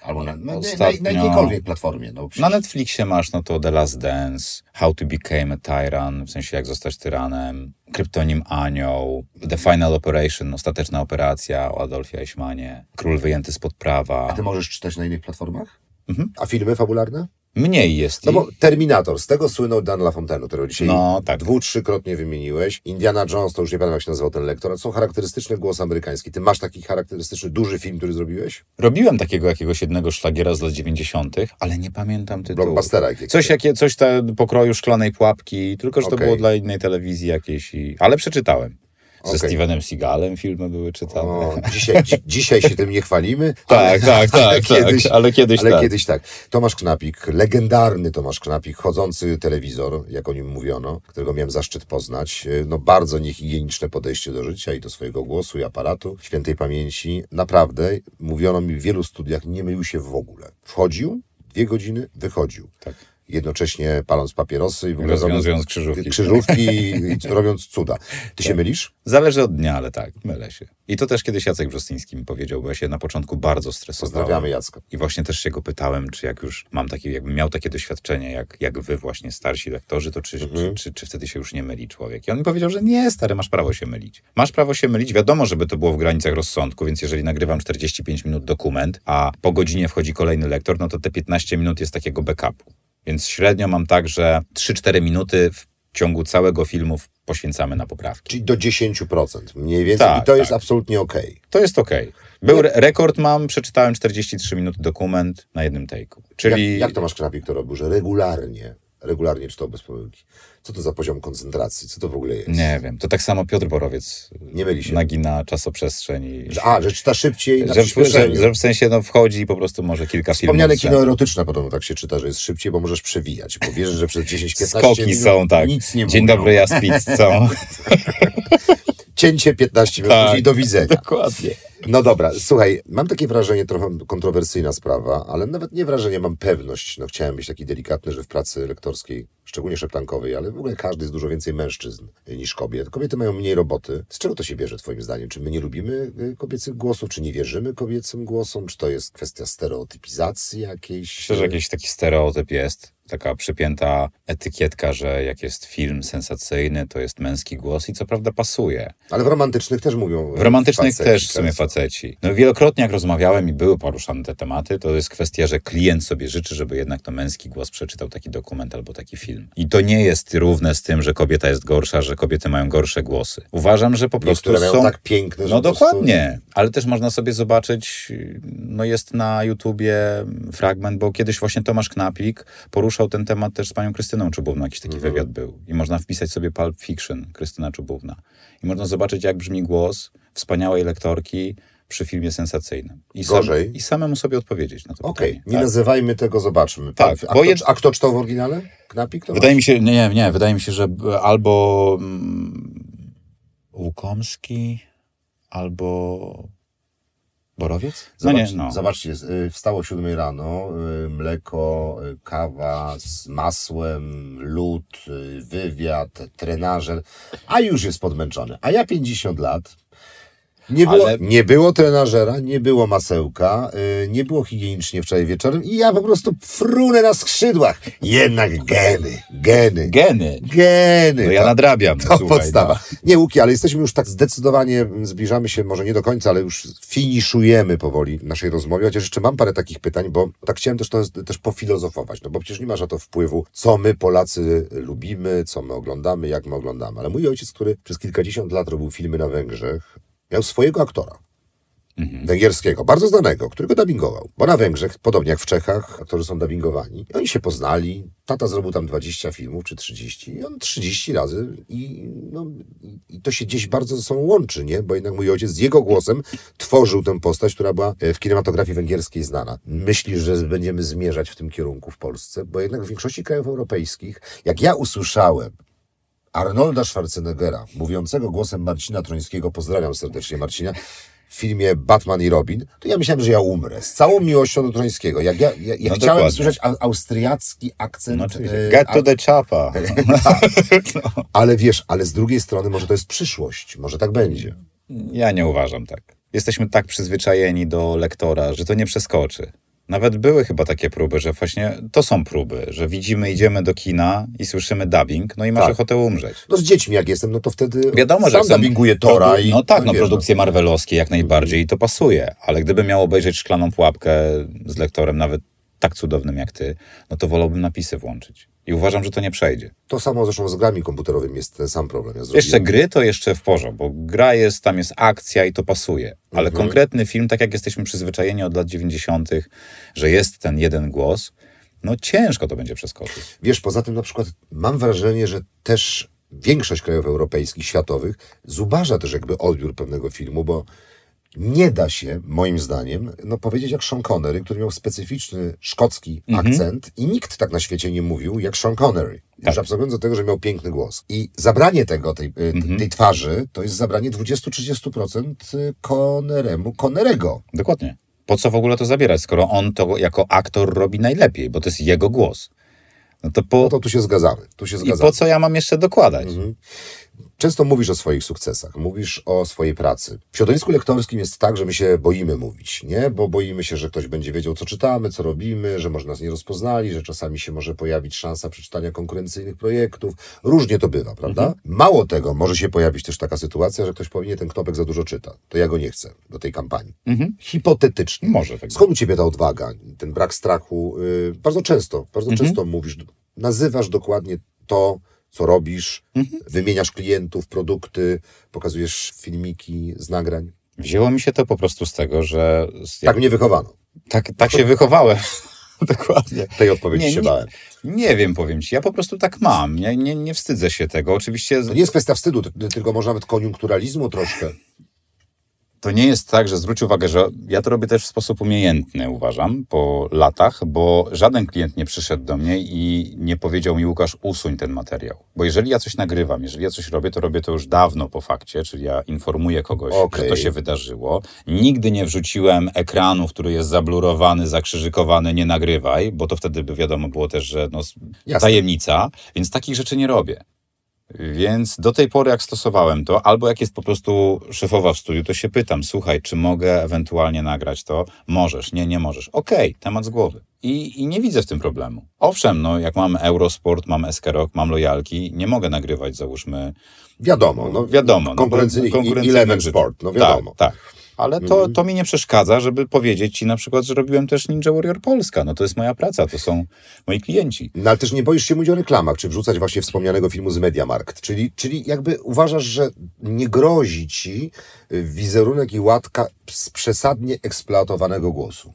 Speaker 2: Albo na, na, na,
Speaker 1: Ostatnio-
Speaker 2: na jakiejkolwiek platformie. No,
Speaker 1: Na Netflixie masz no to The Last Dance, How to Become a Tyrant, w sensie jak zostać tyranem, Kryptonim Anioł, The Final Operation, Ostateczna Operacja o Adolfie Eichmannie, Król wyjęty spod
Speaker 2: A
Speaker 1: prawa.
Speaker 2: ty możesz czytać na innych platformach?
Speaker 1: Mhm.
Speaker 2: A filmy fabularne?
Speaker 1: Mniej jest
Speaker 2: No bo Terminator, z tego słynął Dan LaFontaine, którego dzisiaj
Speaker 1: No, tak.
Speaker 2: dwu, trzykrotnie wymieniłeś. Indiana Jones, to już nie pamiętam jak się nazywał ten lektor, są charakterystyczny głos amerykański. Ty masz taki charakterystyczny, duży film, który zrobiłeś?
Speaker 1: Robiłem takiego jakiegoś jednego szlagiera z lat 90., ale nie pamiętam tytułu.
Speaker 2: Blockbustera jakiegoś.
Speaker 1: Coś, jakie, coś te pokroju szklanej pułapki, tylko że to było dla innej telewizji jakiejś. I... Ale przeczytałem. Ze
Speaker 2: Okej.
Speaker 1: Stevenem Seagalem filmy były czytane.
Speaker 2: O, dzisiaj, dzi, dzisiaj się tym nie chwalimy.
Speaker 1: Tak, tak, tak, tak, ale kiedyś
Speaker 2: ale
Speaker 1: tak.
Speaker 2: kiedyś tak. Tomasz Knapik, legendarny Tomasz Knapik, chodzący telewizor, jak o nim mówiono, którego miałem zaszczyt poznać. E, No bardzo niehigieniczne podejście do życia i do swojego głosu i aparatu, świętej pamięci. Naprawdę, mówiono mi w wielu studiach, nie mylił się w ogóle. Wchodził, dwie godziny, wychodził.
Speaker 1: Tak.
Speaker 2: Jednocześnie paląc papierosy i w ogóle robiąc
Speaker 1: krzyżówki.
Speaker 2: krzyżówki i robiąc cuda. Ty się mylisz?
Speaker 1: Zależy od dnia, ale tak, mylę się. I to też kiedyś Jacek Brzostyński mi powiedział, bo ja się na początku bardzo stresowałem.
Speaker 2: Pozdrawiamy Jacka.
Speaker 1: I właśnie też się go pytałem, czy jak już mam takie, jakbym miał takie doświadczenie, jak, jak wy właśnie starsi lektorzy, to czy,
Speaker 2: Mhm.
Speaker 1: czy, czy, czy wtedy się już nie myli człowiek? I on mi powiedział, że nie, stary, masz prawo się mylić. Masz prawo się mylić, wiadomo, żeby to było w granicach rozsądku, więc jeżeli nagrywam 45 minut dokument, a po godzinie wchodzi kolejny lektor, no to te 15 minut jest takiego backupu. Więc średnio mam tak, że 3-4 minuty w ciągu całego filmu poświęcamy na poprawki.
Speaker 2: Czyli do 10% mniej więcej.
Speaker 1: Tak,
Speaker 2: I to jest
Speaker 1: tak.
Speaker 2: absolutnie okej.
Speaker 1: To jest okej. Był re- rekord mam, przeczytałem 43 minuty dokument na jednym take'u. Czyli
Speaker 2: Jak, jak Tomasz Knapik to robił, że regularnie, regularnie czytał bez pomyłki? Co to za poziom koncentracji? Co to w ogóle jest?
Speaker 1: Nie wiem, to tak samo Piotr Borowiec
Speaker 2: Nie myli się.
Speaker 1: nagina czasoprzestrzeń i...
Speaker 2: A, że czyta szybciej na
Speaker 1: że, w, że, w sensie no, wchodzi i po prostu może kilka
Speaker 2: Wspomniane
Speaker 1: filmów. z
Speaker 2: kino erotyczne podobno tak się czyta, że jest szybciej, bo możesz przewijać, bo wierzysz, że przez 10-15
Speaker 1: Skoki
Speaker 2: minut
Speaker 1: są, tak.
Speaker 2: nic nie
Speaker 1: Dzień
Speaker 2: mówią.
Speaker 1: dobry, ja z pizzą.
Speaker 2: Cięcie 15 minut
Speaker 1: Tak.
Speaker 2: później do widzenia.
Speaker 1: Dokładnie.
Speaker 2: No dobra, słuchaj, mam takie wrażenie, trochę kontrowersyjna sprawa, ale nawet nie wrażenie, mam pewność, no chciałem być taki delikatny, że w pracy lektorskiej, szczególnie szeptankowej, ale w ogóle każdy jest dużo więcej mężczyzn niż kobiet. Kobiety mają mniej roboty. Z czego to się bierze twoim zdaniem? Czy my nie lubimy y, kobiecych głosów, czy nie wierzymy kobiecym głosom? Czy to jest kwestia stereotypizacji jakiejś?
Speaker 1: Myślę, że jakiś taki stereotyp jest. Taka przypięta etykietka, że jak jest film sensacyjny, to jest męski głos i co prawda pasuje.
Speaker 2: Ale w romantycznych też mówią.
Speaker 1: W romantycznych
Speaker 2: faceci
Speaker 1: też w sumie faceci. No wielokrotnie jak rozmawiałem i były poruszane te tematy, to jest kwestia, że klient sobie życzy, żeby jednak to męski głos przeczytał taki dokument albo taki film. I to nie jest równe z tym, że kobieta jest gorsza, że kobiety mają gorsze głosy. Uważam, że po prostu
Speaker 2: Niektóre
Speaker 1: są...
Speaker 2: tak piękne, że
Speaker 1: No
Speaker 2: po prostu-
Speaker 1: dokładnie, ale też można sobie zobaczyć, no jest na YouTubie fragment, bo kiedyś właśnie Tomasz Knapik poruszał ten temat też z panią Krystyną Czubówną, jakiś taki
Speaker 2: Mhm.
Speaker 1: wywiad był. I można wpisać sobie Pulp Fiction, Krystyna Czubówna. I można zobaczyć, jak brzmi głos wspaniałej lektorki przy filmie sensacyjnym. I,
Speaker 2: Gorzej?
Speaker 1: I samemu sobie odpowiedzieć na to
Speaker 2: Okej,
Speaker 1: pytanie.
Speaker 2: nie
Speaker 1: Tak.
Speaker 2: nazywajmy tego, zobaczmy.
Speaker 1: Tak,
Speaker 2: a,
Speaker 1: bo
Speaker 2: kto,
Speaker 1: jed-
Speaker 2: a kto czytał w oryginale? Knapik? To
Speaker 1: Wydaje mi się, nie, nie, nie, wydaje mi się, że albo mm, Łukomski, albo Borowiec? No
Speaker 2: Zobacz,
Speaker 1: nie, no.
Speaker 2: Zobaczcie, y, wstało o 7 rano, y, mleko, y, kawa z masłem, lód, wywiad, trenażer, a już jest podmęczony. A ja 50 lat. Nie było,
Speaker 1: Ale-
Speaker 2: nie było trenażera, nie było masełka, y, nie było higienicznie wczoraj wieczorem i ja po prostu frunę na skrzydłach. Jednak geny, geny,
Speaker 1: Geny.
Speaker 2: geny.
Speaker 1: No ja nadrabiam.
Speaker 2: to
Speaker 1: słuchaj,
Speaker 2: podstawa.
Speaker 1: no.
Speaker 2: Nie, Łuki, ale jesteśmy już tak zdecydowanie, zbliżamy się, może nie do końca, ale już finiszujemy powoli naszej rozmowie, chociaż jeszcze mam parę takich pytań, bo tak chciałem też to też pofilozofować, no bo przecież nie ma na to wpływu, co my Polacy lubimy, co my oglądamy, jak my oglądamy. Ale mój ojciec, który przez kilkadziesiąt lat robił filmy na Węgrzech, miał swojego aktora. Węgierskiego, bardzo znanego, którego dubbingował. Bo na Węgrzech, podobnie jak w Czechach, aktorzy są dubbingowani. I oni się poznali. Tata zrobił tam 20 filmów, czy 30. I on 30 razy. I, no, i- i to się gdzieś bardzo ze sobą łączy, nie? Bo jednak mój ojciec z jego głosem tworzył tę postać, która była e, w kinematografii węgierskiej znana. Myślisz, że będziemy zmierzać w tym kierunku w Polsce? Bo jednak w większości krajów europejskich, jak ja usłyszałem Arnolda Schwarzeneggera, mówiącego głosem Marcina Trońskiego, pozdrawiam serdecznie Marcina, w filmie Batman i Robin, to ja myślałem, że ja umrę. Z całą miłością do Trońskiego. Jak ja, ja, ja
Speaker 1: No
Speaker 2: chciałem
Speaker 1: dokładnie.
Speaker 2: słyszeć austriacki akcent.
Speaker 1: No,
Speaker 2: e,
Speaker 1: Get to the chapa.
Speaker 2: ale wiesz, ale z drugiej strony może to jest przyszłość. Może tak będzie.
Speaker 1: Ja nie uważam tak. Jesteśmy tak przyzwyczajeni do lektora, że to nie przeskoczy. Nawet były chyba takie próby, że właśnie to są próby, że widzimy, idziemy do kina i słyszymy dubbing, no i masz
Speaker 2: Tak.
Speaker 1: ochotę umrzeć.
Speaker 2: No z dziećmi jak jestem, no to wtedy
Speaker 1: Wiadomo, że
Speaker 2: sam
Speaker 1: jak są
Speaker 2: dubbinguję Tora i...
Speaker 1: No tak, no
Speaker 2: wiesz,
Speaker 1: produkcje marvelowskie jak najbardziej i to pasuje, ale gdybym miał obejrzeć Szklaną Pułapkę z lektorem nawet tak cudownym jak ty, no to wolałbym napisy włączyć. I uważam, że to nie przejdzie.
Speaker 2: To samo zresztą z grami komputerowymi jest ten sam problem. Ja
Speaker 1: Jeszcze gry to jeszcze w porządku, bo gra jest, tam jest akcja i to pasuje. Ale
Speaker 2: Mhm.
Speaker 1: konkretny film, tak jak jesteśmy przyzwyczajeni od lat 90., że jest ten jeden głos, no ciężko to będzie przeskoczyć.
Speaker 2: Wiesz, poza tym na przykład mam wrażenie, że też większość krajów europejskich, światowych zubaża też jakby odbiór pewnego filmu, bo nie da się, moim zdaniem, no powiedzieć jak Sean Connery, który miał specyficzny szkocki akcent i nikt tak na świecie nie mówił jak Sean Connery. Już abstrahując do tego, że miał piękny głos. I zabranie tego, tej, y, tej twarzy, to jest zabranie 20-30% Conneremu, Connerego.
Speaker 1: Dokładnie. Po co w ogóle to zabierać, skoro on to jako aktor robi najlepiej, bo to jest jego głos. No to po,
Speaker 2: No to tu się zgadzamy. Tu się
Speaker 1: I
Speaker 2: zgadzamy.
Speaker 1: po co ja mam jeszcze dokładać?
Speaker 2: Często mówisz o swoich sukcesach, mówisz o swojej pracy. W środowisku lektorskim jest tak, że my się boimy mówić, nie? Bo boimy się, że ktoś będzie wiedział, co czytamy, co robimy, że może nas nie rozpoznali, że czasami się może pojawić szansa przeczytania konkurencyjnych projektów. Różnie to bywa, prawda? Mało tego, może się pojawić też taka sytuacja, że ktoś powie, nie, ten knopek za dużo czyta. To ja go nie chcę do tej kampanii. Hipotetycznie.
Speaker 1: Może tak
Speaker 2: Skąd u ciebie ta odwaga, ten brak strachu? Yy, bardzo często, bardzo często mówisz, nazywasz dokładnie to, co robisz, wymieniasz klientów, produkty, pokazujesz filmiki z nagrań.
Speaker 1: Wzięło mi się to po prostu z tego, że z-
Speaker 2: Tak mnie wychowano.
Speaker 1: tak, tak się wychowałem. Dokładnie.
Speaker 2: Tej odpowiedzi
Speaker 1: Nie,
Speaker 2: się
Speaker 1: nie.
Speaker 2: bałem.
Speaker 1: Nie wiem, powiem ci. Ja po prostu tak mam. Nie, nie, nie wstydzę się tego. Oczywiście
Speaker 2: To nie jest kwestia wstydu, tylko może nawet koniunkturalizmu troszkę.
Speaker 1: To nie jest tak, że zwróć uwagę, że ja to robię też w sposób umiejętny, uważam, po latach, bo żaden klient nie przyszedł do mnie i nie powiedział mi, Łukasz, usuń ten materiał. Bo jeżeli ja coś nagrywam, jeżeli ja coś robię, to robię to już dawno po fakcie, czyli ja informuję kogoś,
Speaker 2: Okej.
Speaker 1: że to się wydarzyło. Nigdy nie wrzuciłem ekranu, który jest zablurowany, zakrzyżykowany, nie nagrywaj, bo to wtedy by wiadomo było też, że no,
Speaker 2: Jasne.
Speaker 1: tajemnica, więc takich rzeczy nie robię. Więc do tej pory, jak stosowałem to, albo jak jest po prostu szefowa w studiu, to się pytam, słuchaj, czy mogę ewentualnie nagrać to? Możesz, nie, nie możesz. Okej, temat z głowy. I, I nie widzę w tym problemu. Owszem, no, jak mam Eurosport, mam Eskerok, mam lojalki, nie mogę nagrywać, załóżmy,
Speaker 2: Wiadomo. No,
Speaker 1: wiadomo. no, bo
Speaker 2: Konkurencyjnych,
Speaker 1: konkurencyjnych
Speaker 2: Eleven
Speaker 1: rzeczy.
Speaker 2: Sport, no wiadomo.
Speaker 1: Tak, tak. Ale to, to mi nie przeszkadza, żeby powiedzieć ci na przykład, że robiłem też Ninja Warrior Polska. No to jest moja praca, to są moi klienci.
Speaker 2: No ale też nie boisz się mówić o reklamach, czy wrzucać właśnie wspomnianego filmu z Mediamarkt. Czyli, czyli jakby uważasz, że nie grozi ci y, wizerunek i łatka z przesadnie eksploatowanego głosu.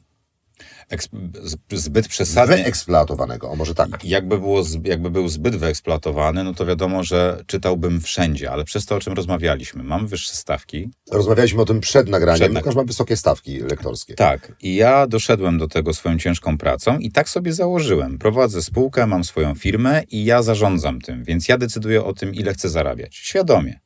Speaker 1: Zbyt przesadnie.
Speaker 2: Wyeksploatowanego, o może tak.
Speaker 1: Jakby, było, jakby był zbyt wyeksploatowany, no to wiadomo, że czytałbym wszędzie, ale przez to, o czym rozmawialiśmy, mam wyższe stawki.
Speaker 2: Rozmawialiśmy o tym przed nagraniem.
Speaker 1: Przed nag-
Speaker 2: Łukasz ma wysokie stawki lektorskie.
Speaker 1: Tak, i ja doszedłem do tego swoją ciężką pracą i tak sobie założyłem. Prowadzę spółkę, mam swoją firmę i ja zarządzam tym, więc ja decyduję o tym, ile chcę zarabiać. Świadomie.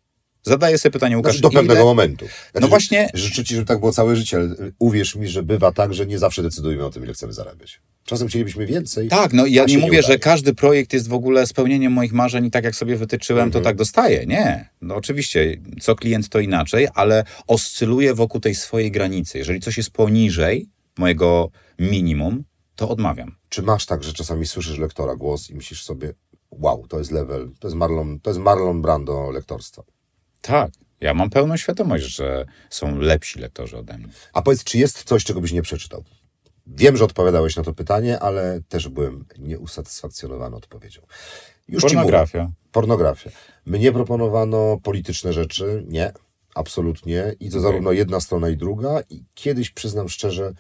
Speaker 1: Zadaję sobie pytanie, Łukasz,
Speaker 2: Znaczy, do pewnego
Speaker 1: ile...
Speaker 2: momentu. Znaczy,
Speaker 1: No właśnie-
Speaker 2: Życzę ci, żeby tak było całe życie, ale uwierz mi, że bywa tak, że nie zawsze decydujemy o tym, ile chcemy zarabiać. Czasem chcielibyśmy więcej.
Speaker 1: Tak, no ja nie mówię,
Speaker 2: udaje.
Speaker 1: że każdy projekt jest w ogóle spełnieniem moich marzeń i tak jak sobie wytyczyłem,
Speaker 2: Mhm.
Speaker 1: to tak dostaję. Nie. No oczywiście, co klient to inaczej, ale oscyluję wokół tej swojej granicy. Jeżeli coś jest poniżej mojego minimum, to odmawiam.
Speaker 2: Czy masz tak, że czasami słyszysz lektora głos i myślisz sobie, wow, to jest level, to jest Marlon, to jest Marlon Brando lektorstwa.
Speaker 1: Tak. Ja mam pełną świadomość, że są lepsi lektorzy ode mnie.
Speaker 2: A powiedz, czy jest coś, czego byś nie przeczytał? Wiem, że odpowiadałeś na to pytanie, ale też byłem nieusatysfakcjonowany odpowiedzią. Już.
Speaker 1: Pornografia.
Speaker 2: Pornografia. Mnie proponowano polityczne rzeczy. Nie, absolutnie. I to
Speaker 1: Okej.
Speaker 2: zarówno jedna strona i druga. I kiedyś, przyznam szczerze,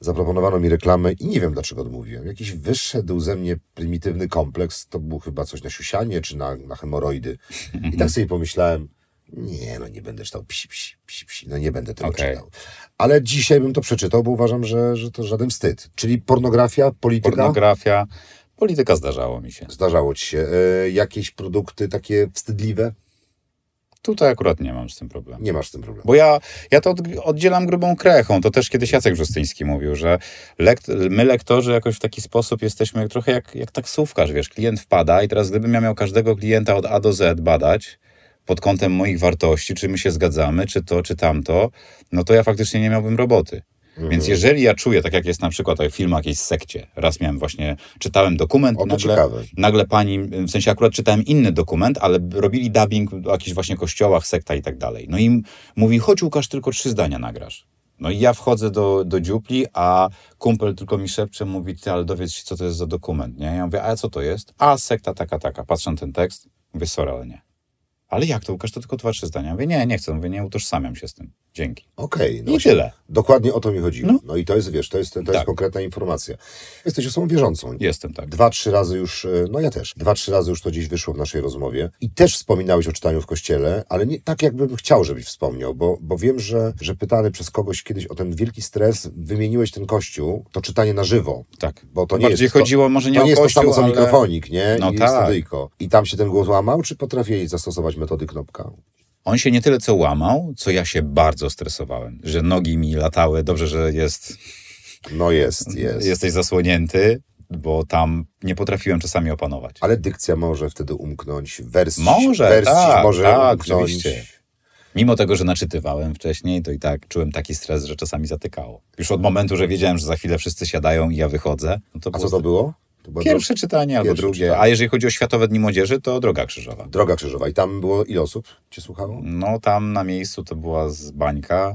Speaker 2: zaproponowano mi reklamę i nie wiem, dlaczego odmówiłem. Jakiś wyszedł ze mnie prymitywny kompleks. To było chyba coś na siusianie czy na, na hemoroidy. I tak sobie pomyślałem, nie, no nie będę czytał psi, psi, psi, psi. No nie będę tego
Speaker 1: Okej.
Speaker 2: czytał. Ale dzisiaj bym to przeczytał, bo uważam, że, że to żaden wstyd. Czyli pornografia, polityka.
Speaker 1: Pornografia. Polityka zdarzało mi się.
Speaker 2: Zdarzało ci się. E, jakieś produkty takie wstydliwe?
Speaker 1: Tutaj akurat nie mam z tym problemu.
Speaker 2: Nie masz z tym problemu.
Speaker 1: Bo ja, ja to od, oddzielam grubą krechą. To też kiedyś Jacek Brzostyński mówił, że lekt, my lektorzy jakoś w taki sposób jesteśmy trochę jak, jak taksówkarz, wiesz, klient wpada i teraz gdybym ja miał każdego klienta od A do Z badać pod kątem moich wartości, czy my się zgadzamy, czy to, czy tamto, no to ja faktycznie nie miałbym roboty.
Speaker 2: Mhm.
Speaker 1: Więc jeżeli ja czuję, tak jak jest na przykład film jakiejś sekcie, raz miałem właśnie, czytałem dokument
Speaker 2: O,
Speaker 1: nagle,
Speaker 2: ciekawe.
Speaker 1: nagle pani, w sensie akurat czytałem inny dokument, ale robili dubbing o jakichś właśnie kościołach, sekta i tak dalej. No i mówi, chodź Łukasz, tylko trzy zdania nagrasz. No i ja wchodzę do, do dziupli, a kumpel tylko mi szepcze, mówi, ty, ale dowiedz się, co to jest za dokument, nie? Ja mówię, a co to jest? A, sekta taka, taka. Patrzę na ten tekst, mówię, sorry, ale nie. Ale jak to, Łukasz, to tylko dwa, trzy zdania. Mówię, nie, nie chcę, mówię, nie utożsamiam się z tym. Dzięki.
Speaker 2: Okej. no
Speaker 1: I tyle.
Speaker 2: Dokładnie o to mi chodziło. No,
Speaker 1: No.
Speaker 2: i to jest, wiesz, to jest, to jest
Speaker 1: Tak.
Speaker 2: konkretna informacja. Jesteś osobą wierzącą.
Speaker 1: Jestem tak.
Speaker 2: Dwa, trzy razy już, e, no ja też, dwa, trzy razy już to gdzieś wyszło w naszej rozmowie i też wspominałeś o czytaniu w kościele, ale nie tak, jakbym chciał, żebyś wspomniał, bo, bo wiem, że, że pytany przez kogoś kiedyś o ten wielki stres, wymieniłeś ten kościół, to czytanie na żywo,
Speaker 1: Tak.
Speaker 2: bo to nie
Speaker 1: Bardziej
Speaker 2: jest... to-
Speaker 1: chodziło może nie
Speaker 2: to
Speaker 1: o
Speaker 2: nie jest
Speaker 1: kościół,
Speaker 2: to samo co
Speaker 1: ale...
Speaker 2: mikrofonik, nie?
Speaker 1: No
Speaker 2: I
Speaker 1: tak.
Speaker 2: studyjko. I tam się ten głos łamał, czy potrafiłeś zastosować metody knopka?
Speaker 1: On się nie tyle co łamał, co ja się bardzo stresowałem, że nogi mi latały. Dobrze, że jest,
Speaker 2: No jest, jest.
Speaker 1: jesteś zasłonięty, bo tam nie potrafiłem czasami opanować.
Speaker 2: Ale dykcja może wtedy umknąć, wersji,
Speaker 1: Może,
Speaker 2: wersji
Speaker 1: tak,
Speaker 2: może
Speaker 1: tak,
Speaker 2: umknąć.
Speaker 1: oczywiście. Mimo tego, że naczytywałem wcześniej, to i tak czułem taki stres, że czasami zatykało. Już od momentu, że wiedziałem, że za chwilę wszyscy siadają i ja wychodzę. No to
Speaker 2: A co to było?
Speaker 1: Pierwsze czytanie albo drugie.
Speaker 2: czytanie.
Speaker 1: A jeżeli chodzi o Światowe Dni Młodzieży, to Droga Krzyżowa.
Speaker 2: Droga Krzyżowa. I tam było ile osób cię słuchało?
Speaker 1: No tam na miejscu to była z bańka,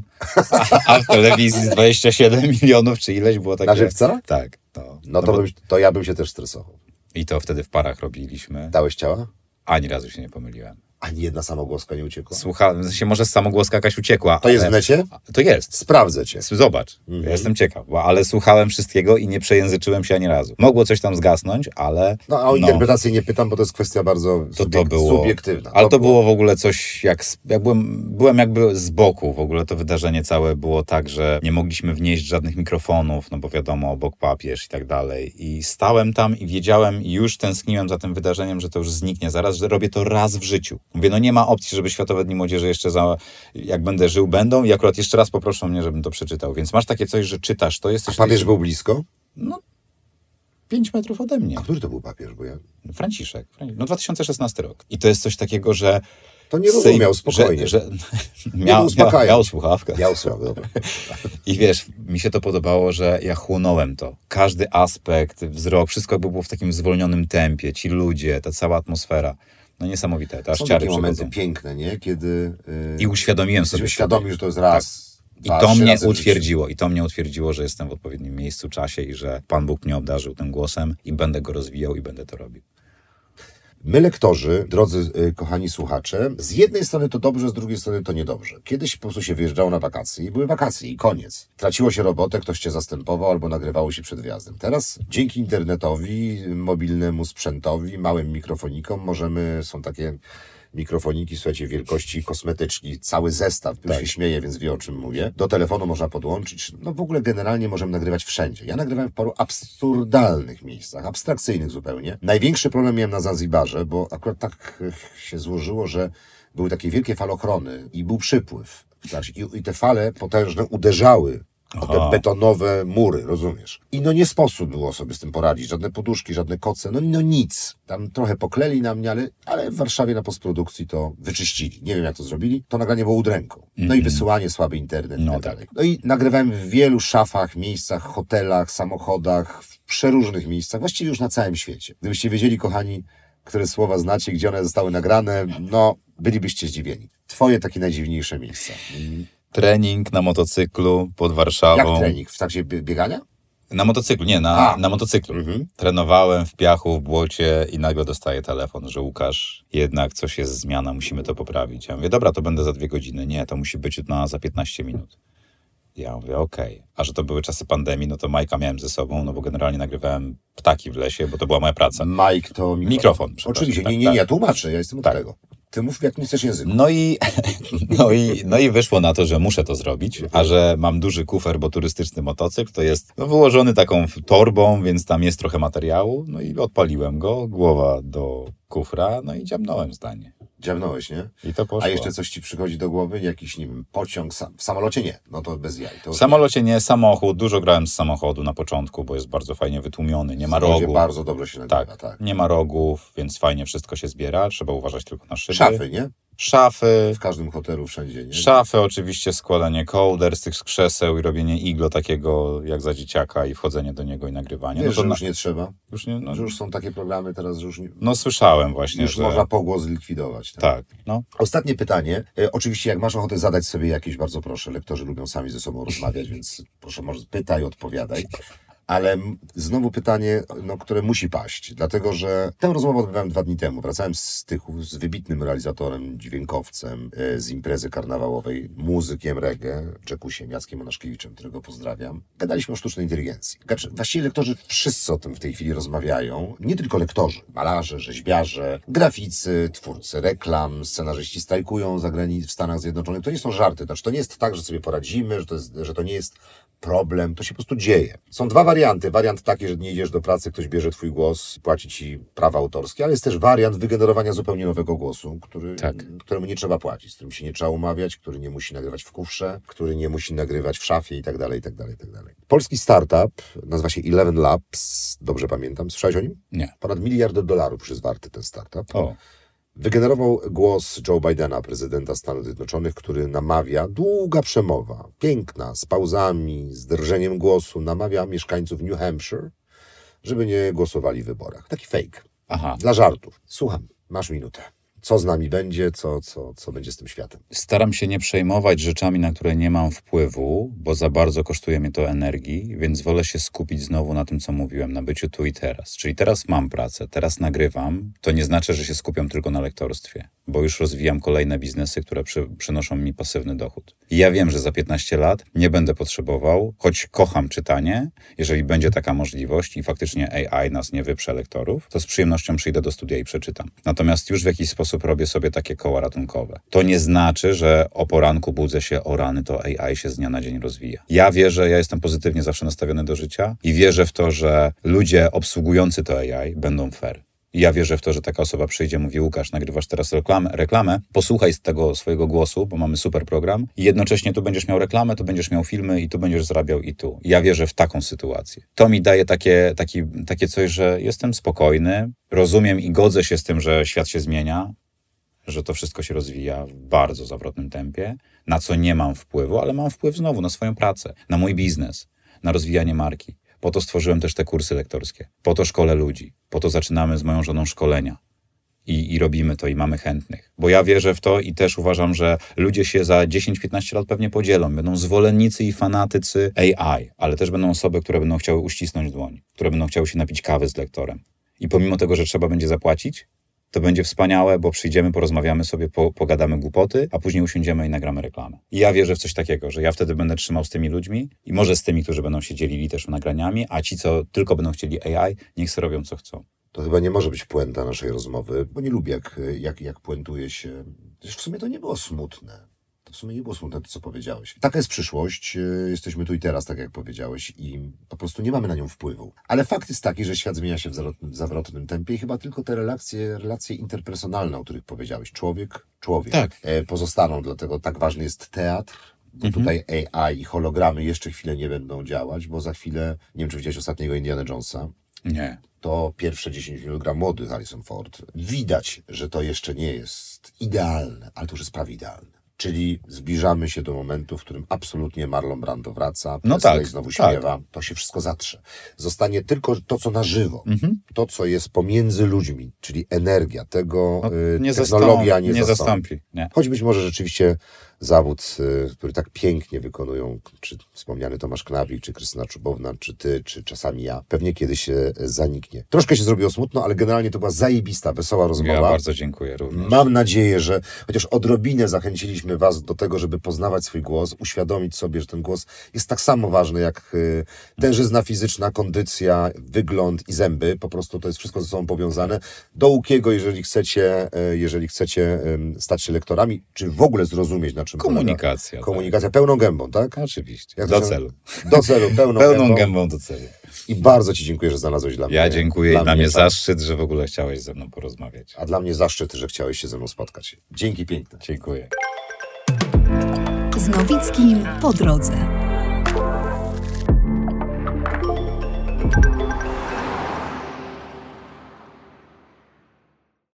Speaker 1: a, a w telewizji z 27 milionów czy ileś było takie...
Speaker 2: Na żywca?
Speaker 1: Tak. No,
Speaker 2: No to,
Speaker 1: bo-
Speaker 2: bym, to ja bym się też stresował.
Speaker 1: I to wtedy w parach robiliśmy.
Speaker 2: Dałeś ciała?
Speaker 1: Ani razu się nie pomyliłem.
Speaker 2: Ani jedna samogłoska nie uciekła.
Speaker 1: Słuchałem, w sensie może samogłoska jakaś uciekła.
Speaker 2: To jest w necie?
Speaker 1: To jest.
Speaker 2: Sprawdzę cię.
Speaker 1: Zobacz,
Speaker 2: Mhm.
Speaker 1: ja jestem ciekaw, bo, ale słuchałem wszystkiego i nie przejęzyczyłem się ani razu. Mogło coś tam zgasnąć, ale...
Speaker 2: No a o interpretację nie pytam, bo to jest kwestia bardzo
Speaker 1: to, to
Speaker 2: subiek-
Speaker 1: było,
Speaker 2: subiektywna.
Speaker 1: Ale to było w ogóle coś, jak, jak byłem, byłem jakby z boku. W ogóle to wydarzenie całe było tak, że nie mogliśmy wnieść żadnych mikrofonów, no bo wiadomo, obok papież i tak dalej. I stałem tam i wiedziałem i już tęskniłem za tym wydarzeniem, że to już zniknie zaraz, że robię to raz w życiu. Mówię, no nie ma opcji, żeby Światowe Dni Młodzieży jeszcze za, jak będę żył, będą i akurat jeszcze raz poproszą mnie, żebym to przeczytał. Więc masz takie coś, że czytasz to,
Speaker 2: A
Speaker 1: jesteś...
Speaker 2: papież był blisko?
Speaker 1: No, pięć metrów ode mnie.
Speaker 2: A który to był papież? Bo ja
Speaker 1: Franciszek. Franci- No 2016 rok. I to jest coś takiego, że...
Speaker 2: to nie rozumiał,
Speaker 1: Sejm-
Speaker 2: spokojnie.
Speaker 1: Że, że miał, miał, miał słuchawkę.
Speaker 2: Ja usłyszałem, dobra.
Speaker 1: I wiesz, mi się to podobało, że ja chłonąłem to. Każdy aspekt, wzrok, wszystko było w takim zwolnionym tempie. Ci ludzie, ta cała atmosfera. No niesamowite, te aż
Speaker 2: Są
Speaker 1: ciary
Speaker 2: takie momenty piękne, nie? Kiedy yy,
Speaker 1: I uświadomiłem sobie
Speaker 2: świadomi, że to jest raz,
Speaker 1: I
Speaker 2: dwa,
Speaker 1: to mnie utwierdziło. I to mnie utwierdziło, że jestem w odpowiednim miejscu, czasie i że Pan Bóg mnie obdarzył tym głosem i będę go rozwijał i będę to robił.
Speaker 2: My, lektorzy, drodzy y, kochani słuchacze, z jednej strony to dobrze, z drugiej strony to niedobrze. Kiedyś po prostu się wyjeżdżało na wakacje i były wakacje i koniec. Traciło się robotę, ktoś cię zastępował albo nagrywało się przed wyjazdem. Teraz dzięki internetowi, mobilnemu sprzętowi, małym mikrofonikom możemy, są takie mikrofoniki, słuchajcie, wielkości kosmetyczki, cały zestaw, już się śmieję, więc wie o czym mówię. Do telefonu można podłączyć, no w ogóle generalnie możemy nagrywać wszędzie. Ja nagrywałem w paru absurdalnych miejscach, abstrakcyjnych zupełnie. Największy problem miałem na Zanzibarze, bo akurat tak się złożyło, że były takie wielkie falochrony i był przypływ. Znaczy, i, I te fale potężne uderzały o te betonowe mury, rozumiesz? I no nie sposób było sobie z tym poradzić. Żadne poduszki, żadne koce, no, no nic. Tam trochę pokleli na mnie, ale, ale w Warszawie na postprodukcji to wyczyścili. Nie wiem jak to zrobili. To nagranie było udręką. No i wysyłanie, słaby internet i
Speaker 1: No
Speaker 2: tak
Speaker 1: tak.
Speaker 2: dalej. No i nagrywałem w wielu szafach, miejscach, hotelach, samochodach, w przeróżnych miejscach, właściwie już na całym świecie. Gdybyście wiedzieli, kochani, które słowa znacie, gdzie one zostały nagrane, no bylibyście zdziwieni. Twoje takie najdziwniejsze miejsca.
Speaker 1: Trening na motocyklu pod Warszawą.
Speaker 2: Jak trening? W trakcie bie- biegania?
Speaker 1: Na motocyklu, nie, na,
Speaker 2: A.
Speaker 1: na motocyklu.
Speaker 2: Mhm.
Speaker 1: Trenowałem w piachu, w błocie i nagle dostaję telefon, że Łukasz, jednak coś jest zmiana, musimy to poprawić. Ja mówię, dobra, to będę za dwie godziny. Nie, to musi być na, za 15 minut. Ja mówię, okej. A że to były czasy pandemii, no to Majka miałem ze sobą, no bo generalnie nagrywałem ptaki w lesie, bo to była moja praca.
Speaker 2: Mike to mikrofon.
Speaker 1: Mikrofon,
Speaker 2: Oczywiście,
Speaker 1: tak,
Speaker 2: nie, nie,
Speaker 1: tak.
Speaker 2: ja tłumaczę, ja jestem od
Speaker 1: Tak.
Speaker 2: tego. Ty mów jak nie chcesz języku.
Speaker 1: No i, no, i, no i wyszło na to, że muszę to zrobić, a że mam duży kufer, bo turystyczny motocykl to jest no, wyłożony taką torbą, więc tam jest trochę materiału. No i odpaliłem go, głowa do kufra, no i dziamnąłem zdanie.
Speaker 2: Dziabnąłeś, nie?
Speaker 1: I to poszło.
Speaker 2: A jeszcze coś ci przychodzi do głowy? Jakiś, nie wiem, pociąg, sam, w samolocie nie, no to bez jaj. To
Speaker 1: W samolocie nie, samochód. Dużo grałem z samochodu na początku, bo jest bardzo fajnie wytłumiony, nie ma rogów.
Speaker 2: bardzo dobrze się nagrywa,
Speaker 1: Tak,
Speaker 2: tak.
Speaker 1: nie ma rogów, więc fajnie wszystko się zbiera. Trzeba uważać tylko na szyby.
Speaker 2: Szafy, nie?
Speaker 1: Szafy.
Speaker 2: W każdym hotelu, wszędzie, nie?
Speaker 1: Szafy, oczywiście składanie kołder z tych krzeseł i robienie iglo takiego jak za dzieciaka i wchodzenie do niego i nagrywanie.
Speaker 2: Wiesz,
Speaker 1: no to na,
Speaker 2: już nie trzeba,
Speaker 1: już nie, no,
Speaker 2: już są takie programy teraz, już, nie,
Speaker 1: no słyszałem właśnie,
Speaker 2: już
Speaker 1: że...
Speaker 2: można pogłos zlikwidować. Tak.
Speaker 1: Tak, no.
Speaker 2: Ostatnie pytanie. E, oczywiście, jak masz ochotę zadać sobie jakieś, bardzo proszę. Lektorzy lubią sami ze sobą rozmawiać, więc proszę, może pytaj, odpowiadaj. Ale znowu pytanie, no, które musi paść, dlatego że tę rozmowę odbywałem dwa dni temu. Wracałem z Stychów z wybitnym realizatorem, dźwiękowcem e, z imprezy karnawałowej, muzykiem reggae, Czekusiem, Jackiem Monaszkiewiczem, którego pozdrawiam. Gadaliśmy o sztucznej inteligencji. Znaczy, właściwie lektorzy wszyscy o tym w tej chwili rozmawiają. Nie tylko lektorzy, malarze, rzeźbiarze, graficy, twórcy reklam, scenarzyści strajkują za w Stanach Zjednoczonych. To nie są żarty. Znaczy, to nie jest tak, że sobie poradzimy, że to, jest, że to nie jest problem. To się po prostu dzieje. Są dwa warianty. Wariant taki, że nie idziesz do pracy, ktoś bierze twój głos, płaci ci prawa autorskie, ale jest też wariant wygenerowania zupełnie nowego głosu, który,
Speaker 1: Tak.
Speaker 2: któremu nie trzeba płacić, z którym się nie trzeba umawiać, który nie musi nagrywać w kufrze, który nie musi nagrywać w szafie i tak dalej, i tak dalej, i tak dalej. Polski startup nazywa się Eleven Labs, dobrze pamiętam. Słyszałeś o nim?
Speaker 1: Nie.
Speaker 2: Ponad miliard dolarów jest warty ten startup.
Speaker 1: O,
Speaker 2: Wygenerował głos Joe Bidena, prezydenta Stanów Zjednoczonych, który namawia, długa przemowa, piękna, z pauzami, z drżeniem głosu, namawia mieszkańców New Hampshire, żeby nie głosowali w wyborach. Taki fake.
Speaker 1: aha.
Speaker 2: Dla żartów. Słucham, masz minutę. Co z nami będzie, co, co, co będzie z tym światem?
Speaker 1: Staram się nie przejmować rzeczami, na które nie mam wpływu, bo za bardzo kosztuje mnie to energii, więc wolę się skupić znowu na tym, co mówiłem, na byciu tu i teraz. Czyli teraz mam pracę, teraz nagrywam. To nie znaczy, że się skupiam tylko na lektorstwie, bo już rozwijam kolejne biznesy, które przy, przynoszą mi pasywny dochód. I ja wiem, że za 15 lat nie będę potrzebował, choć kocham czytanie, jeżeli będzie taka możliwość i faktycznie AI nas nie wyprze lektorów, to z przyjemnością przyjdę do studia i przeczytam. Natomiast już w jakiś sposób robię sobie takie koła ratunkowe. To nie znaczy, że o poranku budzę się, o rany, to AI się z dnia na dzień rozwija. Ja wierzę, ja jestem pozytywnie zawsze nastawiony do życia i wierzę w to, że ludzie obsługujący to AI będą fair. Ja wierzę w to, że taka osoba przyjdzie, mówi Łukasz, nagrywasz teraz reklamę, reklamę, posłuchaj z tego swojego głosu, bo mamy super program i jednocześnie tu będziesz miał reklamę, tu będziesz miał filmy i tu będziesz zarabiał i tu. Ja wierzę w taką sytuację. To mi daje takie, taki, takie coś, że jestem spokojny, rozumiem i godzę się z tym, że świat się zmienia, że to wszystko się rozwija w bardzo zawrotnym tempie, na co nie mam wpływu, ale mam wpływ znowu na swoją pracę, na mój biznes, na rozwijanie marki. Po to stworzyłem też te kursy lektorskie, po to szkolę ludzi, po to zaczynamy z moją żoną szkolenia. I, I robimy to i mamy chętnych. Bo ja wierzę w to i też uważam, że ludzie się za 10-15 lat pewnie podzielą. Będą zwolennicy i fanatycy AI, ale też będą osoby, które będą chciały uścisnąć dłoń, które będą chciały się napić kawy z lektorem. I pomimo tego, że trzeba będzie zapłacić, to będzie wspaniałe, bo przyjdziemy, porozmawiamy sobie, po, pogadamy głupoty, a później usiądziemy i nagramy reklamę. I ja wierzę w coś takiego, że ja wtedy będę trzymał z tymi ludźmi i może z tymi, którzy będą się dzielili też nagraniami, a ci, co tylko będą chcieli AI, niech sobie robią co chcą.
Speaker 2: To chyba nie może być puenta naszej rozmowy, bo nie lubię, jak, jak, jak puentuje się. Przecież w sumie to nie było smutne. W sumie nie było smutne to, co powiedziałeś. Taka jest przyszłość. yy, Jesteśmy tu i teraz, tak jak powiedziałeś, i po prostu nie mamy na nią wpływu. Ale fakt jest taki, że świat zmienia się w zawrotnym, tempie i chyba tylko te relacje, relacje interpersonalne, o których powiedziałeś, człowiek, człowiek,
Speaker 3: Tak.
Speaker 2: e, pozostaną. Dlatego tak ważny jest teatr, bo tutaj AI i hologramy jeszcze chwilę nie będą działać, bo za chwilę, nie wiem, czy widziałeś ostatniego Indiana Jonesa,
Speaker 3: Nie.
Speaker 2: to pierwsze 10 kg młody Harrison Ford. Widać, że to jeszcze nie jest idealne, ale to już jest prawie idealne. Czyli zbliżamy się do momentu, w którym absolutnie Marlon Brando wraca,
Speaker 3: No tak,
Speaker 2: znowu
Speaker 3: tak.
Speaker 2: śpiewa, to się wszystko zatrze. Zostanie tylko to, co na żywo,
Speaker 3: Mhm.
Speaker 2: to, co jest pomiędzy ludźmi, czyli energia, tego
Speaker 3: No,
Speaker 2: y,
Speaker 3: nie
Speaker 2: technologia
Speaker 3: zastąpi.
Speaker 2: nie,
Speaker 3: Nie
Speaker 2: zastąpi.
Speaker 3: zastąpi. Nie.
Speaker 2: Choć być może rzeczywiście zawód, y, który tak pięknie wykonują, czy wspomniany Tomasz Knabik, czy Krystyna Czubowna, czy ty, czy czasami ja, pewnie kiedyś y, zaniknie. Troszkę się zrobiło smutno, ale generalnie to była zajebista, wesoła rozmowa.
Speaker 3: Ja bardzo dziękuję również.
Speaker 2: Mam nadzieję, że chociaż odrobinę zachęciliśmy Was do tego, żeby poznawać swój głos, uświadomić sobie, że ten głos jest tak samo ważny jak y, tężyzna fizyczna, kondycja, wygląd i zęby. Po prostu to jest wszystko ze sobą powiązane. Do Łukiego, jeżeli chcecie, jeżeli chcecie stać się lektorami, czy w ogóle zrozumieć, na czym
Speaker 3: Komunikacja,
Speaker 2: polega. Komunikacja pełną gębą, tak?
Speaker 3: Oczywiście.
Speaker 2: Jak
Speaker 3: Do
Speaker 2: się-
Speaker 3: celu.
Speaker 2: Do celu, pełną,
Speaker 3: Pełną
Speaker 2: gębą.
Speaker 3: gębą do celu.
Speaker 2: I bardzo Ci dziękuję, że znalazłeś dla mnie.
Speaker 3: Ja dziękuję i dla mnie
Speaker 2: czas.
Speaker 3: zaszczyt, że w ogóle chciałeś ze mną porozmawiać.
Speaker 2: A dla mnie zaszczyt, że chciałeś się ze mną spotkać. Dzięki piękne.
Speaker 3: Dziękuję.
Speaker 4: Z Nowickim po drodze.